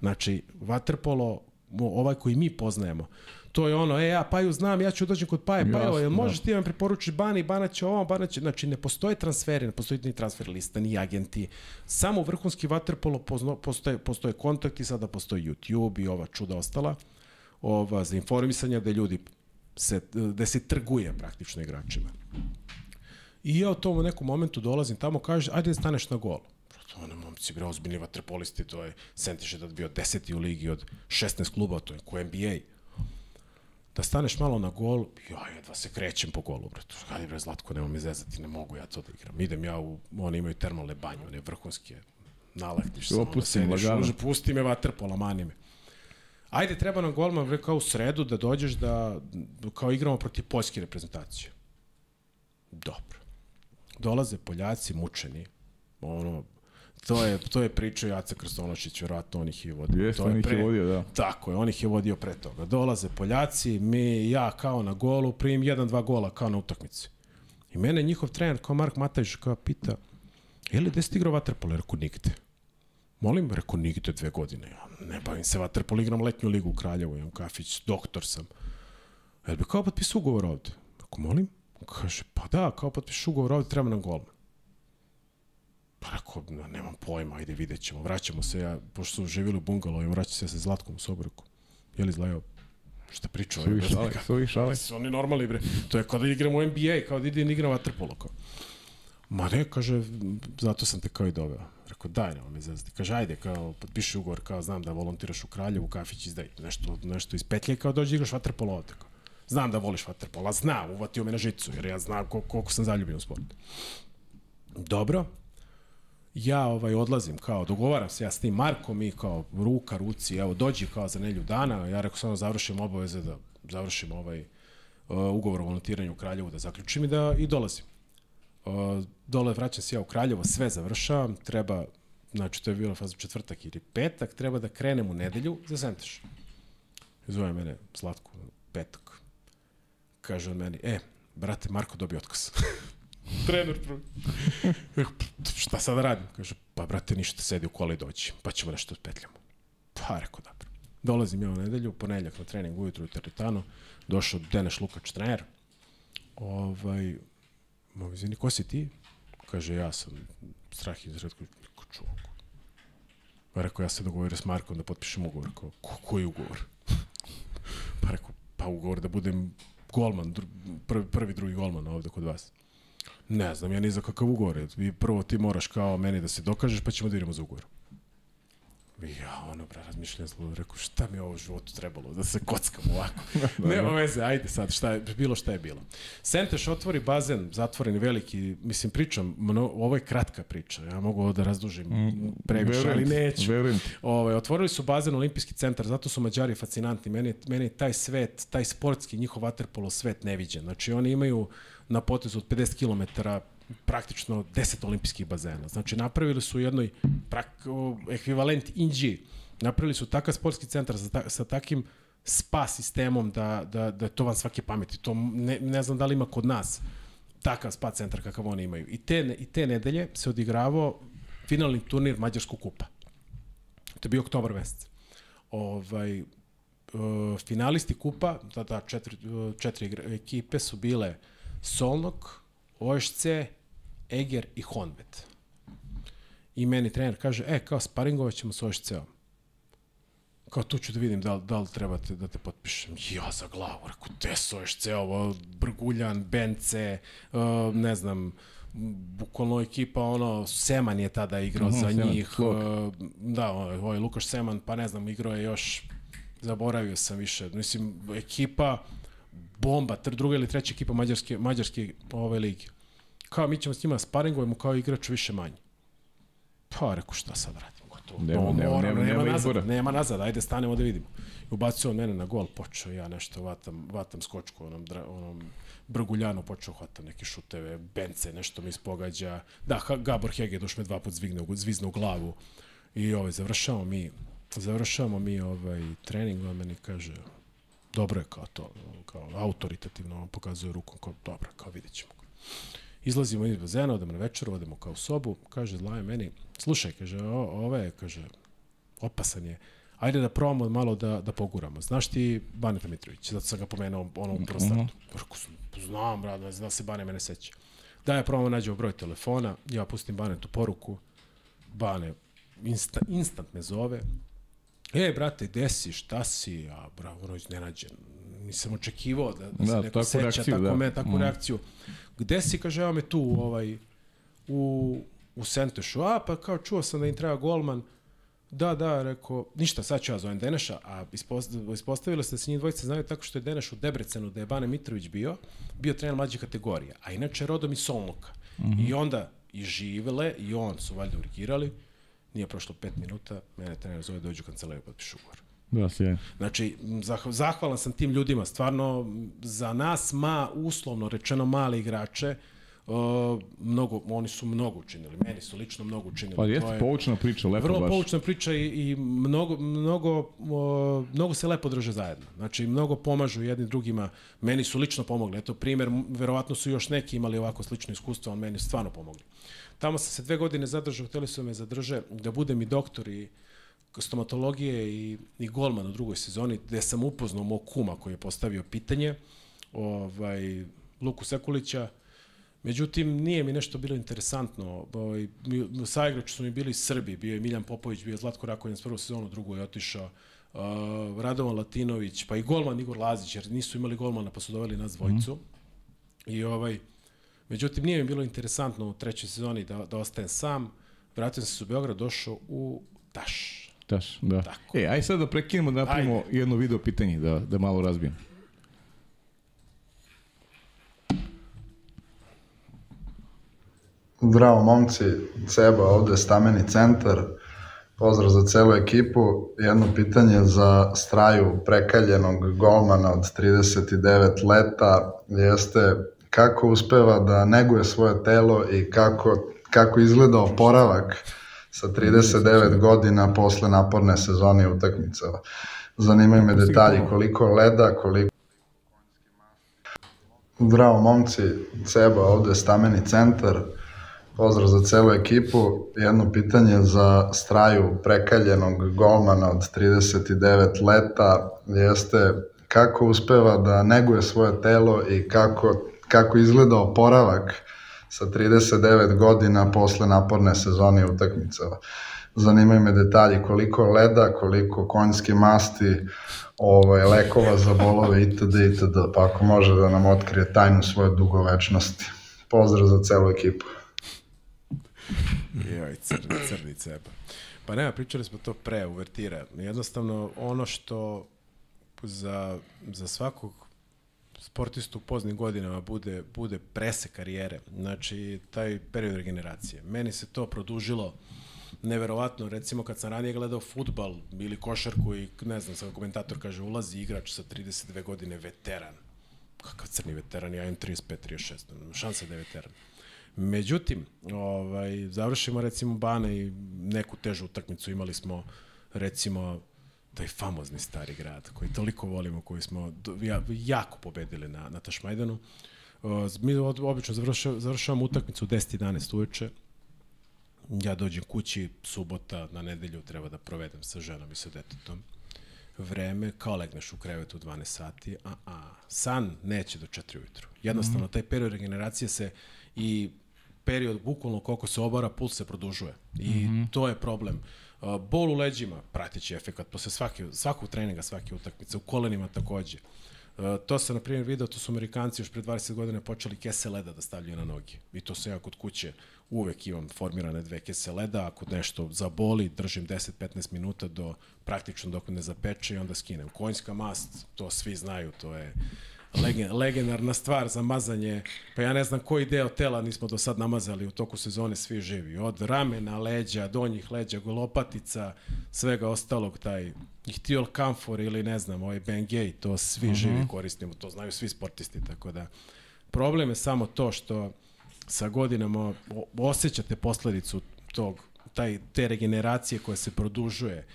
Znači, vaterpolo, ovaj koji mi poznajemo, to je ono, e, ja Paju znam, ja ću dođem kod Paje, Pajo, jel možeš da. ti vam preporučiš Bani, Bana će ovo, Bana će, znači ne postoje transferi, ne postoji ni transfer lista, ni agenti. Samo vrhunski vaterpolo postoje, postoje kontakti, sada postoji YouTube i ova čuda ostala, ova, za informisanje da ljudi se, da se trguje praktično igračima. I ja u tom nekom momentu dolazim tamo, kaže, ajde staneš na gol. To ono, momci, bre, ozbiljni vaterpolisti, to je Sentiš je da bio deseti u ligi od 16 kluba, to je ko NBA da staneš malo na gol, ja jedva se krećem po golu, bre. Hajde bre, Zlatko, nema mi zezati, ne mogu ja to da igram. Idem ja u, oni imaju termalne banje, one vrhunske, nalaktiš se, opustim, sediš, može, pusti me vaterpola, mani me. Ajde, treba nam golman, rekao u sredu da dođeš da, kao igramo protiv poljske reprezentacije. Dobro. Dolaze Poljaci mučeni. Ono, to je, to je priča Jaca Krstonošić, vjerojatno on ih je vodio. Jeste, on ih je vodio, da. Tako je, on ih je vodio pre toga. Dolaze Poljaci, mi, ja kao na golu, primim jedan, dva gola kao na utakmici. I mene njihov trener, kao Mark Matajš, kao pita, je li gde si ti igrao vaterpolo? Rekao, nigde. Molim, rekao, nigde dve godine. Ja ne bavim se vaterpolo, igram letnju ligu u Kraljevu, imam kafić, doktor sam. Jel bi kao potpisao ugovor ovde? Rekao, molim? Kaže, pa da, kao potpiš ugovor ovde, treba nam golman. Pa rekao, nemam pojma, ajde vidjet ćemo. Vraćamo se, ja, pošto su živjeli u bungalovima, vraća se ja sa Zlatkom u sobu, rekao, je li zlajao? Šta pričao? Suvi šale, suvi šale. Su oni normalni, bre. To je kao da igramo u NBA, kao da idem igram vaterpolo. Kao. Ma ne, kaže, zato sam te kao i doveo. Rekao, daj, nema me zazdi. Kaže, ajde, kao, potpiši ugovor, kao, znam da volontiraš u Kraljevu, kafić izdaj, nešto, nešto iz petlje, kao dođi igraš vaterpolo ovde. Kao. Znam da voliš vaterpolo, a znam, uvatio me na žicu, jer ja znam koliko, koliko sam zaljubljen u sport. Dobro, ja ovaj odlazim kao dogovaram se ja s tim Markom i kao ruka ruci evo dođi kao za nelju dana ja rekao samo završim obaveze da završim ovaj uh, ugovor o volontiranju u Kraljevu da zaključim i da i dolazim. Uh, dole vraćam se ja u Kraljevo sve završavam treba znači to je bilo faza četvrtak ili petak treba da krenem u nedelju za Senteš zove mene Slatko petak. Kaže on meni e brate Marko dobio otkaz (laughs) trener prvi. (laughs) šta sad da radim? Kaže, pa brate, ništa, sedi u kola i dođi, pa ćemo nešto petljamo. Pa, rekao, dobro. Dolazim ja u nedelju, ponedljak na trening ujutru u teretanu, došao Deneš Lukač, trener. Ovaj, mo, izvini, ko si ti? Kaže, ja sam strah iz redko, ko čuo. Pa rekao, ja se dogovorio s Markom da potpišem ugovor. Rekao, ko, koji ugovor? pa rekao, pa ugovor da budem golman, dru, prvi, prvi, drugi golman ovde kod vas. Ne znam, ja ni za kakav ugovor. Vi prvo ti moraš kao meni da se dokažeš, pa ćemo da idemo za ugovor. I ja, ono, bre, razmišljam zlo, rekao, šta mi je ovo u životu trebalo, da se kockam ovako. (laughs) Nema veze, ajde sad, šta je, bilo šta je bilo. Senteš otvori bazen, zatvoreni, veliki, mislim, pričam, mno, ovo je kratka priča, ja mogu ovo da razdužim mm, previše, ali neću. Verujem. Ove, otvorili su bazen Olimpijski centar, zato su Mađari fascinantni. Meni, meni taj svet, taj sportski, njihov waterpolo svet neviđen. Znači, oni imaju na potezu od 50 km praktično 10 olimpijskih bazena. Znači, napravili su jednoj prak, ekvivalent Inđi. Napravili su takav sportski centar sa, ta, sa takim spa sistemom da, da, da to van svake pameti. To ne, ne znam da li ima kod nas takav spa centar kakav oni imaju. I te, i te nedelje se odigravao finalni turnir Mađarskog kupa. To je bio oktobar mesec. Ovaj, uh, finalisti kupa, da, da, četiri, četiri ekipe su bile Solnok, OSC, Eger i Honvet. I meni trener kaže, e, kao sparingovat ćemo s OSC-om. Kao tu ću da vidim da da li trebate da te potpišem. Ja za glavu, rekao, te s OSC-ovo, Brguljan, Bence, uh, ne znam, bukvalno ekipa, ono, Seman je tada igrao uh -huh, za Seman, njih. Uh, da, ovaj Lukaš Seman, pa ne znam, igrao je još, zaboravio sam više. Mislim, ekipa, bomba, druga ili treća ekipa mađarske, mađarske ove lige. Kao mi ćemo s njima sparingujemo kao igrač više manje. Pa rekao šta sad radimo, gotovo. Nema, no, nema, nema, nema, nema, nazad, nema nazad, ajde stanemo da vidimo. I ubacio on mene na gol, počeo ja nešto vatam, vatam skočku, onom, dra, onom Brguljanu počeo hvatam neke šuteve, Bence nešto mi ispogađa. Da, Gabor Hege doš me dva put zvigne, zvizne u glavu. I ovaj, završavamo mi, završavamo mi ovaj trening, on meni kaže, dobro je kao to, kao autoritativno on pokazuje rukom, kao dobro, kao vidjet ćemo. Izlazimo iz bazena, odemo na večer, odemo kao u sobu, kaže Zlaje meni, slušaj, kaže, o, ove, kaže, opasan je, ajde da probamo malo da, da poguramo. Znaš ti Baneta Mitrović, zato sam ga pomenuo ono u prvom startu. Rekao sam, znam, brad, ne znam da se Bane mene seća. Da ja probamo nađemo broj telefona, ja pustim Banetu poruku, Bane insta, instant me zove, E, brate, gde si, šta si? A, bravo, ono iznenađen. Nisam očekivao da, da, da se neko seća reakciju, tako, da. me, takvu mm. reakciju. Gde si, kaže, evo me tu, ovaj, u, u Sentešu. A, pa kao čuo sam da im treba golman. Da, da, rekao, ništa, sad ću ja zovem Deneša, a ispostavilo se da se njih dvojice znaju tako što je Deneš u Debrecenu, da je Bane Mitrović bio, bio trener mlađe kategorije, a inače rodom iz Solnuka. Mm -hmm. I onda i Živele i on su valjda urigirali, Nije prošlo 5 minuta, mene trener zove dođu u kancelariju potpišu ugovor. Da, sjajno. Znači, zah- zahvalan sam tim ljudima, stvarno za nas ma uslovno rečeno male igrače, uh, mnogo, oni su mnogo učinili, meni su lično mnogo učinili. Pa To jeste je poučna priča, lepo Vrlo baš. poučna priča i, i mnogo, mnogo, o, mnogo se lepo drže zajedno. Znači, mnogo pomažu jedni drugima. Meni su lično pomogli. Eto, primer, verovatno su još neki imali ovako slično iskustvo, on meni su stvarno pomogli. Tamo sam se dve godine zadržao, hteli su me zadrže da budem i doktor i stomatologije i, i golman u drugoj sezoni, gde sam upoznao mog kuma koji je postavio pitanje, ovaj, Luku Sekulića, Međutim, nije mi nešto bilo interesantno. Ovaj, Saigrači su mi bili Srbi, bio je Miljan Popović, bio je Zlatko Rakonjac prvu sezonu, drugu je otišao. Uh, Radovan Latinović, pa i golman Igor Lazić, jer nisu imali golmana, pa su doveli nas dvojicu. Mm. I ovaj, međutim, nije mi bilo interesantno u trećoj sezoni da, da ostajem sam. Vratio sam se u Beograd, došao u Taš. Taš, da. Tako. E, aj sad da prekinemo da napravimo Ajde. jedno video pitanje, da, da malo razbijem. Zdravo momci, Ceba ovde stameni centar. Pozdrav za celu ekipu. Jedno pitanje za straju prekaljenog golmana od 39 leta jeste kako uspeva da neguje svoje telo i kako, kako izgleda oporavak sa 39 godina posle naporne sezone utakmica. Zanimaju me detalji koliko leda, koliko Zdravo momci, Ceba ovde stameni centar. Pozdrav za celu ekipu. Jedno pitanje za straju prekaljenog golmana od 39 leta jeste kako uspeva da neguje svoje telo i kako, kako izgleda oporavak sa 39 godina posle naporne sezone utakmica. Zanimaju me detalji koliko leda, koliko konjske masti, ovaj, lekova za bolove itd. itd. Pa ako može da nam otkrije tajnu svoje dugovečnosti. Pozdrav za celu ekipu. Joj, crni, crni ceba. Pa nema, pričali smo to pre, uvertira. Jednostavno, ono što za, za svakog sportistu u poznim godinama bude, bude prese karijere, znači taj period regeneracije. Meni se to produžilo neverovatno, recimo kad sam ranije gledao futbal ili košarku i ne znam, sad komentator kaže ulazi igrač sa 32 godine, veteran. Kakav crni veteran, ja imam 35, 36, šansa da je veteran. Međutim, ovaj, završimo recimo Bane i neku težu utakmicu, imali smo recimo taj famozni stari grad koji toliko volimo, koji smo ja, jako pobedili na, na Tašmajdanu. Uh, mi obično završavamo, završavamo utakmicu u 10-11 uveče. Ja dođem kući, subota, na nedelju treba da provedem sa ženom i sa detetom. Vreme, kao legneš u krevetu u 12 sati, a, a san neće do 4 ujutru. Jednostavno, taj period regeneracije se i period bukvalno koliko se obara, puls se produžuje. I mm -hmm. to je problem. Uh, bol u leđima, pratići efekat posle svake, svakog treninga, svake utakmice, u kolenima takođe. To sam, na primjer, video, to su Amerikanci još pre 20 godina počeli kese leda da stavljaju na noge. I to sam ja kod kuće uvek imam formirane dve kese leda, ako nešto zaboli, držim 10-15 minuta do praktično dok ne zapeče i onda skinem. Konjska mast, to svi znaju, to je legen, legendarna stvar za mazanje, pa ja ne znam koji deo tela nismo do sad namazali u toku sezone svi živi. Od ramena, leđa, donjih leđa, golopatica, svega ostalog, taj ihtiol kamfor ili ne znam, ovaj Bengay, to svi uh -huh. živi koristimo, to znaju svi sportisti, tako da problem je samo to što sa godinama osjećate posledicu tog, taj, te regeneracije koja se produžuje,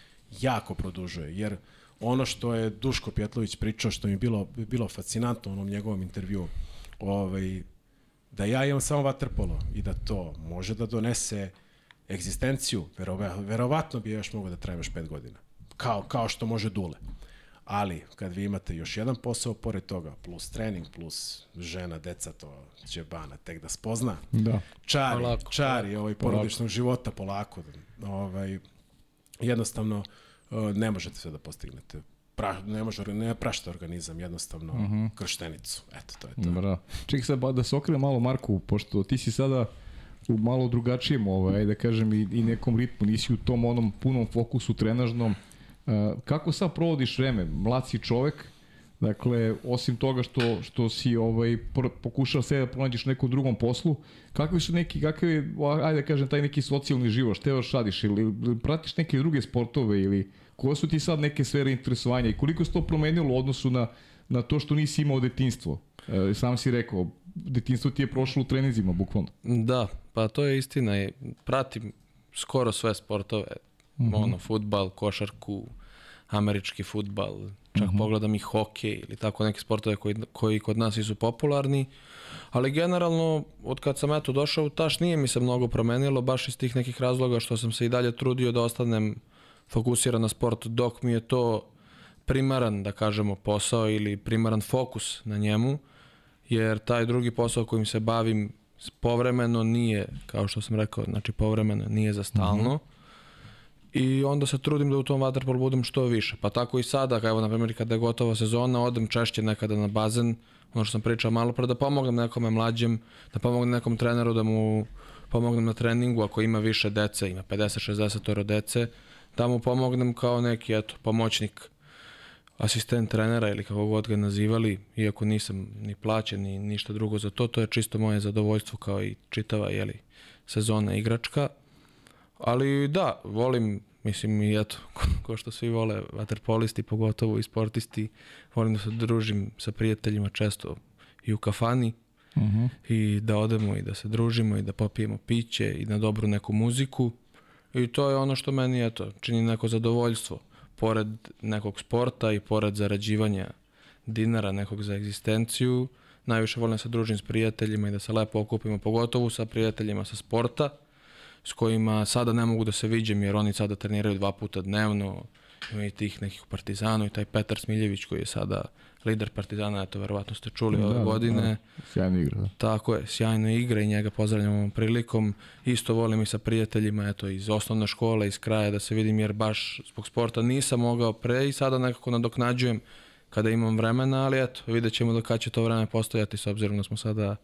jako produžuje, jer ono što je Duško Pjetlović pričao, što mi je bilo, bilo fascinantno u onom njegovom intervju, ovaj, da ja imam samo vaterpolo i da to može da donese egzistenciju, verova, verovatno bi još mogao da traje još pet godina. Kao, kao što može Dule. Ali, kad vi imate još jedan posao pored toga, plus trening, plus žena, deca, to će Bana tek da spozna. Da. Čari, Polako, čari ovaj porodičnog života polako. Ovaj, jednostavno, uh, ne možete sve da postignete. Pra, ne može, ne prašta organizam, jednostavno uh -huh. krštenicu. Eto, to je to. Da. Čekaj sad ba, da se okrene malo Marku, pošto ti si sada u malo drugačijem, ovaj, da kažem, i, i nekom ritmu, nisi u tom onom punom fokusu trenažnom. Uh, kako sad provodiš vreme? Mlad si čovek, Dakle, osim toga što, što si ovaj, pokušao sve da pronađeš nekom drugom poslu, kakvi su neki, kakav je, ajde da kažem, taj neki socijalni život, šta još radiš, ili pratiš neke druge sportove, ili koje su ti sad neke sfere interesovanja i koliko se to promenilo u odnosu na, na to što nisi imao detinstvo? E, sam si rekao, detinstvo ti je prošlo u treninzima, bukvalno. Da, pa to je istina. Pratim skoro sve sportove. Mm -hmm. Ono, futbal, košarku, američki futbal, čak mm -hmm. pogledam i hokej ili tako neke sportove koji, koji kod nas su popularni. Ali generalno, od kad sam eto došao u Taš, nije mi se mnogo promenilo, baš iz tih nekih razloga što sam se i dalje trudio da ostanem fokusiran na sport, dok mi je to primaran, da kažemo, posao ili primaran fokus na njemu, jer taj drugi posao kojim se bavim povremeno nije, kao što sam rekao, znači povremeno nije za stalno. Mm -hmm i onda se trudim da u tom waterpolu budem što više. Pa tako i sada, evo na primjer kada je gotova sezona, odem češće nekada na bazen, ono što sam pričao malo pre, da pomognem nekome mlađem, da pomognem nekom treneru da mu pomognem na treningu ako ima više dece, ima 50-60 dece, da mu pomognem kao neki eto, pomoćnik asistent trenera ili kako god ga nazivali, iako nisam ni plaćen ni ništa drugo za to, to je čisto moje zadovoljstvo kao i čitava jeli, sezona igračka. Ali da, volim, mislim i eto, (laughs) ko što svi vole, vaterpolisti, pogotovo i sportisti, volim da se družim sa prijateljima često i u kafani, uh mhm. -huh. i da odemo i da se družimo i da popijemo piće i na dobru neku muziku. I to je ono što meni eto, čini neko zadovoljstvo. Pored nekog sporta i pored zarađivanja dinara nekog za egzistenciju, najviše volim da se družim s prijateljima i da se lepo okupimo, pogotovo sa prijateljima sa sporta s kojima sada ne mogu da se viđem jer oni sada treniraju dva puta dnevno, ima i tih nekih partizana i taj Petar Smiljević koji je sada lider partizana, eto verovatno ste čuli da, ove da, godine. Da, sjajna igra. Da. Tako je, sjajna igra i njega pozdravljam ovom prilikom. Isto volim i sa prijateljima, eto iz osnovne škole, iz kraja da se vidim jer baš zbog sporta nisam mogao pre i sada nekako nadoknađujem kada imam vremena, ali eto, vidjet ćemo do kada će to vreme postojati s obzirom da smo sada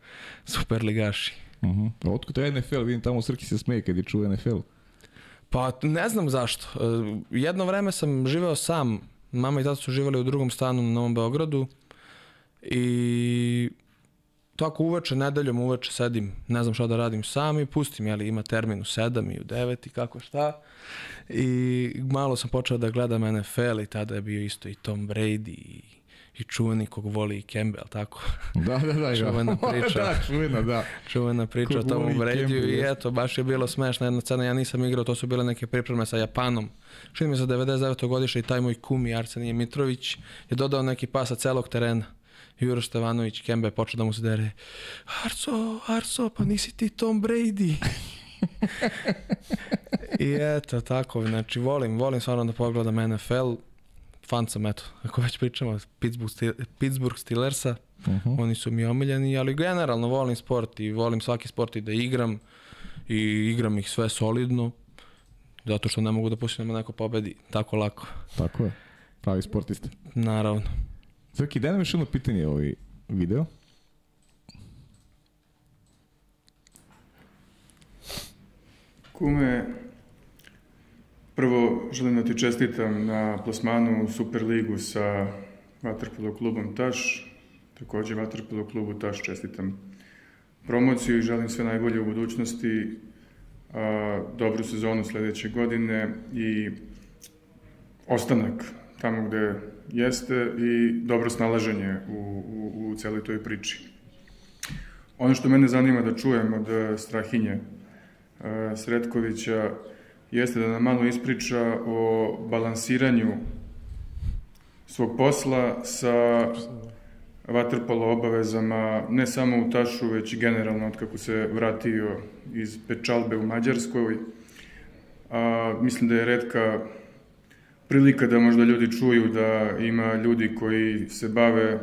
superligaši. Uh -huh. Otkud je NFL? Vidim tamo Srki se smeje kad je čuo NFL. Pa ne znam zašto. E, jedno vreme sam živeo sam. Mama i tata su živali u drugom stanu na Novom Beogradu. I tako uveče, nedeljom uveče sedim, ne znam šta da radim sam i pustim, jeli ima termin u 7 i u 9 i kako šta. I malo sam počeo da gledam NFL i tada je bio isto i Tom Brady i i čuveni kog voli i Campbell, tako? (laughs) Da, da, da. (laughs) čuvena (laughs) priča. da, čuvena, da. čuvena priča o tomu Bradyu i eto, baš je bilo smešna jedna scena, ja nisam igrao, to su bile neke pripreme sa Japanom. Čini mi se 99. godiša i taj moj kumi Arsenije Mitrović je dodao neki pas sa celog terena. Juro Stevanović, Kembe počeo da mu se dere Arso, Arso, pa nisi ti Tom Brady. I eto, tako, znači volim, volim stvarno da pogledam NFL, fan sam, eto, ako već pričamo, Pittsburgh, Stil, Pittsburgh Steelersa, uh mhm. -huh. oni su mi omiljeni, ali generalno volim sport i volim svaki sport i da igram i igram ih sve solidno, zato što ne mogu da pustim da neko pobedi tako lako. Tako je, pravi sportiste. Naravno. Zaki, daj nam još jedno pitanje ovaj video. Kume, Prvo, želim da ti čestitam na plasmanu u Superligu sa Vatrpolo klubom Taš. Takođe, Vatrpolo klubu Taš čestitam promociju i želim sve najbolje u budućnosti, dobru sezonu sledeće godine i ostanak tamo gde jeste i dobro snalaženje u, u, u celoj toj priči. Ono što mene zanima da čujem od Strahinje a, Sretkovića jeste da nam malo ispriča o balansiranju svog posla sa vaterpolo obavezama, ne samo u Tašu, već i generalno od kako se vratio iz Pečalbe u Mađarskoj. A, mislim da je redka prilika da možda ljudi čuju da ima ljudi koji se bave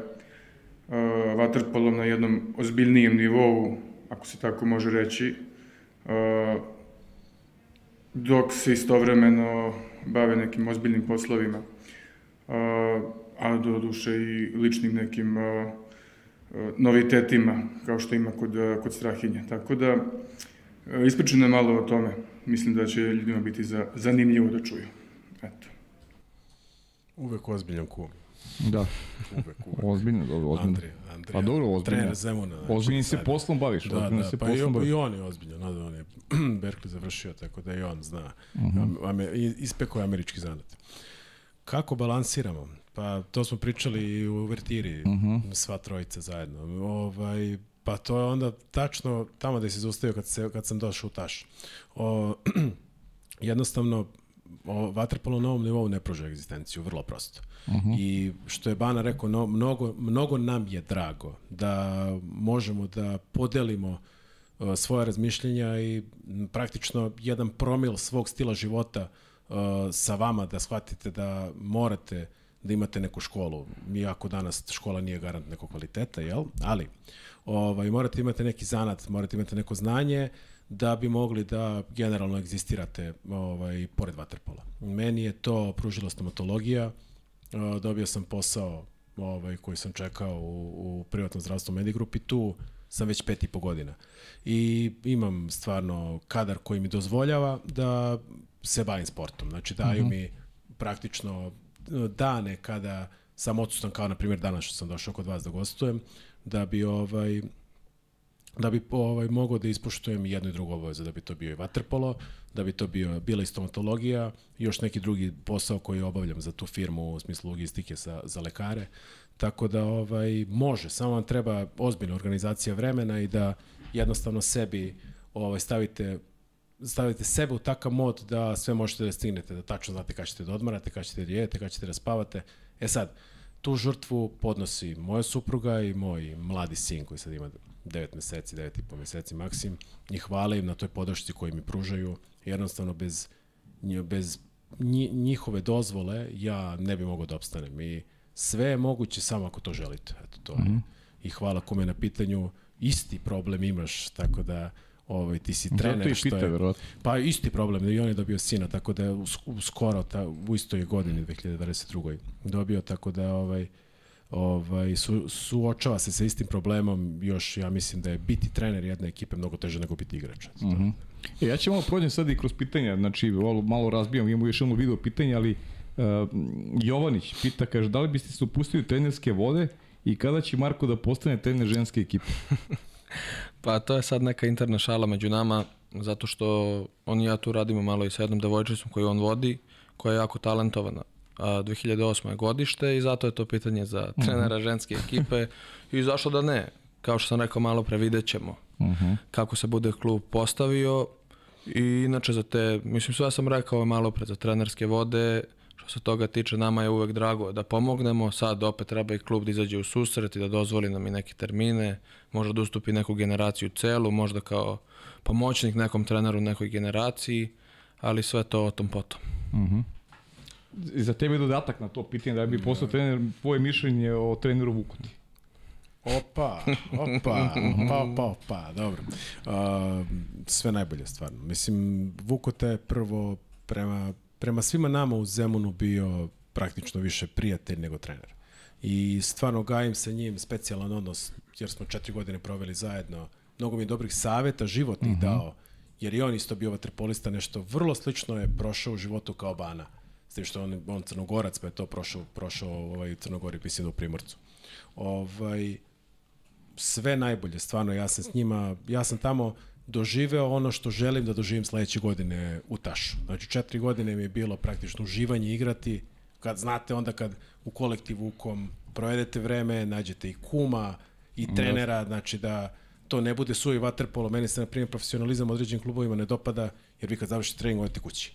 a, vaterpolom na jednom ozbiljnijem nivou, ako se tako može reći, a, dok se istovremeno bave nekim ozbiljnim poslovima, a, a do duše i ličnim nekim a, novitetima, kao što ima kod, kod Strahinja. Tako da, ispričano malo o tome. Mislim da će ljudima biti za, zanimljivo da čuju. Eto. Uvek ozbiljan kum. Da. Uvek, uvek. Ozbiljno, dobro, ozbiljno. Andrija, Andrija. Pa dobro, ozbiljno. Trener Zemuna. Znači, ozbiljno se poslom baviš. Da, da, se pa poslom i, baviš. i on je ozbiljno. Da, on je (clears throat) Berkeley završio, tako da i on zna. Uh mhm. -huh. Ame, ispekao je američki zanat. kako balansiramo? Pa to smo pričali i u Vertiri, uh -huh. sva trojica zajedno. Ovaj, pa to je onda tačno tamo da se zaustavio kad, se, kad sam došao u Taš. O, (clears throat) jednostavno, o, vaterpolo na ovom nivou ne pruža egzistenciju, vrlo prosto. Uh -huh. I što je Bana rekao, no, mnogo, mnogo nam je drago da možemo da podelimo svoje razmišljenja i praktično jedan promil svog stila života sa vama da shvatite da morate da imate neku školu. Iako danas škola nije garant nekog kvaliteta, jel? Ali ovaj, morate imati neki zanat, morate imati neko znanje da bi mogli da generalno egzistirate ovaj, pored vaterpola. Meni je to pružila stomatologija, dobio sam posao ovaj, koji sam čekao u, u privatnom zdravstvu Medigrup i tu sam već pet i po godina. I imam stvarno kadar koji mi dozvoljava da se bavim sportom. Znači daju mhm. -huh. mi praktično dane kada sam odsustan kao na primjer danas što sam došao kod vas da gostujem, da bi ovaj da bi ovaj mogao da ispoštujem jednu i drugu obavezu, da bi to bio i vaterpolo, da bi to bio bila i stomatologija, još neki drugi posao koji obavljam za tu firmu u smislu logistike za, za lekare. Tako da ovaj može, samo vam treba ozbiljna organizacija vremena i da jednostavno sebi ovaj stavite stavite sebe u takav mod da sve možete da stignete, da tačno znate kada ćete da odmarate, kada ćete da jedete, kada ćete da spavate. E sad, tu žrtvu podnosi moja supruga i moj mladi sin koji sad ima 9 meseci, 9 i po meseci maksim i hvala im na toj podršci koju mi pružaju. Jednostavno bez, bez njihove dozvole ja ne bi mogao da opstanem i sve je moguće samo ako to želite. Eto, to mm -hmm. I hvala kome na pitanju, isti problem imaš, tako da ovaj, ti si trener. Zato i pita, je, Pa isti problem, i on je dobio sina, tako da je skoro, ta, u istoj godini, 2022. dobio, tako da ovaj, ovaj, su, suočava se sa istim problemom, još ja mislim da je biti trener jedne ekipe mnogo teže nego biti igrač. Mm -hmm. e, ja ću malo prođem sad i kroz pitanja, znači malo, malo razbijam, imamo još jedno video pitanje, ali uh, Jovanić pita, kaže, da li biste se upustili trenerske vode i kada će Marko da postane trener ženske ekipe? (laughs) Pa to je sad neka interna šala među nama, zato što on i ja tu radimo malo i sa jednom devojčicom koju on vodi, koja je jako talentovana. A 2008. je godište i zato je to pitanje za mhm. trenera uh -huh. ženske ekipe i zašto da ne? Kao što sam rekao malo pre vidjet ćemo mhm. -huh. kako se bude klub postavio i inače za te, mislim sve sam rekao malo pre za trenerske vode, Što se toga tiče, nama je uvek drago da pomognemo. Sad opet treba i klub da izađe u susret i da dozvoli nam i neke termine. Možda da ustupi neku generaciju celu, možda kao pomoćnik nekom treneru nekoj generaciji, ali sve to o tom potom. Uh mhm. -huh. I za tebe dodatak na to pitanje, da bi postao trener, tvoje mišljenje o treneru Vukuti. Opa, opa, opa, opa, opa, dobro. Uh, sve najbolje stvarno. Mislim, Vukote je prvo prema prema svima nama u Zemunu bio praktično više prijatelj nego trener. I stvarno gajim sa njim specijalan odnos, jer smo četiri godine proveli zajedno. Mnogo mi je dobrih saveta, životnih uh mhm. -huh. dao, jer i on isto bio vaterpolista, nešto vrlo slično je prošao u životu kao Bana. S tim što on, on crnogorac, pa je to prošao, prošao ovaj, Crnogori, mislim da u Primorcu. Ovaj, sve najbolje, stvarno, ja sam s njima, ja sam tamo doživeo ono što želim da doživim sledeće godine u Tašu. Znači, četiri godine mi je bilo praktično uživanje igrati, kad znate onda kad u kolektivu u kom provedete vreme, nađete i kuma i trenera, znači da to ne bude suvi vaterpolo. Meni se, na primjer, profesionalizam određenim klubovima ne dopada, jer vi kad završite trening, odete kući.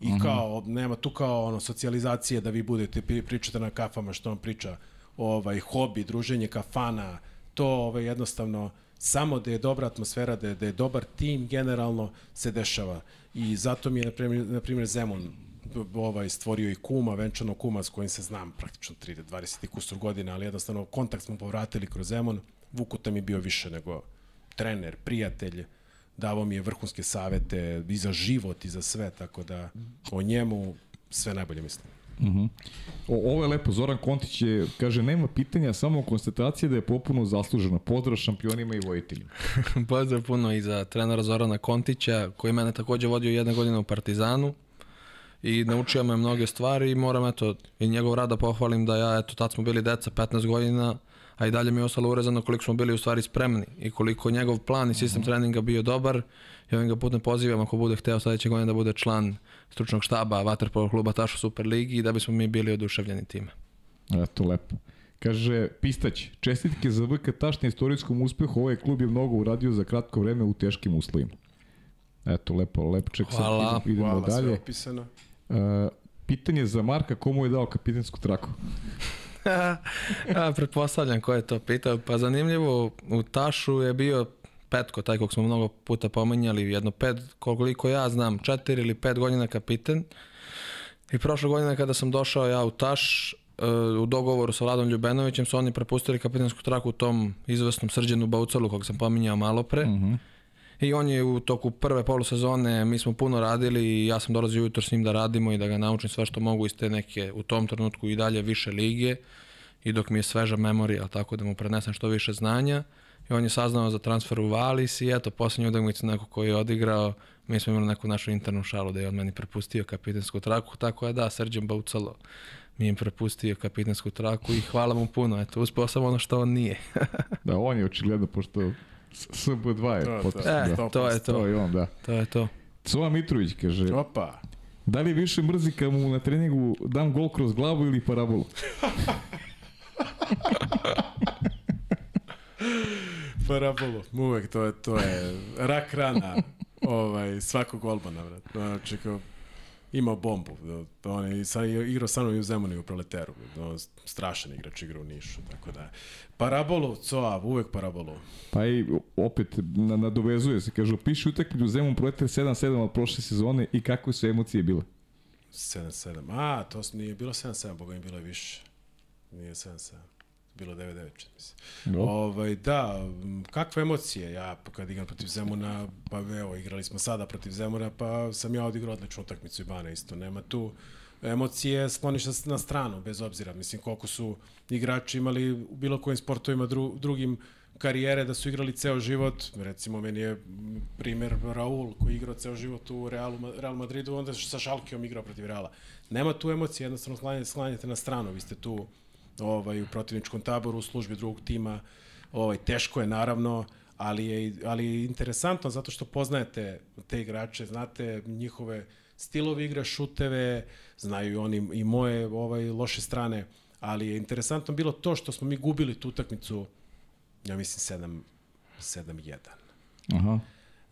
I mhm. kao, nema tu kao ono, socijalizacije da vi budete, pričate na kafama što on priča, ovaj, hobi, druženje kafana, to ovaj, jednostavno samo da je dobra atmosfera, da je, da je dobar tim generalno se dešava. I zato mi je, na primjer, na primjer Zemun ovaj, stvorio i kuma, venčano kuma s kojim se znam praktično 30, 20 i kusur godina, ali jednostavno kontakt smo povratili kroz Zemun. Vukuta mi je bio više nego trener, prijatelj, davao mi je vrhunske savete i za život i za sve, tako da o njemu sve najbolje mislim. Uh -huh. o, ovo je lepo, Zoran Kontić je, kaže, nema pitanja, samo konstatacija da je popuno zaslužena. Pozdrav šampionima i vojiteljima. (laughs) Pozdrav puno i za trenera Zorana Kontića, koji mene takođe vodio jedna godina u Partizanu i naučio me mnoge stvari i moram eto i njegov rad da pohvalim da ja eto tad smo bili deca 15 godina a i dalje mi je ostalo urezano koliko smo bili u stvari spremni i koliko njegov plan i sistem treninga bio dobar. I ovim ga putem pozivam ako bude hteo sledeće godine da bude član stručnog štaba Vaterpolo kluba Taš u Superligi i da bismo mi bili oduševljeni time. Eto, lepo. Kaže, Pistać, čestitke za VK Taš na istorijskom uspehu, ovaj klub je mnogo uradio za kratko vreme u teškim uslovima. Eto, lepo, lepo, ček sad Hvala. idemo, idemo Hvala, sve dalje. opisano. Uh, pitanje za Marka, komu je dao kapitensku traku? (laughs) A, pretpostavljam ko je to pitao. Pa zanimljivo, u Tašu je bio Petko, taj kog smo mnogo puta pomenjali, jedno pet, koliko ja znam, četiri ili pet godina kapiten. I prošle godine kada sam došao ja u Taš, e, u dogovoru sa Vladom Ljubenovićem su oni prepustili kapitensku traku u tom izvesnom srđenu Baucalu kog sam pominjao malo pre. I on je u toku prve polusezone, mi smo puno radili i ja sam dolazio ujutro s njim da radimo i da ga naučim sve što mogu iz te neke, u tom trenutku i dalje više lige i dok mi je sveža memorija, tako da mu prenesem što više znanja. I on je saznao za transfer u Valis i eto, posljednju utakmicu neko koji je odigrao, mi smo imali neku našu internu šalu da je on meni prepustio kapitensku traku, tako je da, Srđan Baucalo mi je prepustio kapitensku traku i hvala mu puno, eto, uspeo sam ono što on nije. (laughs) Da, on je očigledno, pošto SB2 je To, to, potpisao. E, da. to je To to, je on, da. to je to. Cova Mitrović kaže, Opa. da li više mrzi kad mu na treningu dam gol kroz glavu ili parabolu? (laughs) Parabolu. Uvek to je, to je rak rana ovaj, svakog golmana, vrat. Znači, kao, imao bombu. Da, on je sa, igrao sa mnom i u Zemunu i u Proleteru. Da, strašan igrač igra u Nišu. Tako da, parabolu, coa, uvek parabolu. Pa i opet na, nadovezuje se, kaže, piši utakmicu Zemun Proletar 7-7 od prošle sezone i kakve su emocije bile? 7-7. A, to nije bilo 7-7, boga mi bilo je više. Nije 7-7. Bilo 9-9, čini mi se. No. Ovaj, da, kakve emocije, ja pa kad igram protiv Zemuna, pa evo, igrali smo sada protiv Zemuna, pa sam ja odigrao odličnu utakmicu i Bana isto, nema tu emocije skloniš na, stranu, bez obzira, mislim koliko su igrači imali u bilo kojim sportovima dru, drugim karijere da su igrali ceo život, recimo meni je primer Raul koji je igrao ceo život u Realu, Real Madridu, onda sa Šalkijom igrao protiv Reala. Nema tu emocije, jednostavno sklanjate, sklanjate na stranu, vi ste tu ovaj, u protivničkom taboru u službi drugog tima. Ovaj, teško je naravno, ali je, ali je interesantno zato što poznajete te igrače, znate njihove stilove igre, šuteve, znaju oni i moje ovaj, loše strane, ali je interesantno bilo to što smo mi gubili tu utakmicu, ja mislim 7 7-1. Aha.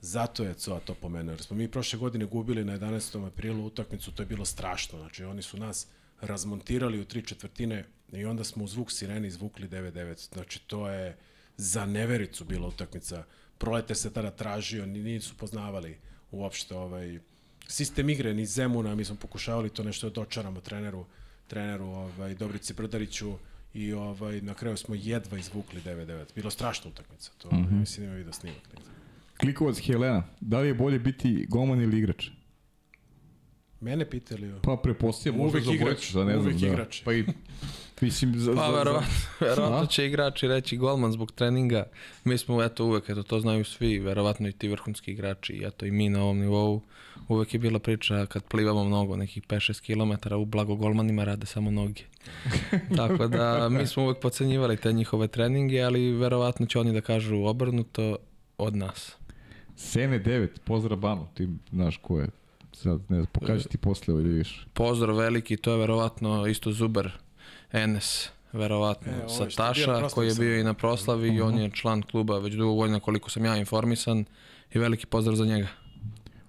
Zato je COA to pomenuo, jer smo mi prošle godine gubili na 11. aprilu utakmicu, to je bilo strašno. Znači, oni su nas razmontirali u tri četvrtine i onda smo u zvuk sirene izvukli 9-9. Znači, to je za nevericu bila utakmica. Prolete se tada tražio, ni- nisu poznavali uopšte ovaj, sistem igre, ni Zemuna, mi smo pokušavali to nešto da dočaramo treneru, treneru ovaj, Dobrici Brdariću i ovaj, na kraju smo jedva izvukli 9-9. Bilo strašna utakmica, to mm -hmm. mislim da ima video snimak negde. Klikovac Helena, da li je bolje biti golman ili igrač? Mene pitali. Pa prepostavljam, možda za igrač, da ne znam. uvek da. igrač. Pa i, mislim, za, Pa verovatno, (laughs) verovatno će igrači reći golman zbog treninga. Mi smo eto uvek, eto to znaju svi, verovatno i ti vrhunski igrači, i eto i mi na ovom nivou. Uvek je bila priča kad plivamo mnogo, nekih 5-6 km, u blago golmanima rade samo noge. (laughs) Tako da mi smo uvek pocenjivali te njihove treninge, ali verovatno će oni da kažu obrnuto od nas. Sene 9, pozdrav Banu, ti znaš ko je. Sad, ne znam, pokaži ti posle da vidiš. Pozdrav veliki, to je verovatno isto Zuber Enes, verovatno E, sa Taša, koji je bio i na proslavi i on je član kluba već dugo godina koliko sam ja informisan i veliki pozdrav za njega.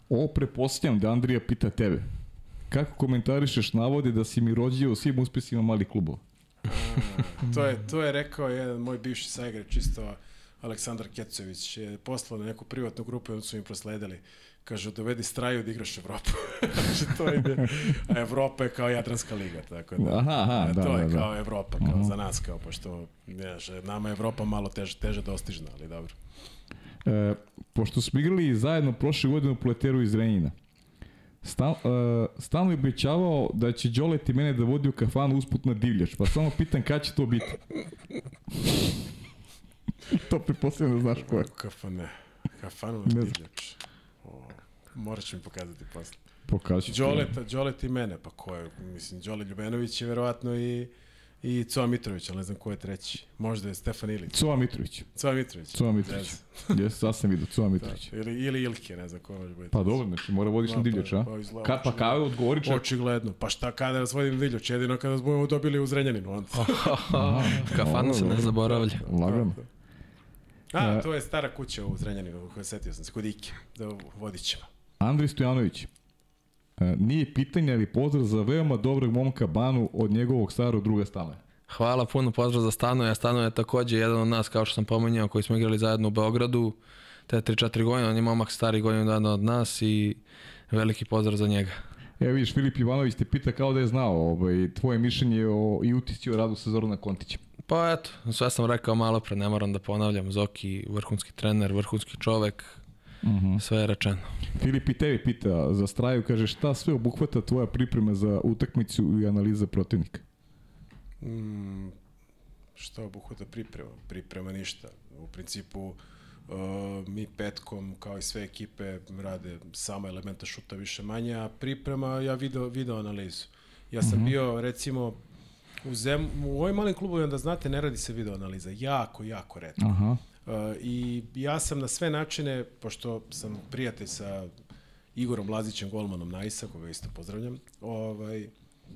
Ovo prepostavljam da Andrija pita tebe. Kako komentarišeš navode da si mi rođio u svim uspesima malih klubova? (laughs) To je, to je rekao jedan moj bivši saigrač, čisto Aleksandar Kecović, je poslao na neku privatnu grupu i onda su mi prosledili. Kaže, dovedi straju da igraš Evropu. (laughs) znači, to ide. A Evropa je kao Jadranska liga, tako da. Aha, aha, a, da, to je da, da. kao Evropa, kao za nas, kao pošto, znaš, nama je Evropa malo teže, teže dostižna, ali dobro. E, pošto smo igrali zajedno prošle godine u Pleteru iz Renjina, Stal, e, stalno je obećavao da će Đoleti mene da vodi u kafanu usput na divljač, pa samo pitam kada će to biti. (laughs) to pretpostavljam da znaš ko je. Kafane. Kafanu na divljač. O, morat ću mi pokazati posle. Pokaži. Đoleta, Đolet i mene, pa ko je, mislim, Đole Ljubenović je verovatno i i Coa Mitrović, ali ne znam ko je treći. Možda je Stefan Ilić. Coa Mitrović. Coa Mitrović. Coa Mitrović. Jes, (laughs) sad sam vidio, Coa Mitrović. Da, ili, ili Ilke, ne znam ko može biti. Pa dobro, znači mora vodiš na Divljač, a? pa izgleda pa kao odgovori čak. Očigledno. Pa šta kada vas vodim Diljoć? Jedino kada budemo dobili u Zrenjaninu. Onda. (laughs) Kafana se ne zaboravlja. Lagano. A, to je stara kuća u Zrenjaninu, koja setio sam se, kod Ike, da vodit Andrej Stojanović. E, nije pitanje, ali pozdrav za veoma dobrog momka Banu od njegovog starog druga stane. Hvala puno, pozdrav za Stanoja. Stano je takođe jedan od nas, kao što sam pomenjao, koji smo igrali zajedno u Beogradu. Te 3-4 godine, on je momak stari godinu dana od nas i veliki pozdrav za njega. Evo vidiš, Filip Ivanović te pita kao da je znao ovaj, tvoje mišljenje o, i utisci o radu sa Zorana Kontićem. Pa eto, sve sam rekao malo pre, ne moram da ponavljam. Zoki, vrhunski trener, vrhunski čovek, -huh. sve je rečeno. Filip i tebi pita za straju, kaže šta sve obuhvata tvoja priprema za utakmicu i analiza protivnika? Mm, šta obuhvata priprema? Priprema ništa. U principu, uh, mi petkom, kao i sve ekipe, rade samo elementa šuta više manje, a priprema, ja video, video analizu. Ja sam uh -huh. bio, recimo, u, zem, u ovim malim klubovima, da znate, ne radi se video analiza. Jako, jako redko. Aha. I ja sam na sve načine, pošto sam prijatelj sa Igorom Lazićem, golmanom Najsa, koga isto pozdravljam, ovaj,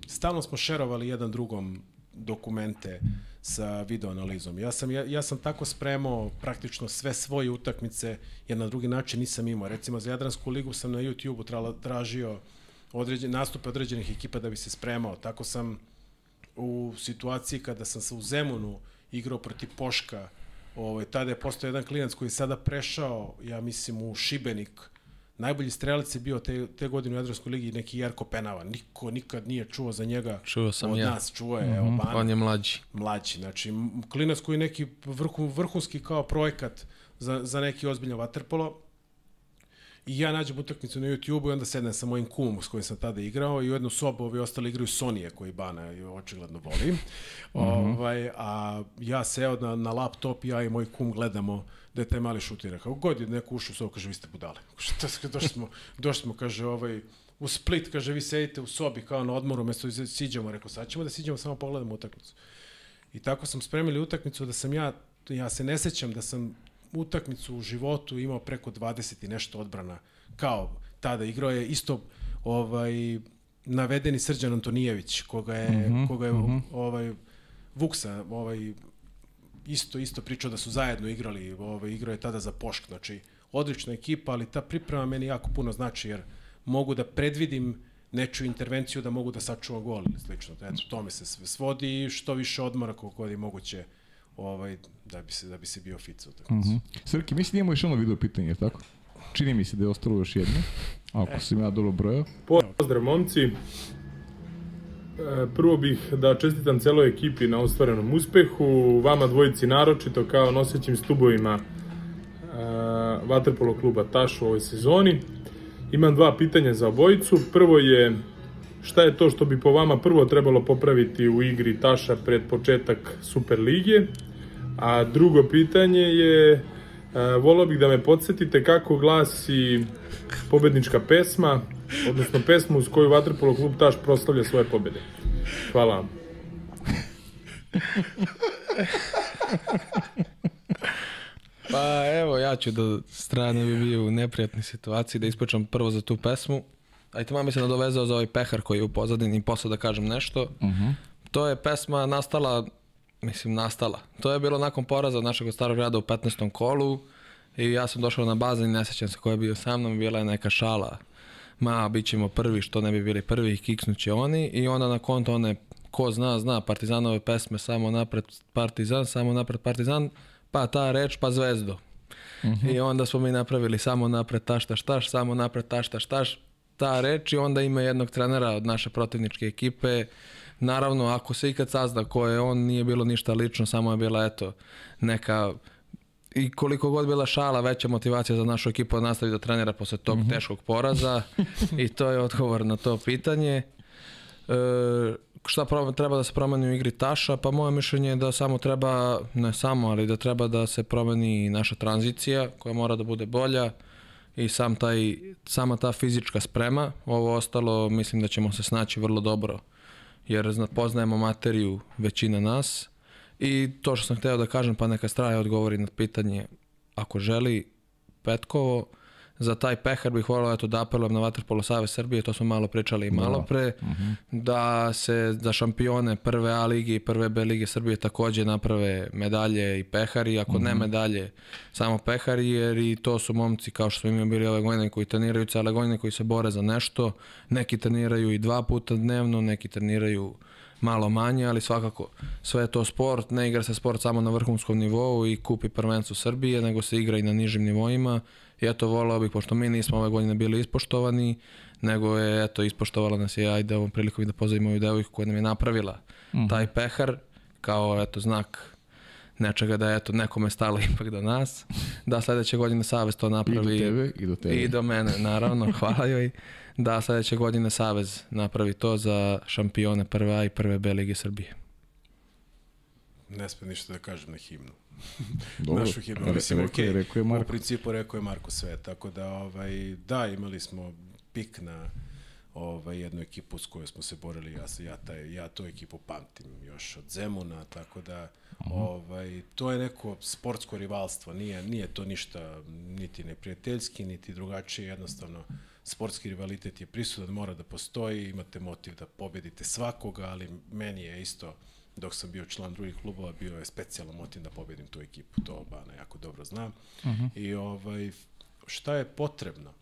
stalno smo šerovali jedan drugom dokumente sa video analizom. Ja sam, ja, ja sam tako spremao praktično sve svoje utakmice, jer na drugi način nisam imao. Recimo za Jadransku ligu sam na YouTube-u tražio određen, nastupe određenih ekipa da bi se spremao. Tako sam u situaciji kada sam se u Zemunu igrao protiv Poška, ovaj, tada je postao jedan klinac koji je sada prešao, ja mislim, u Šibenik, najbolji strelac je bio te, te godine u Jadranskoj ligi neki Jarko Penava. Niko nikad nije čuo za njega. Čuo sam od ja. nas čuo je, mm -hmm. evo Bana. On je mlađi. Mlađi, znači klinac koji je neki vrhu, vrhunski kao projekat za, za neki ozbiljno vaterpolo. I ja nađem utakmicu na YouTube-u i onda sednem sa mojim kumom s kojim sam tada igrao i u jednu sobu ovi ostali igraju Sonije koji Bana očigledno voli. Mm -hmm. ovaj, a ja seo na, na laptop, ja i moj kum gledamo da je taj mali šutira. Kako god je neko ušao u sobu, kaže, vi ste budale. (laughs) Došli smo, došli smo, kaže, ovaj, u Split, kaže, vi sedite u sobi kao na odmoru, mesto da siđemo. Rekao, sad ćemo da siđemo, samo pogledamo utakmicu. I tako sam spremili utakmicu da sam ja, ja se ne sećam da sam utakmicu u životu imao preko 20 i nešto odbrana. Kao tada igrao je isto ovaj navedeni Srđan Antonijević koga je mm -hmm, koga je mm -hmm. ovaj Vuksa ovaj isto isto pričao da su zajedno igrali, ovaj igrao je tada za Pošk, znači odlična ekipa, ali ta priprema meni jako puno znači jer mogu da predvidim nečiju intervenciju da mogu da sačuvam gol ili slično. Eto, tome se sve svodi što više odmora koliko je moguće ovaj, da bi se, da bi se bio fit za utakmicu. Mm -hmm. Srki, mislim da imamo još ono video pitanje, tako? Čini mi se da je ostalo još jedno, ako e. sam ja dobro brojao. Pozdrav, momci. Prvo bih da čestitam celoj ekipi na ostvarenom uspehu, vama dvojici naročito kao nosećim stubovima uh, Vaterpolo kluba Taš u ovoj sezoni. Imam dva pitanja za obojicu. Prvo je šta je to što bi po vama prvo trebalo popraviti u igri Taša pred početak Superlige? A drugo pitanje je, uh, volao bih da me podsjetite kako glasi pobednička pesma, odnosno pesmu uz koju Vaterpolo klub Taš proslavlja svoje pobede. Hvala vam. Pa evo, ja ću da strane bi bio u neprijatnoj situaciji da ispričam prvo za tu pesmu. A i tamo mi se nadovezao za ovaj pehar koji je u pozadini posle da kažem nešto. Uh -huh. To je pesma nastala, mislim nastala. To je bilo nakon poraza našeg starog grada u 15. kolu i ja sam došao na bazen i ne sećam se ko je bio sa mnom, bila je neka šala ma, bit ćemo prvi, što ne bi bili prvi, kiksnuće oni i onda na konto one, ko zna, zna, partizanove pesme, samo napred partizan, samo napred partizan, pa ta reč, pa zvezdo. Uh -huh. I onda smo mi napravili samo napred tašta štaš, samo napred tašta štaš, ta reč i onda ima jednog trenera od naše protivničke ekipe, Naravno, ako se ikad sazda ko je on, nije bilo ništa lično, samo je bila, eto, neka i koliko god bila šala, veća motivacija za našu ekipu da nastavi da trenira posle tog mm -hmm. teškog poraza i to je odgovor na to pitanje. E, šta treba da se promeni u igri Taša? Pa moje mišljenje je da samo treba, ne samo, ali da treba da se promeni naša tranzicija koja mora da bude bolja i sam taj, sama ta fizička sprema. Ovo ostalo mislim da ćemo se snaći vrlo dobro jer zna, poznajemo materiju većina nas i to što sam hteo da kažem, pa neka straja odgovori na pitanje ako želi Petkovo, za taj pehar bih volao eto, da apelujem na Vaterpolo Save Srbije, to smo malo pričali i malo pre, uh -huh. da se za šampione prve A lige i prve B lige Srbije takođe naprave medalje i pehari, ako uh -huh. ne medalje, samo pehari, jer i to su momci kao što smo imali bili ove godine koji treniraju cele godine, koji se bore za nešto, neki treniraju i dva puta dnevno, neki treniraju malo manje, ali svakako sve je to sport, ne igra se sport samo na vrhunskom nivou i kupi prvenstvo Srbije, nego se igra i na nižim nivoima I eto, volao bih, pošto mi nismo ove godine bili ispoštovani, nego je, eto, ispoštovala nas je, ajde ovom prilikom da pozdravimo ovu devojku koja nam je napravila mm -hmm. taj pehar, kao, eto, znak nečega da je, eto, nekome stalo (laughs) ipak do nas, da sledeće godine Savez to napravi. I do tebe, i do tebe. I do mene, naravno, (laughs) hvala joj. Da sledeće godine Savez napravi to za šampione prve A i prve B Lige Srbije. Ne sme ništa da kažem na himnu. (laughs) Dobro, našu himnu. rekao, Mislim, rekao, okay, rekao je Marko. U principu rekao je Marko sve, tako da, ovaj, da, imali smo pik na ovaj, jednu ekipu s kojoj smo se borili, ja, ja, taj, ja tu ekipu pamtim još od Zemuna, tako da uh -huh. ovaj, to je neko sportsko rivalstvo, nije, nije to ništa niti neprijateljski, niti drugačije, jednostavno sportski rivalitet je prisutan, mora da postoji, imate motiv da pobedite svakoga, ali meni je isto dok sam bio član drugih klubova, bio je specijalan motiv da pobedim tu ekipu, to Bana jako dobro znam. Uh -huh. I ovaj, šta je potrebno?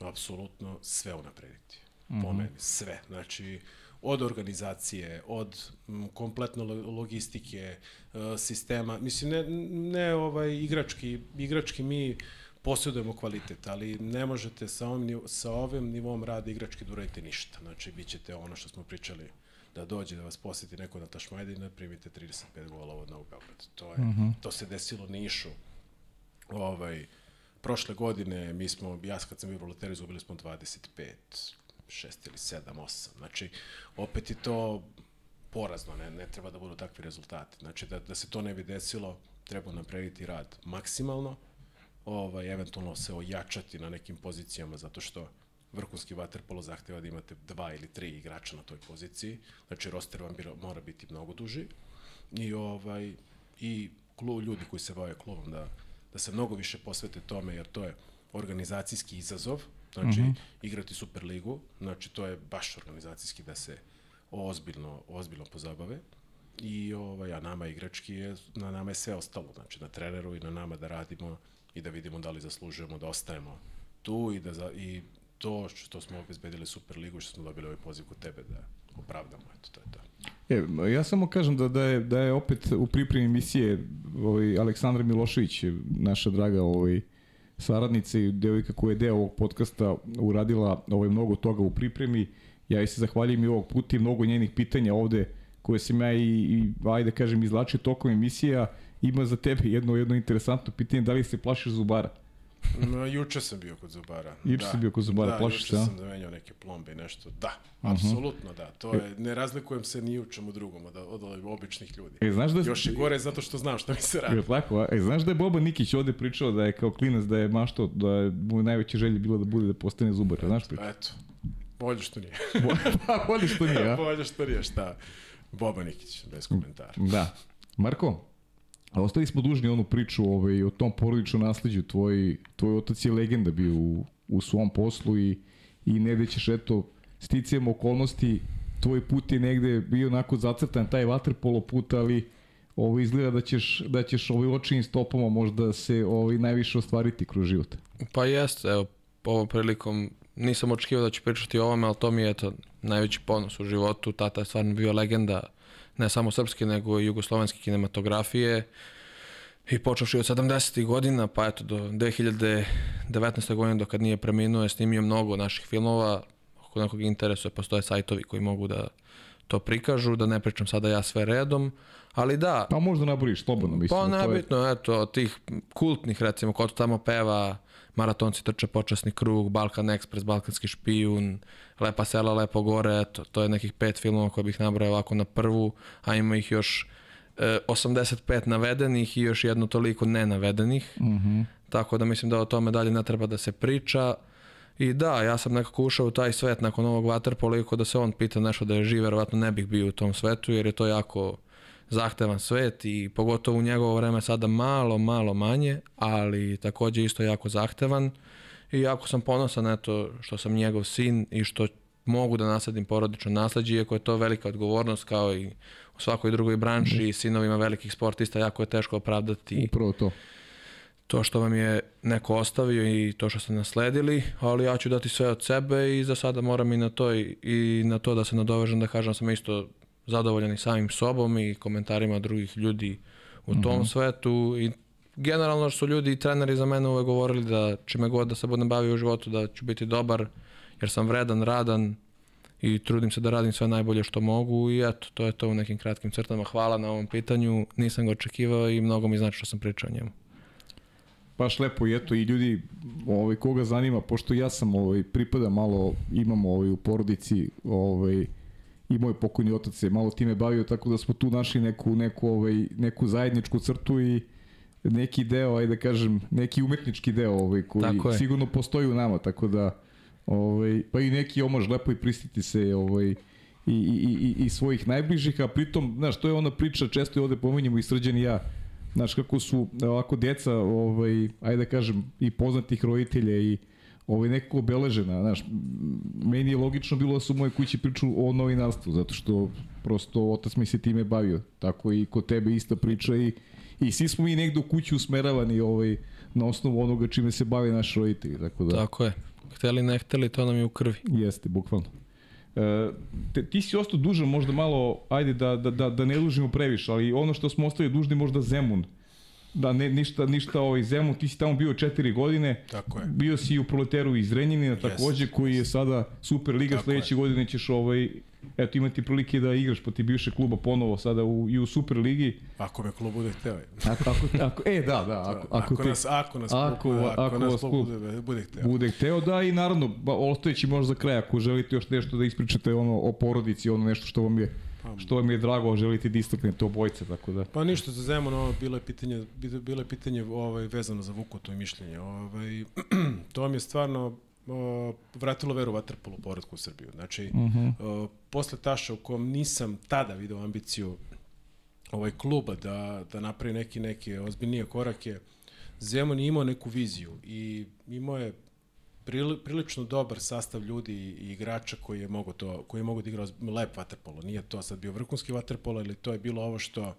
Apsolutno sve unaprediti. Uh -huh. Po meni, sve. Znači, od organizacije, od kompletno logistike, uh, sistema, mislim, ne, ne ovaj, igrački, igrački mi posjedujemo kvalitet, ali ne možete sa ovim, sa ovim nivom rada igrački da uradite ništa. Znači, bit ćete ono što smo pričali da dođe da vas poseti neko na Tašmajde i da primite 35 golova od Novog Beograda. To, je, mm -hmm. to se desilo Nišu. Ovaj, prošle godine mi smo, ja kad sam bio u Loteriju, izgubili smo 25, 6 ili 7, 8. Znači, opet je to porazno, ne, ne treba da budu takvi rezultati. Znači, da, da se to ne bi desilo, treba napraviti rad maksimalno, ovaj, eventualno se ojačati na nekim pozicijama, zato što vrhunski vaterpolo zahteva da imate dva ili tri igrača na toj poziciji, znači roster vam bira, mora biti mnogo duži. I ovaj i klub, ljudi koji se bave klubom da, da se mnogo više posvete tome, jer to je organizacijski izazov, znači mm -hmm. igrati Superligu, znači to je baš organizacijski da se ozbiljno, ozbiljno pozabave. I ovaj, a nama igrački je, na nama je sve ostalo, znači na treneru i na nama da radimo i da vidimo da li zaslužujemo da ostajemo tu i da za, i to što smo obezbedili Superligu, što smo dobili ovaj poziv kod tebe da opravdamo, eto, to je to. E, ja samo kažem da, da, je, da je opet u pripremi emisije ovaj, Aleksandra Milošević, naša draga ovaj, saradnica i devojka koja je deo ovog podcasta uradila ovaj, mnogo toga u pripremi. Ja se zahvaljujem i ovog puta i mnogo njenih pitanja ovde koje sam ja i, i ajde kažem, izlačio tokom emisija. Ima za tebe jedno, jedno interesantno pitanje, da li se plašiš Zubara? No, juče sam bio kod Zubara. Juče da. sam bio kod Zubara, da, plašiš se, Da, juče sam zamenjao neke plombe i nešto. Da, uh -huh. apsolutno da. To je, ne razlikujem se ni u čemu drugom od, od, od običnih ljudi. E, znaš da... Još je gore zato što znam šta mi se radi. Je tako, e, znaš da je Boba Nikić ovde pričao da je kao klinac da je mašto, da je mu najveće želje bilo da bude da postane Zubar, znaš pričao? Eto, bolje što nije. (laughs) pa, bolje što nije, a? (laughs) bolje što nije, šta? Boba Nikić, bez komentara. Da. Marko, A ostali smo dužni onu priču ovaj, o tom porodičnom nasledđu. Tvoj, tvoj otac je legenda bio u, u svom poslu i, i negde ćeš, eto, sticajem okolnosti, tvoj put je negde bio onako zacrtan, taj vaterpolo put, ali ovo izgleda da ćeš, da ćeš ovaj očinim stopama možda se ovaj najviše ostvariti kroz život. Pa jeste, evo, ovom prilikom nisam očekivao da ću pričati o ovome, ali to mi je eto, najveći ponos u životu. Tata je stvarno bio legenda ne samo srpske, nego i jugoslovenske kinematografije. I počeoši od 70. godina, pa eto do 2019. godine, do kad nije preminuo, je snimio mnogo naših filmova. Ako nekog interesuje, postoje sajtovi koji mogu da to prikažu, da ne pričam sada ja sve redom, ali da... Pa možda naboriš slobodno, mislim. Pa nebitno, je... eto, tih kultnih, recimo, ko to tamo peva, Maratonci trče počasni krug, Balkan Express, Balkanski špijun, Lepa sela, Lepo gore, eto, to je nekih pet filmova koje bih nabrao ovako na prvu, a ima ih još e, 85 navedenih i još jedno toliko nenavedenih. Mm -hmm. Tako da mislim da o tome dalje ne treba da se priča. I da, ja sam nekako ušao u taj svet nakon ovog vaterpola i da se on pita nešto da je živ, verovatno ne bih bio u tom svetu jer je to jako zahtevan svet i pogotovo u njegovo vreme sada malo, malo manje, ali takođe isto jako zahtevan i jako sam ponosan eto što sam njegov sin i što mogu da nasadim porodično nasleđe, iako je to velika odgovornost kao i u svakoj drugoj branši i sinovima velikih sportista jako je teško opravdati Upravo to. to što vam je neko ostavio i to što ste nasledili, ali ja ću dati sve od sebe i za sada moram i na to i, i na to da se nadovežem da kažem da sam isto zadovoljan i samim sobom i komentarima drugih ljudi u tom mm -hmm. svetu i generalno su ljudi i treneri za mene uvek govorili da čime god da se budem bavio u životu da ću biti dobar jer sam vredan, radan i trudim se da radim sve najbolje što mogu i eto, to je to u nekim kratkim crtama. Hvala na ovom pitanju, nisam ga očekivao i mnogo mi znači što sam pričao o njemu. Baš lepo i eto i ljudi ovaj koga zanima pošto ja sam ovaj pripada malo imam ovaj u porodici ovaj i moj pokojni otac se malo time bavio tako da smo tu našli neku neku ovaj neku zajedničku crtu i neki deo ajde da kažem neki umetnički deo ovaj koji sigurno postoji u nama tako da ovaj pa i neki omaž lepo i pristiti se ovaj i, i, i, i svojih najbližih, a pritom, znaš, to je ona priča, često i ovde pominjemo i srđan i ja, znaš, kako su ovako djeca, ovaj, ajde da kažem, i poznatih roditelja i ovaj, nekako obeležena, znaš, meni je logično bilo da su u mojoj kući priču o novinarstvu, zato što prosto otac mi se time bavio, tako i kod tebe ista priča i, i svi smo mi negde u kući usmeravani ovaj, na osnovu onoga čime se bave naši roditelji, tako da... Tako je, hteli ne hteli, to nam je u krvi. Jeste, bukvalno. E, te, ti si ostao dužan možda malo, ajde da, da, da, da ne dužimo previše, ali ono što smo ostali dužni možda Zemun. Da, ne, ništa, ništa ovaj Zemun, ti si tamo bio četiri godine. Tako je. Bio si u Proleteru iz Renjanina takođe, yes, koji je sada Super Liga, Tako sledeće je. godine ćeš ovaj, eto imati prilike da igraš protiv bivšeg kluba ponovo sada u, i u Super ligi. Ako me klub bude hteo. Ako, ako, ako, e, da, da. Ako, ako, ako, te, nas, ako nas ako, klub, ako, ako nas klub bude, bude hteo. Bude hteo, da, i naravno, ba, ostajeći možda za kraj, ako želite još nešto da ispričate ono, o porodici, ono nešto što vam je što vam je drago, želite da istaknete obojce, tako da. Pa ništa za Zemun, ovo bilo je pitanje, bilo je pitanje ovaj, vezano za Vukoto i mišljenje. Ovaj, (clears throat) to mi je stvarno uh, vratilo veru vaterpolu poredku u Srbiju. Znači, uh -huh. uh, posle Taša u kom nisam tada video ambiciju ovaj kluba da, da napravi neki, neke ozbiljnije korake, Zemun je imao neku viziju i imao je prili, prilično dobar sastav ljudi i igrača koji je mogo to koji je mogo da igra lep vaterpolo. Nije to sad bio vrhunski vaterpolo, ali to je bilo ovo što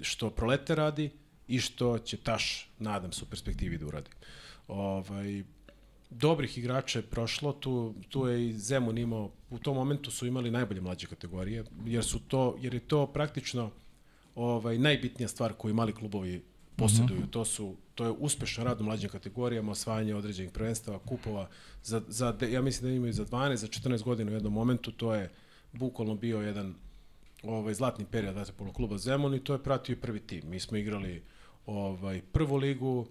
što Prolete radi i što će Taš nadam se u perspektivi da uradi. Ovaj dobrih igrača je prošlo, tu, tu je i Zemun imao, u tom momentu su imali najbolje mlađe kategorije, jer su to, jer je to praktično ovaj, najbitnija stvar koju mali klubovi posjeduju. Uh -huh. To su to je uspešan rad u mlađim kategorijama, osvajanje određenih prvenstava, kupova. Za, za, ja mislim da imaju za 12, za 14 godina u jednom momentu, to je bukvalno bio jedan ovaj, zlatni period Vatapolo kluba Zemun i to je pratio i prvi tim. Mi smo igrali ovaj, prvu ligu,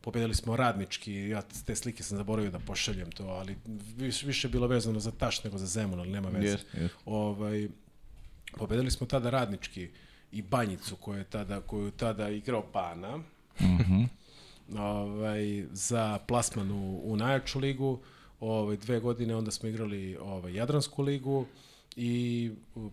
pobedili smo radnički, ja te slike sam zaboravio da pošaljem to, ali više, više bilo vezano za Taš nego za Zemun, ali nema veze. Yes, yes. Ovaj, pobedili smo tada radnički i Banjicu koju je tada, koju je tada igrao Pana. Mm ovaj, za plasman u, u najjaču ligu. Ovaj, dve godine onda smo igrali ovaj, Jadransku ligu i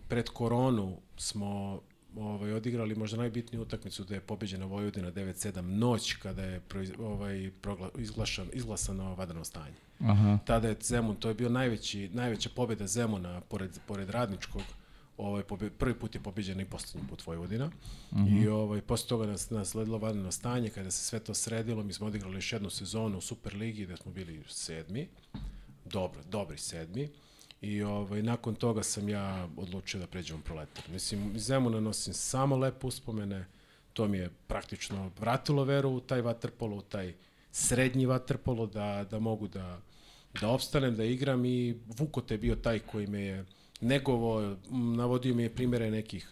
pred koronu smo ovaj odigrali možda najbitniju utakmicu da je pobeđena Vojvodina 9-7 noć kada je ovaj progla, izglašan izglasano vanredno stanje. Aha. Tada je Zemun, to je bio najveći najveća pobeda Zemuna pored pored Radničkog ovaj pobe, prvi put je pobeđena i poslednji put Vojvodina. Mm -hmm. I ovaj posle toga nas nasledilo vanredno stanje kada se sve to sredilo, mi smo odigrali još jednu sezonu u Superligi gde smo bili sedmi. Dobro, dobri sedmi. I ovaj, nakon toga sam ja odlučio da pređem u proletar. Mislim, iz Zemuna nosim samo lepe uspomene, to mi je praktično vratilo veru u taj vaterpolo, u taj srednji vaterpolo, da, da mogu da, da opstanem, da igram i Vukote je bio taj koji me je negovo, navodio mi je primere nekih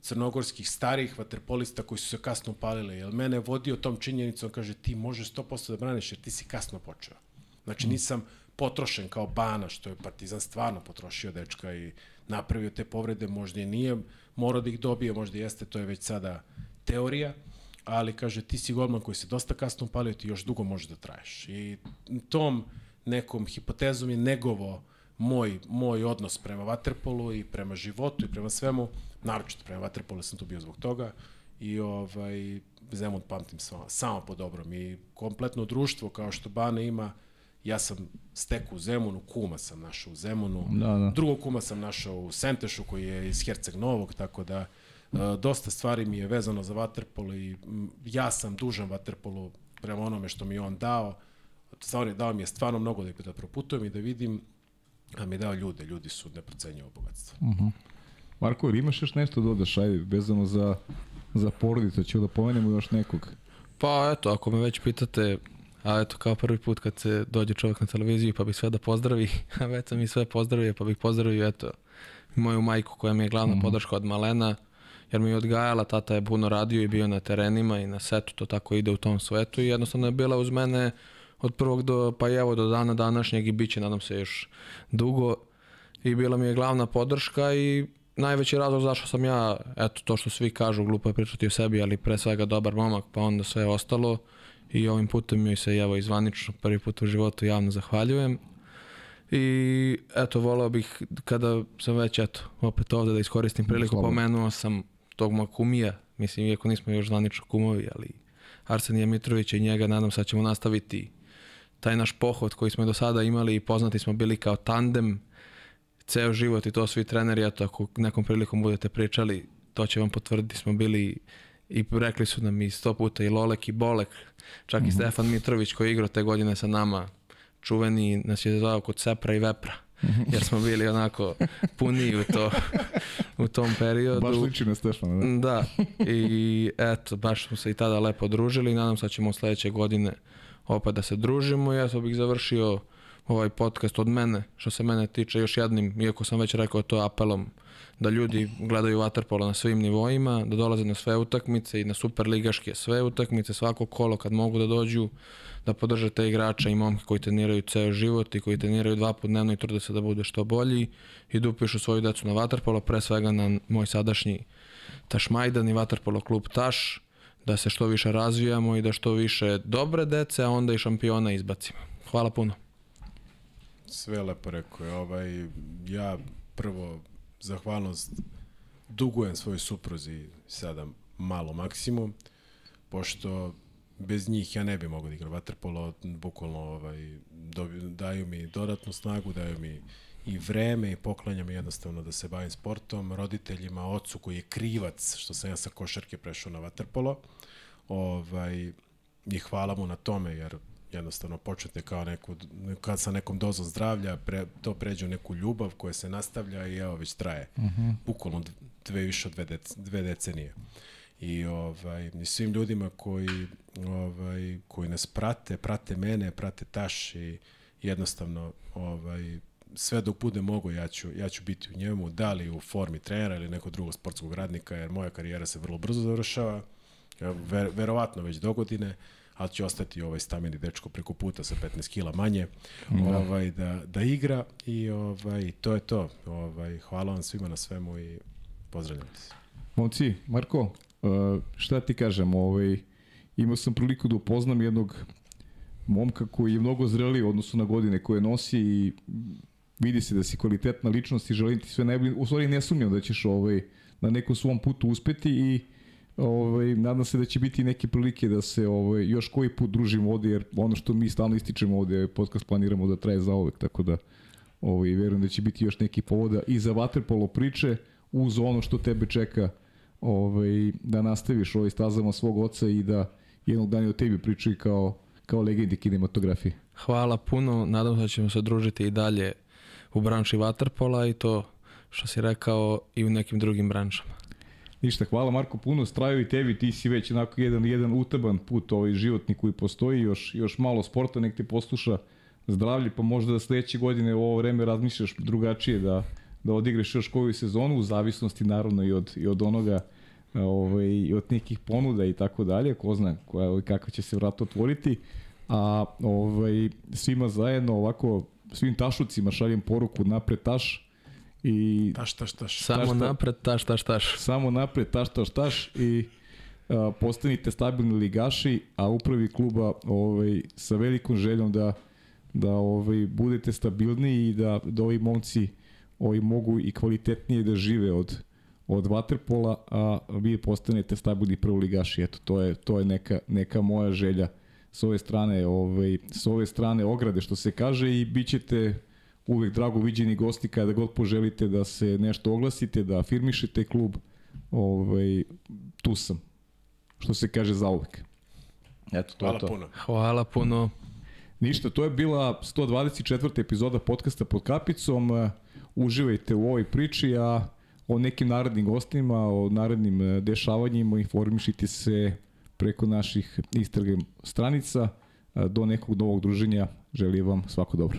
crnogorskih starih vaterpolista koji su se kasno upalili, jer mene vodio tom činjenicom, kaže ti možeš 100% da braniš jer ti si kasno počeo. Znači nisam potrošen kao Bana, što je Partizan stvarno potrošio dečka i napravio te povrede, možda i nije morao da ih dobije, možda jeste, to je već sada teorija, ali kaže ti si golman koji se dosta kasno upalio, ti još dugo možeš da traješ. I tom nekom hipotezom je negovo moj, moj odnos prema vaterpolu i prema životu i prema svemu, naročito prema vaterpolu sam tu bio zbog toga i ovaj, Zemun pamtim samo, samo po dobrom i kompletno društvo kao što Bana ima, ja sam steku u Zemunu, kuma sam našao u Zemunu, Da, da. drugog kuma sam našao u Sentešu koji je iz Herceg Novog, tako da uh, dosta stvari mi je vezano za vaterpolo i m, ja sam dužan vaterpolu prema onome što mi je on dao. Stvarno, dao mi je stvarno mnogo da, da proputujem i da vidim, a mi je dao ljude, ljudi su neprocenjivo bogatstvo. Marko, ili imaš još nešto dodaš, ajde, vezano za, za porodicu, ću da pomenemo još nekog. Pa eto, ako me već pitate, a eto kao prvi put kad se dođe čovjek na televiziju pa bi sve da pozdravi, (laughs) a već sam i sve pozdravio pa bih pozdravio eto moju majku koja mi je glavna podrška od malena, jer mi je odgajala, tata je puno radio i bio na terenima i na setu, to tako ide u tom svetu i jednostavno je bila uz mene od prvog do, pa evo do dana današnjeg i bit će, nadam se, još dugo i bila mi je glavna podrška i najveći razlog zašto sam ja, eto to što svi kažu, glupo je pričati o sebi, ali pre svega dobar momak, pa onda sve ostalo i ovim putem joj se evo izvanično prvi put u životu javno zahvaljujem. I eto, volao bih kada sam već, eto, opet ovde da iskoristim priliku, Slobodno. pomenuo sam tog mog kumija, mislim, iako nismo još zvanično kumovi, ali Arsenija Mitrovića i njega, nadam se da ćemo nastaviti taj naš pohod koji smo do sada imali i poznati smo bili kao tandem, ceo život i to svi treneri, eto, ako nekom prilikom budete pričali, to će vam potvrditi, smo bili i rekli su nam i sto puta i Lolek i Bolek, čak i Stefan Mitrović koji je igrao te godine sa nama, čuveni nas je zvao kod Sepra i Vepra, jer smo bili onako puniji u, to, u tom periodu. Baš liči na Stefana, da? Da, i eto, baš smo se i tada lepo družili i nadam se da ćemo sledeće godine opet da se družimo ja bih završio ovaj podcast od mene, što se mene tiče još jednim, iako sam već rekao to apelom, da ljudi gledaju waterpolo na svim nivoima, da dolaze na sve utakmice i na superligaške sve utakmice, svako kolo kad mogu da dođu, da podrže te igrače i momke koji treniraju ceo život i koji treniraju dva put dnevno i trude se da bude što bolji i da upišu svoju decu na waterpolo, pre svega na moj sadašnji Tašmajdan i Waterpolo klub Taš, da se što više razvijamo i da što više dobre dece, a onda i šampiona izbacimo. Hvala puno. Sve lepo rekao je. Ovaj, ja prvo zahvalnost dugujem svojoj supruzi sada malo maksimum, pošto bez njih ja ne bi mogao da igram vaterpolo, bukvalno ovaj, daju mi dodatnu snagu, daju mi i vreme i poklanjam jednostavno da se bavim sportom, roditeljima, ocu koji je krivac što sam ja sa košarke prešao na vaterpolo. Ovaj, i hvala mu na tome jer jednostavno počete kao neku, kad sa nekom dozom zdravlja, pre, to pređe u neku ljubav koja se nastavlja i evo već traje. Uh -huh. Bukvalno dve više od dve, dec, dve decenije. I ovaj i svim ljudima koji ovaj koji nas prate, prate mene, prate Taš i jednostavno ovaj sve dok bude mogo ja ću, ja ću biti u njemu, da li u formi trenera ili nekog drugog sportskog radnika, jer moja karijera se vrlo brzo završava, ver, verovatno već do godine, ali će ostati ovaj stameni dečko preko puta sa 15 kila manje da. ovaj da da igra i ovaj to je to. Ovaj hvala vam svima na svemu i pozdravljam se. Momci, Marko, uh, šta ti kažem, ovaj, imao sam priliku da upoznam jednog momka koji je mnogo zreliji u odnosu na godine koje nosi i vidi se da si kvalitetna ličnost i želim ti sve najbolje. U stvari ne sumnjam da ćeš ovaj, na nekom svom putu uspeti i ovaj, nadam se da će biti neke prilike da se ovaj, još koji put družimo ovde, jer ono što mi stalno ističemo ovde, podcast planiramo da traje za uvek, tako da ovaj, verujem da će biti još neki povoda i za vaterpolo priče, uz ono što tebe čeka ovaj, da nastaviš ovaj stazama svog oca i da jednog dana o tebi pričaju kao, kao legendi kinematografije. Hvala puno, nadam se da ćemo se družiti i dalje u branši Waterpola i to što si rekao i u nekim drugim branšama. Ništa, hvala Marko puno, straju i tebi, ti si već onako jedan, jedan utaban put ovaj životni koji postoji, još, još malo sporta, nek te posluša zdravlje, pa možda da sledeće godine u ovo vreme razmišljaš drugačije da, da odigraš još koju sezonu, u zavisnosti naravno i od, i od onoga ovaj, i od nekih ponuda i tako dalje, ko zna koja, ovaj, kako će se vrat otvoriti, a ovaj, svima zajedno ovako, svim tašucima šaljem poruku napred taš, i taš taš taš. Samo taš, napred taš taš taš. Samo napred taš taš taš i a, postanite stabilni ligaši a upravi kluba ovaj sa velikom željom da da ovaj, budete stabilni i da, da ovi momci ovi mogu i kvalitetnije da žive od od Waterpola, a vi postanete stabilni prvoligaši. Eto, to je, to je neka, neka moja želja s ove strane, ovaj, s ove strane ograde, što se kaže, i bit ćete uvek drago viđeni gosti kada god poželite da se nešto oglasite, da afirmišete klub, ovaj, tu sam. Što se kaže za uvek. Eto, to Hvala je to. puno. Hvala puno. Ništa, to je bila 124. epizoda podcasta pod kapicom. Uživajte u ovoj priči, a o nekim narednim gostima, o narednim uh, dešavanjima informišite se preko naših Instagram stranica. Do nekog novog druženja želim vam svako dobro.